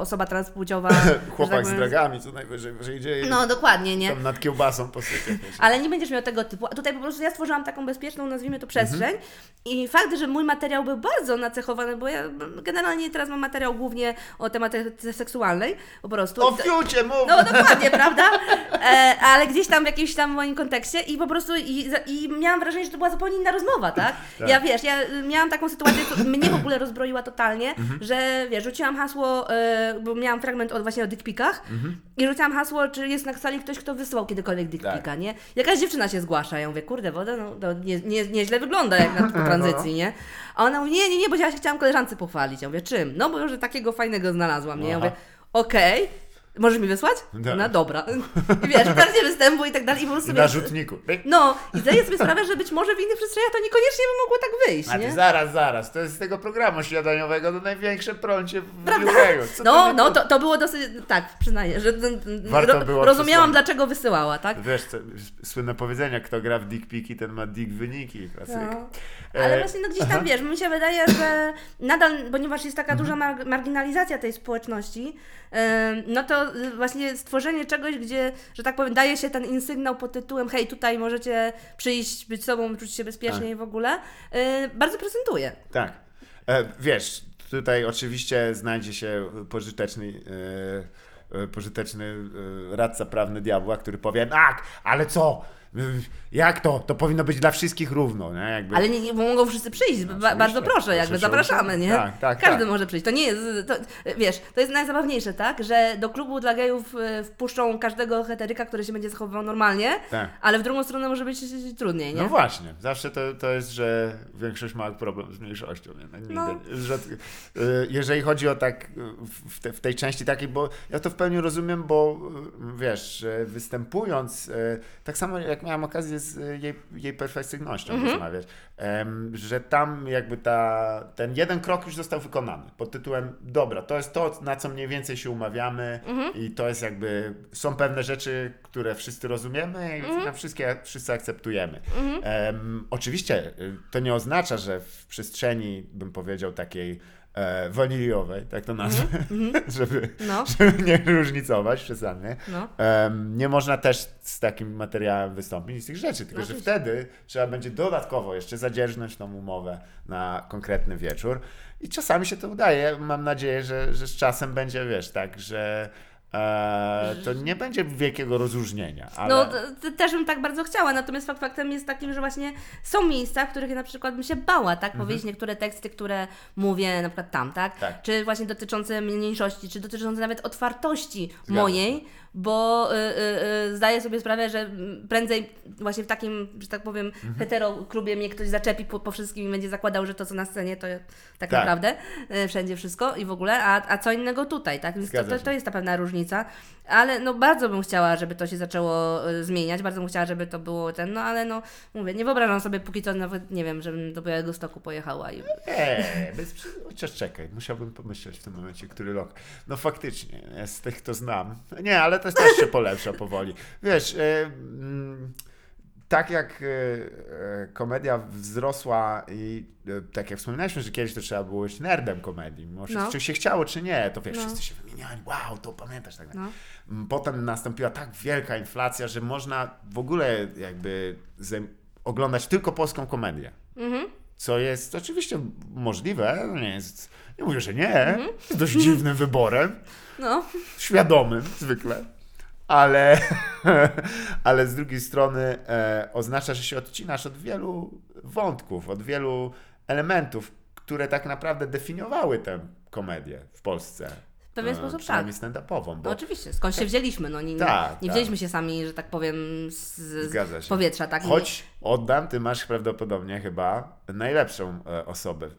osoba transpłciowa. że tak Chłopak z powiem. dragami, co najwyżej wyjdzie i No, dokładnie, nie? tam nad kiełbasą posypie. Ale nie będziesz miał tego typu. A tutaj po prostu ja stworzyłam taką bezpieczną, nazwijmy to przestrzeń. Mhm. I fakt, że mój materiał był bardzo nacechowany, bo ja generalnie teraz mam materiał głównie o tematyce seksualnej, po prostu. O fiucie, mów! No dokładnie, prawda? E, ale gdzieś tam w jakimś tam moim kontekście i po prostu i, i miałam wrażenie, że to była zupełnie inna rozmowa, tak? Tak. Ja wiesz, ja miałam taką sytuację, co mnie w ogóle rozbroiła totalnie, Mhm. że wiesz, rzuciłam hasło, e, bo miałam fragment o, właśnie o dickpikach Mhm. i rzuciłam hasło, czy jest na sali ktoś, kto wysłał kiedykolwiek dickpika, Tak. nie? Jakaś dziewczyna się zgłasza, ja mówię, kurde, woda, no to nie, nie, nieźle wygląda jak na tranzycji, nie? A ona mówi, nie, nie, nie, bo ja się chciałam koleżance pochwalić. Ja mówię, czym? No bo że takiego fajnego znalazłam, nie? Ja Aha. mówię, okej. Możesz mi wysłać? Tak. No dobra. I wiesz, trakcie występu i tak dalej. I po prostu Na wiesz, rzutniku. No, i zdaję sobie sprawę, że być może w innych przestrzeniach to niekoniecznie by mogło tak wyjść, A ty nie? zaraz, zaraz. To jest z tego programu śniadaniowego to największe prącie w Prawda? Co No, ty- no, to, to było dosyć, tak, przyznaję, że Warto ro, było rozumiałam, dlaczego wysyłała, tak? Wiesz, co, słynne powiedzenia, kto gra w dick piki, ten ma dick wyniki. Klasyk. No. Ale E, właśnie no gdzieś tam, wiesz, mi się wydaje, że nadal, ponieważ jest taka duża mar- marginalizacja tej społeczności, no to y, właśnie stworzenie czegoś, gdzie, że tak powiem, daje się ten insygnał pod tytułem hej, tutaj możecie przyjść, być sobą, czuć się bezpiecznie Tak. i w ogóle, y, bardzo prezentuje. Tak. E, wiesz, tutaj oczywiście znajdzie się pożyteczny, e, pożyteczny radca prawny diabła, który powie, tak, ale co? Jak to? To powinno być dla wszystkich równo, nie? Jakby... Ale nie, nie mogą wszyscy przyjść, oczywiście. bardzo proszę, jakby zapraszamy, nie? Tak, tak, Każdy tak. może przyjść. To nie jest, to, wiesz, to jest najzabawniejsze, tak? Że do klubu dla gejów y, wpuszczą każdego heteryka, który się będzie zachowywał normalnie, Tak. ale w drugą stronę może być trudniej, nie? No właśnie, zawsze to, to jest, że większość ma problem z mniejszością. Nie? No, nigdy, No. Że, y, jeżeli chodzi o tak y, w, te, w tej części takiej, bo ja to w pełni rozumiem, bo wiesz, występując, tak samo jak jak miałem okazję z y, jej, jej perfekcyjnością Mhm. rozmawiać, em, że tam jakby ta, ten jeden krok już został wykonany pod tytułem dobra, to jest to, na co mniej więcej się umawiamy Mhm. i to jest jakby, są pewne rzeczy, które wszyscy rozumiemy i Mhm. na wszystkie wszyscy akceptujemy. Em, oczywiście y, to nie oznacza, że w przestrzeni, bym powiedział, takiej e, waniliowej, tak to nazwę, żeby, No. żeby nie różnicować przesadnie, No. Em, nie można też z takim materiałem wystąpić z tych rzeczy, tylko No że wtedy trzeba będzie dodatkowo jeszcze zadzierżnąć tą umowę na konkretny wieczór i czasami się to udaje. Mam nadzieję, że, że z czasem będzie, wiesz, tak, że e, to nie będzie wielkiego rozróżnienia, ale... No, t- t- też bym tak bardzo chciała, natomiast fakt faktem jest takim, że właśnie są miejsca, w których ja na przykład bym się bała, tak, powiedzieć niektóre teksty, które mówię na przykład tam, tak? Mhm. Tak. Czy właśnie dotyczące mniejszości, czy dotyczące nawet otwartości Zgadza mojej, bo y, y, y, zdaję sobie sprawę, że prędzej właśnie w takim, że tak powiem, Mhm. hetero klubie mnie ktoś zaczepi po, po wszystkim i będzie zakładał, że to co na scenie to tak, Tak. naprawdę y, wszędzie wszystko i w ogóle, a, a co innego tutaj, tak? Więc to, to, to jest ta pewna różnica, ale no bardzo bym chciała, żeby to się zaczęło zmieniać, bardzo bym chciała, żeby to było ten, no ale no mówię, nie wyobrażam sobie póki co nawet, nie wiem, żebym do Białego Stoku pojechała i Eee, bez, chociaż czekaj, musiałbym pomyśleć w tym momencie, który rok. No faktycznie, z tych to znam. Nie, ale to też się polepsza powoli. Wiesz, e, mm, tak jak e, e, komedia wzrosła i tak jak wspominaliśmy, że kiedyś to trzeba było być nerdem komedii, mimo No. czy się chciało, czy nie, to wiesz, No. wszyscy się wymieniali, wow, to pamiętasz, tak no. Mm, Potem nastąpiła tak wielka inflacja, że można w ogóle jakby oglądać tylko polską komedię. Mhm. Co jest oczywiście możliwe, no nie jest, nie mówię, że nie, Mhm. jest dość dziwnym wyborem, No, świadomym zwykle, ale, ale z drugiej strony e, oznacza, że się odcinasz od wielu wątków, od wielu elementów, które tak naprawdę definiowały tę komedię w Polsce. W pewien E, sposób tak. Przynajmniej stand-upową, no bo oczywiście, skąd się wzięliśmy, no nie, nie, Tak, nie tak. wzięliśmy się sami, że tak powiem, z, z powietrza, tak? Choć oddam, ty masz prawdopodobnie chyba najlepszą e, osobę. E,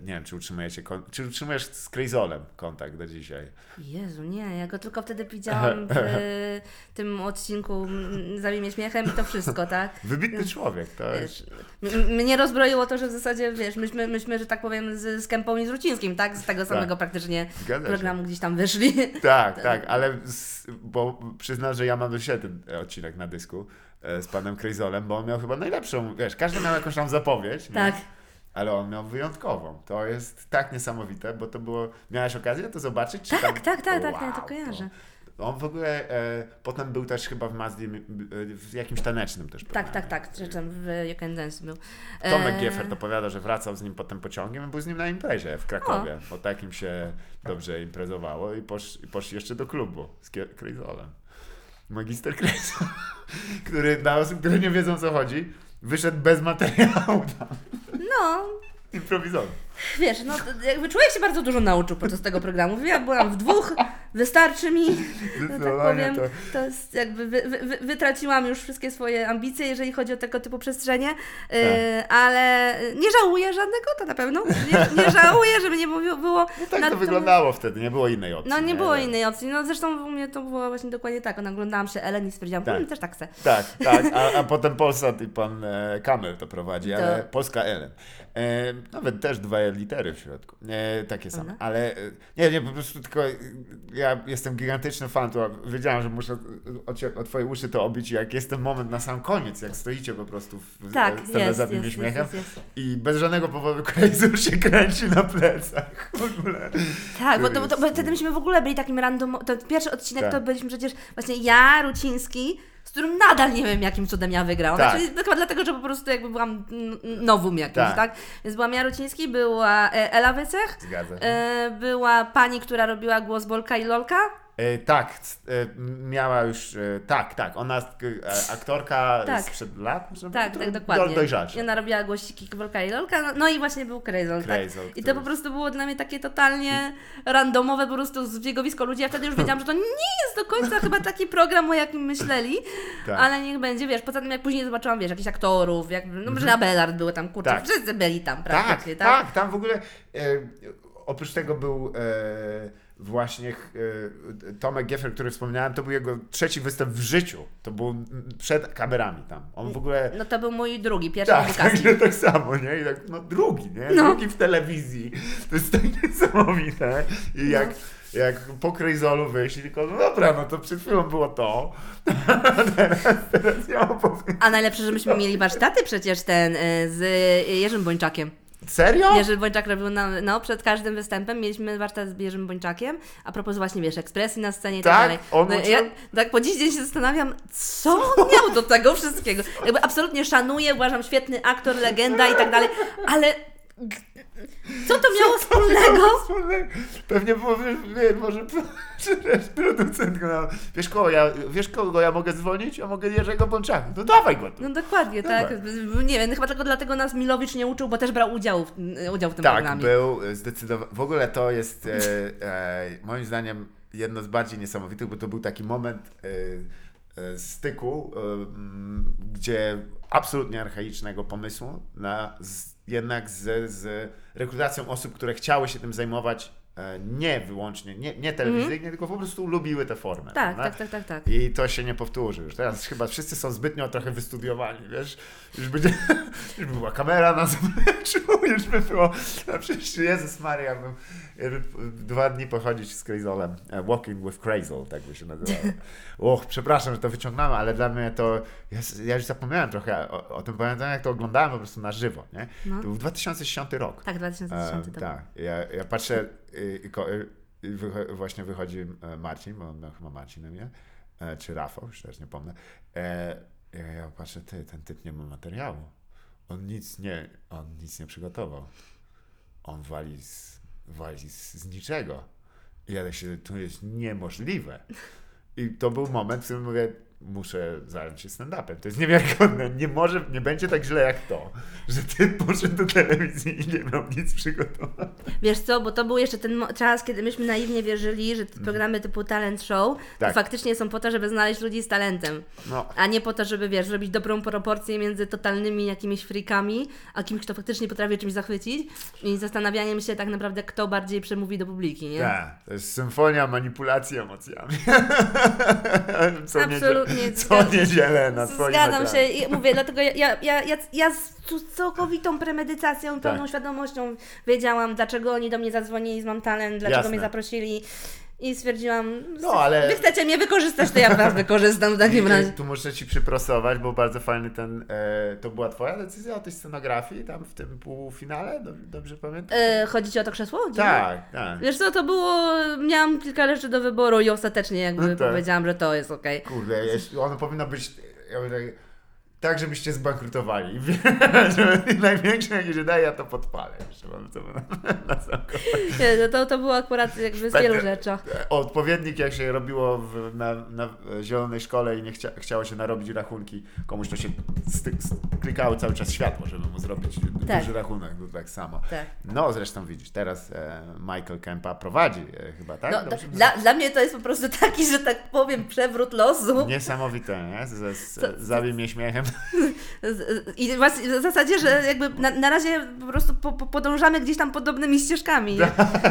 nie wiem, czy utrzymujecie czy utrzymujesz z Krejzolem kontakt do dzisiaj. Jezu, nie, ja go tylko wtedy widziałam w tym odcinku mm, Zabij śmiechem i to wszystko, tak? Wybitny człowiek, to jest. Mnie rozbroiło to, że w zasadzie, wiesz, myśmy, myśmy że tak powiem, z, z Kępą i z Rucińskim, tak? Z tego samego praktycznie Zgadza się. programu gdzieś tam wyszli. Tak, tak, ale z, bo przyznam, że ja mam do siebie ten odcinek na dysku z panem Krejzolem, bo on miał chyba najlepszą, wiesz, każdy miał jakąś tam zapowiedź, nie? Tak. ale on miał wyjątkową. To jest tak niesamowite, bo to było, miałeś okazję to zobaczyć? Czy Tak, tam, tak, tak, tak, wow, ja to kojarzę. On w ogóle e, potem był też chyba w Mazdzie, e, w jakimś tanecznym też Tak, tak, tak, że tam w You Can Dance był. Tomek E, Gieffert opowiada, że wracał z nim potem pociągiem i był z nim na imprezie w Krakowie, bo takim się dobrze imprezowało i, posz, poszli jeszcze do klubu z Krejzolem. Magister Krejzol, który dla osób, które nie wiedzą o co chodzi, wyszedł bez materiału tam, No, improwizował. Wiesz, no jakby człowiek się bardzo dużo nauczył podczas tego programu. Ja byłam w dwóch, wystarczy mi, że tak powiem. to- jest jakby wy, wy, wy, wytraciłam już wszystkie swoje ambicje, jeżeli chodzi o tego typu przestrzenie, e, ale nie żałuję żadnego, to na pewno. Nie, nie żałuję, żeby nie było. było No tak to wyglądało wtedy, nie było innej opcji. No nie było innej opcji. No zresztą u mnie to było właśnie dokładnie tak. No, oglądałam się Ellen i stwierdziłam, Tak. tak. też tak chcę. Tak, tak, a, a potem Polsat i pan e, Kamel to prowadzi, To- ale Polska Ellen. E, nawet też dwa litery w środku, e, takie same, Prawda? ale e, nie, nie, po prostu tylko e, ja jestem gigantyczny fan, to wiedziałam, że muszę o, o twoje uszy to obić, jak jest ten moment na sam koniec, jak stoicie po prostu w Tak, scenie jest, za tym jest, śmiechem jest, jest, jest. i bez żadnego powodu Krejzur się kręci na plecach w ogóle. Tak, bo, to, bo, to, bo wtedy myśmy w ogóle byli takim random. To pierwszy odcinek Tak. to byliśmy przecież właśnie ja, Ruciński, z którym nadal nie wiem, jakim cudem ja wygrałam. Tak. Znaczy, chyba dlatego, że po prostu jakby byłam n- nowum jakimś, Tak. tak. Więc byłam ja, Ruciński, była e, Ela Wycech, Zgadza e, była pani, która robiła głos Bolka i Lolka. E, tak, e, miała już, e, tak, tak, ona, aktorka Tak. sprzed lat, może Tak, tak, dokładnie. Do, dojrzalsza. I ona robiła głosiki Bolka i Lolka, no, no i właśnie był Krejzol, tak? I to po prostu było dla mnie takie totalnie randomowe po prostu zbiegowisko ludzi. Ja wtedy już wiedziałam, że to nie jest do końca chyba taki program, o jakim myśleli, Tak. ale niech będzie, wiesz, poza tym jak później zobaczyłam, wiesz, jakichś aktorów, jak, no może na Bellard były tam, kurczę, Tak. wszyscy byli tam Tak, praktycznie, tak, tak? tam w ogóle e, oprócz tego był e, właśnie e, Tomek Geffer, który wspomniałem, to był jego trzeci występ w życiu. To był przed kamerami tam. On w ogóle... No to był mój drugi, pierwszy Tak, casting. także tak samo, nie? I tak, no drugi, nie? No. Drugi w telewizji. To jest tak niesamowite. I jak, jak po Krejzolu wyjść tylko, no dobra, no to przed chwilą było to. teraz, teraz ja opowiem. A najlepsze, że myśmy mieli warsztaty przecież ten y, z Jerzym Bończakiem. Serio? Jerzy Bończak robił nam, no przed każdym występem mieliśmy warsztat z Jerzym Bończakiem, a propos właśnie, wiesz, ekspresji na scenie i tak, Tak? dalej. On no, ja tak po dziś dzień się zastanawiam, co on miał do tego wszystkiego. Jakby absolutnie szanuję, uważam świetny aktor, legenda i tak dalej, ale co to miało wspólnego? Wspólnego. Pewnie było, wie, może producent go na- wiesz kogo, ja, wiesz kogo ja mogę dzwonić? Ja mogę Jerzego Bączaka. No dawaj go tu. No dokładnie, tak. Nie wiem, chyba tylko dlatego nas Milowicz nie uczył, bo też brał udział w, udział w tym Tak, programie. był zdecydowanie. W ogóle to jest e, e, moim zdaniem jedno z bardziej niesamowitych, bo to był taki moment e, e, styku, e, gdzie absolutnie archaicznego pomysłu na z, jednak z, z rekrutacją osób, które chciały się tym zajmować nie wyłącznie, nie, nie telewizyjnie, tylko po prostu lubiły tę formę. Tak, tak, tak, tak, tak. I to się nie powtórzy już. Teraz chyba wszyscy są zbytnio trochę wystudiowani, wiesz? Już, będzie, już by była kamera na zapleczu, już by było... No przecież Jezus Maria, bym, dwa dni pochodzić z Crazolem. E, Walking with Crazol, tak by się nazywało. Och, przepraszam, że to wyciągnąłem, ale dla mnie to... Ja, ja już zapomniałem trochę o, o tym, pamiętam jak to oglądałem po prostu na żywo, nie? No. To był 2010 rok. Tak, 2010 E, to tak, ja, ja patrzę i, i, ko- i wycho- właśnie wychodzi e, Marcin, bo on miał chyba Marcin na mnie, e, czy Rafał, już też nie pomnę. E, ja, ja patrzę, ty, ten typ nie ma materiału. On nic nie, on nic nie przygotował. On wali z, wali z, z niczego. I ja tak się, to jest niemożliwe. I to był moment, w którym mówię, muszę zająć się stand-upem. To jest niewiarygodne. Nie może, nie będzie tak źle jak to, że ty poszedł do telewizji i nie miał nic przygotować. Wiesz co, bo to był jeszcze ten czas, kiedy myśmy naiwnie wierzyli, że te programy typu talent show to Tak. faktycznie są po to, żeby znaleźć ludzi z talentem. No, A nie po to, żeby, wiesz, zrobić dobrą proporcję między totalnymi jakimiś freakami, a kimś, kto faktycznie potrafi czymś zachwycić i zastanawianiem się tak naprawdę, kto bardziej przemówi do publiki, nie? tak. To jest symfonia manipulacji emocjami. Absolutnie, Niedzielę, co niedzielę na twoim Zgadzam ekranie. się i mówię, dlatego ja, ja, ja, ja, ja z całkowitą premedytacją, pełną Tak. świadomością wiedziałam, dlaczego oni do mnie zadzwonili z Mam Talent, dlaczego Jasne. mnie zaprosili i stwierdziłam, No, ale- wy chcecie mnie wykorzystać, to ja was wykorzystam w takim razie. Tu muszę ci przyprostować, bo bardzo fajny ten. E, to była twoja decyzja o tej scenografii tam w tym półfinale? Dobrze, pamiętam? E, chodzi ci o to krzesło? Tak, tak. Wiesz co, to było, miałam kilka rzeczy do wyboru i ostatecznie jakby No tak. powiedziałam, że to jest okej. Kurde, jeśli ono powinno być. Ja mówię, tak, tak, żebyście zbankrutowali. Największe, jakie się daje, ja to podpalę. Jeszcze mam to na. Nie, no To, to było akurat jakby z Będę- wielu rzeczy. Odpowiednik, jak się robiło w, na, na zielonej szkole i nie chcia, chciało się narobić rachunki, komuś to się sty, klikało cały czas światło, żeby mu zrobić Tak. duży rachunek, to tak samo. Tak. No zresztą widzisz, teraz e, Michael Kempa prowadzi e, chyba, tak? No, Dobrze dla, dla mnie to jest po prostu taki, że tak powiem, przewrót losu. Niesamowite, nie? Z, z, Co- mnie śmiechem. I w zasadzie, że jakby na, na razie po prostu po, po, podążamy gdzieś tam podobnymi ścieżkami. Nie?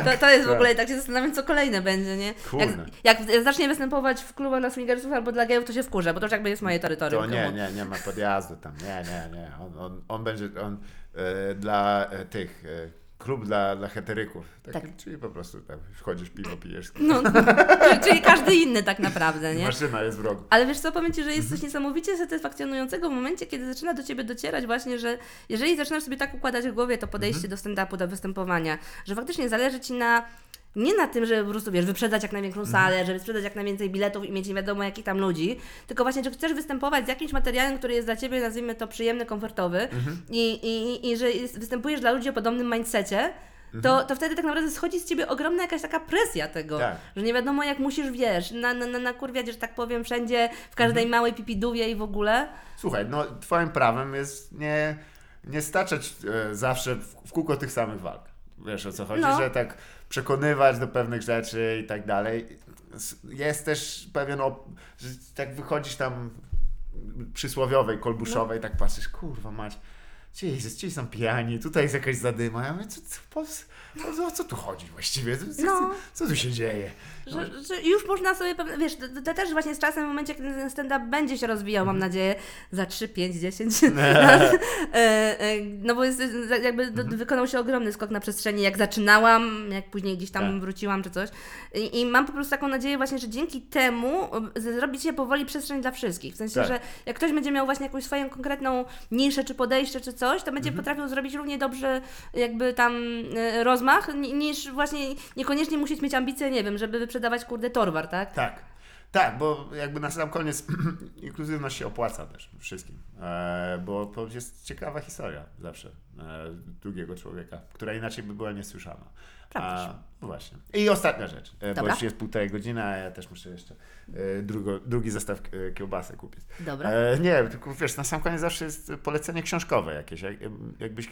To, to jest w tak. ogóle, tak się zastanawiam, co kolejne będzie, nie? Jak, jak zacznie występować w klubach dla swingersów albo dla gejów, to się wkurzę, bo to już jakby jest moje terytorium. To nie, nie, nie ma podjazdu tam. Nie, nie, nie. On, on, on będzie on, e, dla e, tych. E, klub dla, dla heteryków. Taki, Tak. Czyli po prostu tak, wchodzisz, piwo pijesz. No, czyli, czyli każdy inny tak naprawdę, nie? Maszyna jest w rogu. Ale wiesz co, powiem Ci, że jest Mhm. coś niesamowicie satysfakcjonującego w momencie, kiedy zaczyna do Ciebie docierać właśnie, że jeżeli zaczynasz sobie tak układać w głowie to podejście Mhm. do stand-upu, do występowania, że faktycznie zależy Ci na nie na tym, żeby po prostu, wiesz, wyprzedać jak największą Mhm. salę, żeby sprzedać jak najwięcej biletów i mieć nie wiadomo jakich tam ludzi, tylko właśnie, że chcesz występować z jakimś materiałem, który jest dla Ciebie, nazwijmy to, przyjemny, komfortowy Mhm. i, i, i że występujesz dla ludzi o podobnym mindsetie, to, to wtedy tak naprawdę schodzi z Ciebie ogromna jakaś taka presja tego, Mhm. Tak. że nie wiadomo jak musisz, wiesz, na, na, na, nakurwiać, że tak powiem, wszędzie, w każdej Mhm. małej pipidówie i w ogóle. Słuchaj, no twoim prawem jest nie, nie staczać e, zawsze w, w kółko tych samych walk. Wiesz o co chodzi, No. że tak przekonywać do pewnych rzeczy i tak dalej. Jest też pewien, op- że tak wychodzisz tam przysłowiowej, kolbuszowej, tak patrzysz, kurwa mać, jest, gdzie są pijani, tutaj jest jakaś zadyma. Ja mówię, co, co, po, o, o co tu chodzi właściwie? Co, No. co tu się dzieje? Że, że już można sobie pewne, wiesz, to, to też właśnie z czasem, w momencie, kiedy ten stand-up będzie się rozwijał, mam nadzieję, za 3, 5, 10 lat, e, e, no bo jest, jakby do, wykonał się ogromny skok na przestrzeni, jak zaczynałam, jak później gdzieś tam Tak. wróciłam czy coś I, i mam po prostu taką nadzieję właśnie, że dzięki temu e, zrobi się powoli przestrzeń dla wszystkich, w sensie, Tak. że jak ktoś będzie miał właśnie jakąś swoją konkretną niszę, czy podejście, czy coś, to będzie potrafił zrobić równie dobrze jakby tam e, rozmach, ni- niż właśnie niekoniecznie musieć mieć ambicje, nie wiem, żeby wyprzedawać kurde torwar, tak? Tak. Tak, bo jakby na sam koniec inkluzywność się opłaca też wszystkim, bo to jest ciekawa historia zawsze e, drugiego człowieka, która inaczej by była niesłyszana. Prawda. A, no właśnie. I ostatnia rzecz, e, bo Dobra. już jest półtorej godziny, a ja też muszę jeszcze e, drugo, drugi zestaw e, kiełbasy kupić. Dobra. E, nie, tylko wiesz, na sam koniec zawsze jest polecenie książkowe jakieś. Jak, jakbyś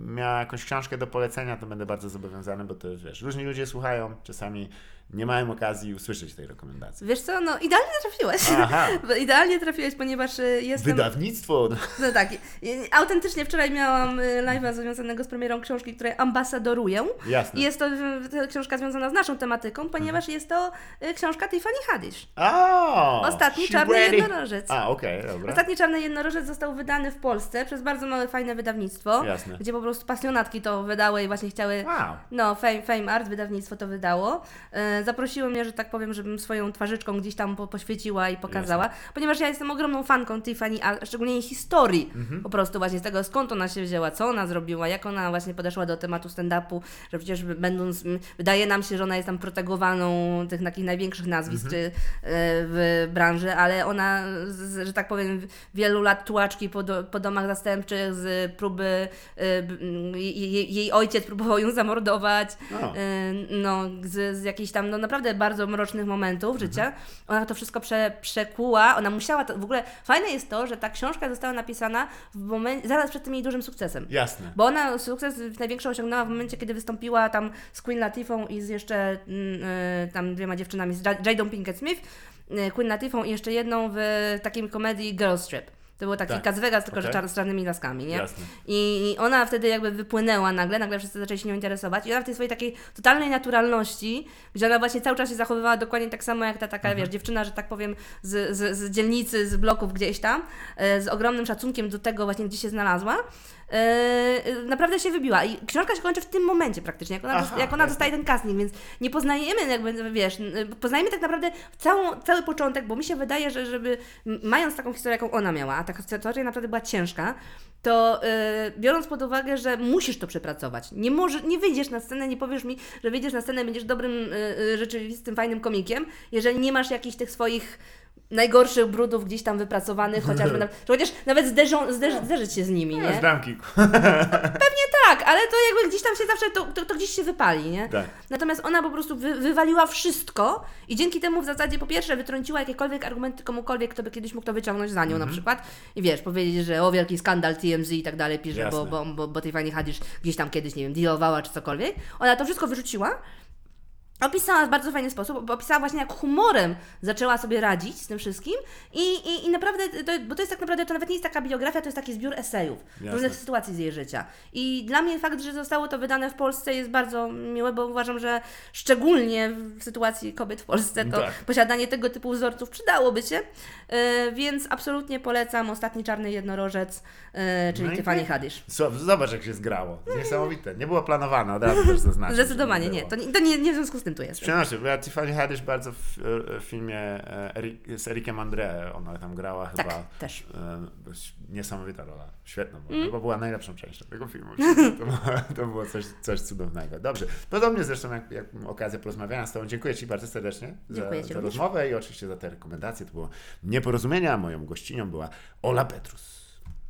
miała jakąś książkę do polecenia, to będę bardzo zobowiązany, bo to wiesz, różni ludzie słuchają, czasami nie mają okazji usłyszeć tej rekomendacji. Wiesz co, no idealnie trafiłeś. Aha. Idealnie trafiłeś, ponieważ jestem... Wydawnictwo. No tak, y, autentycznie wczoraj miałam y, live'a związanego z premierą książki, której ambasadoruję. Jasne. I jest to y, książka związana z naszą tematyką, ponieważ jest to y, książka Tiffany Haddish. A, Ostatni czarny ready. jednorożec. A, okej, dobra. Ostatni Czarny Jednorożec został wydany w Polsce przez bardzo małe, fajne wydawnictwo, Jasne. gdzie po prostu pasjonatki to wydały i właśnie chciały Wow. No, Fame, Fame Art, wydawnictwo to wydało. E, zaprosiło mnie, że tak powiem, żebym swoją twarzyczką gdzieś tam po, poświeciła i pokazała, ponieważ ja jestem ogromną fanką Tiffany, a szczególnie jej historii. Mhm. Po prostu właśnie z tego, skąd ona się wzięła, co ona zrobiła, jak ona właśnie podeszła do tematu stand-upu, że przecież będąc, wydaje nam się, że ona jest tam protagowaną tych takich największych nazwisk Mhm. e, w branży, ale ona, że tak powiem, wielu lat tułaczki po, do, po domach zastępczych z próby, e, jej, jej ojciec próbował ją zamordować, O. e, no, z, z jakichś tam no, naprawdę bardzo mrocznych momentów życia. Ona to wszystko prze, przekuła, ona musiała, to, w ogóle fajne jest to, że ta książka została napisana w momencie, zaraz przed tym jej dużym sukcesem. Jasne. Bo ona sukces największy osiągnęła w momencie, kiedy wystąpiła tam z Queen Latifą i z jeszcze mm, y, tam dwiema dziewczynami, z Ja- Jadą Pinkett Smith, y, Queen Latifą i jeszcze jedną w takiej komedii Girls Trip. To był taki Tak. Las Vegas, tylko że Okej. czar, z czarnymi laskami, nie? Jasne. I, ona wtedy jakby wypłynęła nagle, nagle wszyscy zaczęli się nią interesować i ona w tej swojej takiej totalnej naturalności, gdzie ona właśnie cały czas się zachowywała dokładnie tak samo jak ta taka, Mhm. wiesz, dziewczyna, że tak powiem, z, z, z dzielnicy, z bloków gdzieś tam, e, z ogromnym szacunkiem do tego właśnie, gdzie się znalazła, naprawdę się wybiła. I książka się kończy w tym momencie praktycznie, jak ona, Aha, jak ona dostaje ten casting, więc nie poznajemy jakby, wiesz, poznajemy tak naprawdę całą, cały początek, bo mi się wydaje, że żeby, mając taką historię, jaką ona miała, a ta historia naprawdę była ciężka, to e, biorąc pod uwagę, że musisz to przepracować, nie, może, nie wyjdziesz na scenę, nie powiesz mi, że wyjdziesz na scenę, będziesz dobrym, e, e, rzeczywistym, fajnym komikiem, jeżeli nie masz jakichś tych swoich najgorszych brudów gdzieś tam wypracowanych, chociażby, na, chociaż nawet zderzą, zderz, zderzyć się z nimi, nie? Znam kilku. Tak, ale to jakby gdzieś tam się zawsze, to, to, to gdzieś się wypali, nie? Tak. Natomiast ona po prostu wy, wywaliła wszystko i dzięki temu w zasadzie po pierwsze wytrąciła jakiekolwiek argumenty komukolwiek, kto by kiedyś mógł to wyciągnąć za nią Mhm. na przykład i wiesz, powiedzieć, że o wielki skandal TMZ i tak dalej pisze, bo, bo, bo, bo tej fajnie Haddish gdzieś tam kiedyś, nie wiem, dealowała czy cokolwiek. Ona to wszystko wyrzuciła Opisała w bardzo fajny sposób, bo opisała właśnie jak humorem zaczęła sobie radzić z tym wszystkim i, i, i naprawdę, to, bo to jest tak naprawdę, to nawet nie jest taka biografia, to jest taki zbiór esejów Jasne. różnych sytuacji z jej życia. I dla mnie fakt, że zostało to wydane w Polsce jest bardzo miłe, bo uważam, że szczególnie w sytuacji kobiet w Polsce to Tak. posiadanie tego typu wzorców przydałoby się, e, więc absolutnie polecam Ostatni Czarny Jednorożec, e, czyli No Tiffany. Haddish. Zobacz, jak się zgrało. Niesamowite. Nie było planowane, od razu też zaznaczę. Zdecydowanie nie, to, nie- to nie, nie w związku z tym tu jest. Przepraszam, bo ja Tiffany Haddish bardzo w, w filmie e, z Erikiem André, ona tam grała chyba. Tak, też. E, niesamowita rola, świetna była. Mm. Chyba była najlepszą częścią tego filmu. To, było- to było coś, coś cudownego. Dobrze, podobnie zresztą jak, jak okazja porozmawiania z Tobą. Dziękuję Ci bardzo serdecznie Dziękuję za, Ci za rozmowę i oczywiście za te rekomendacje. To było nieporozumienia. Moją gościnią była Ola Petrus.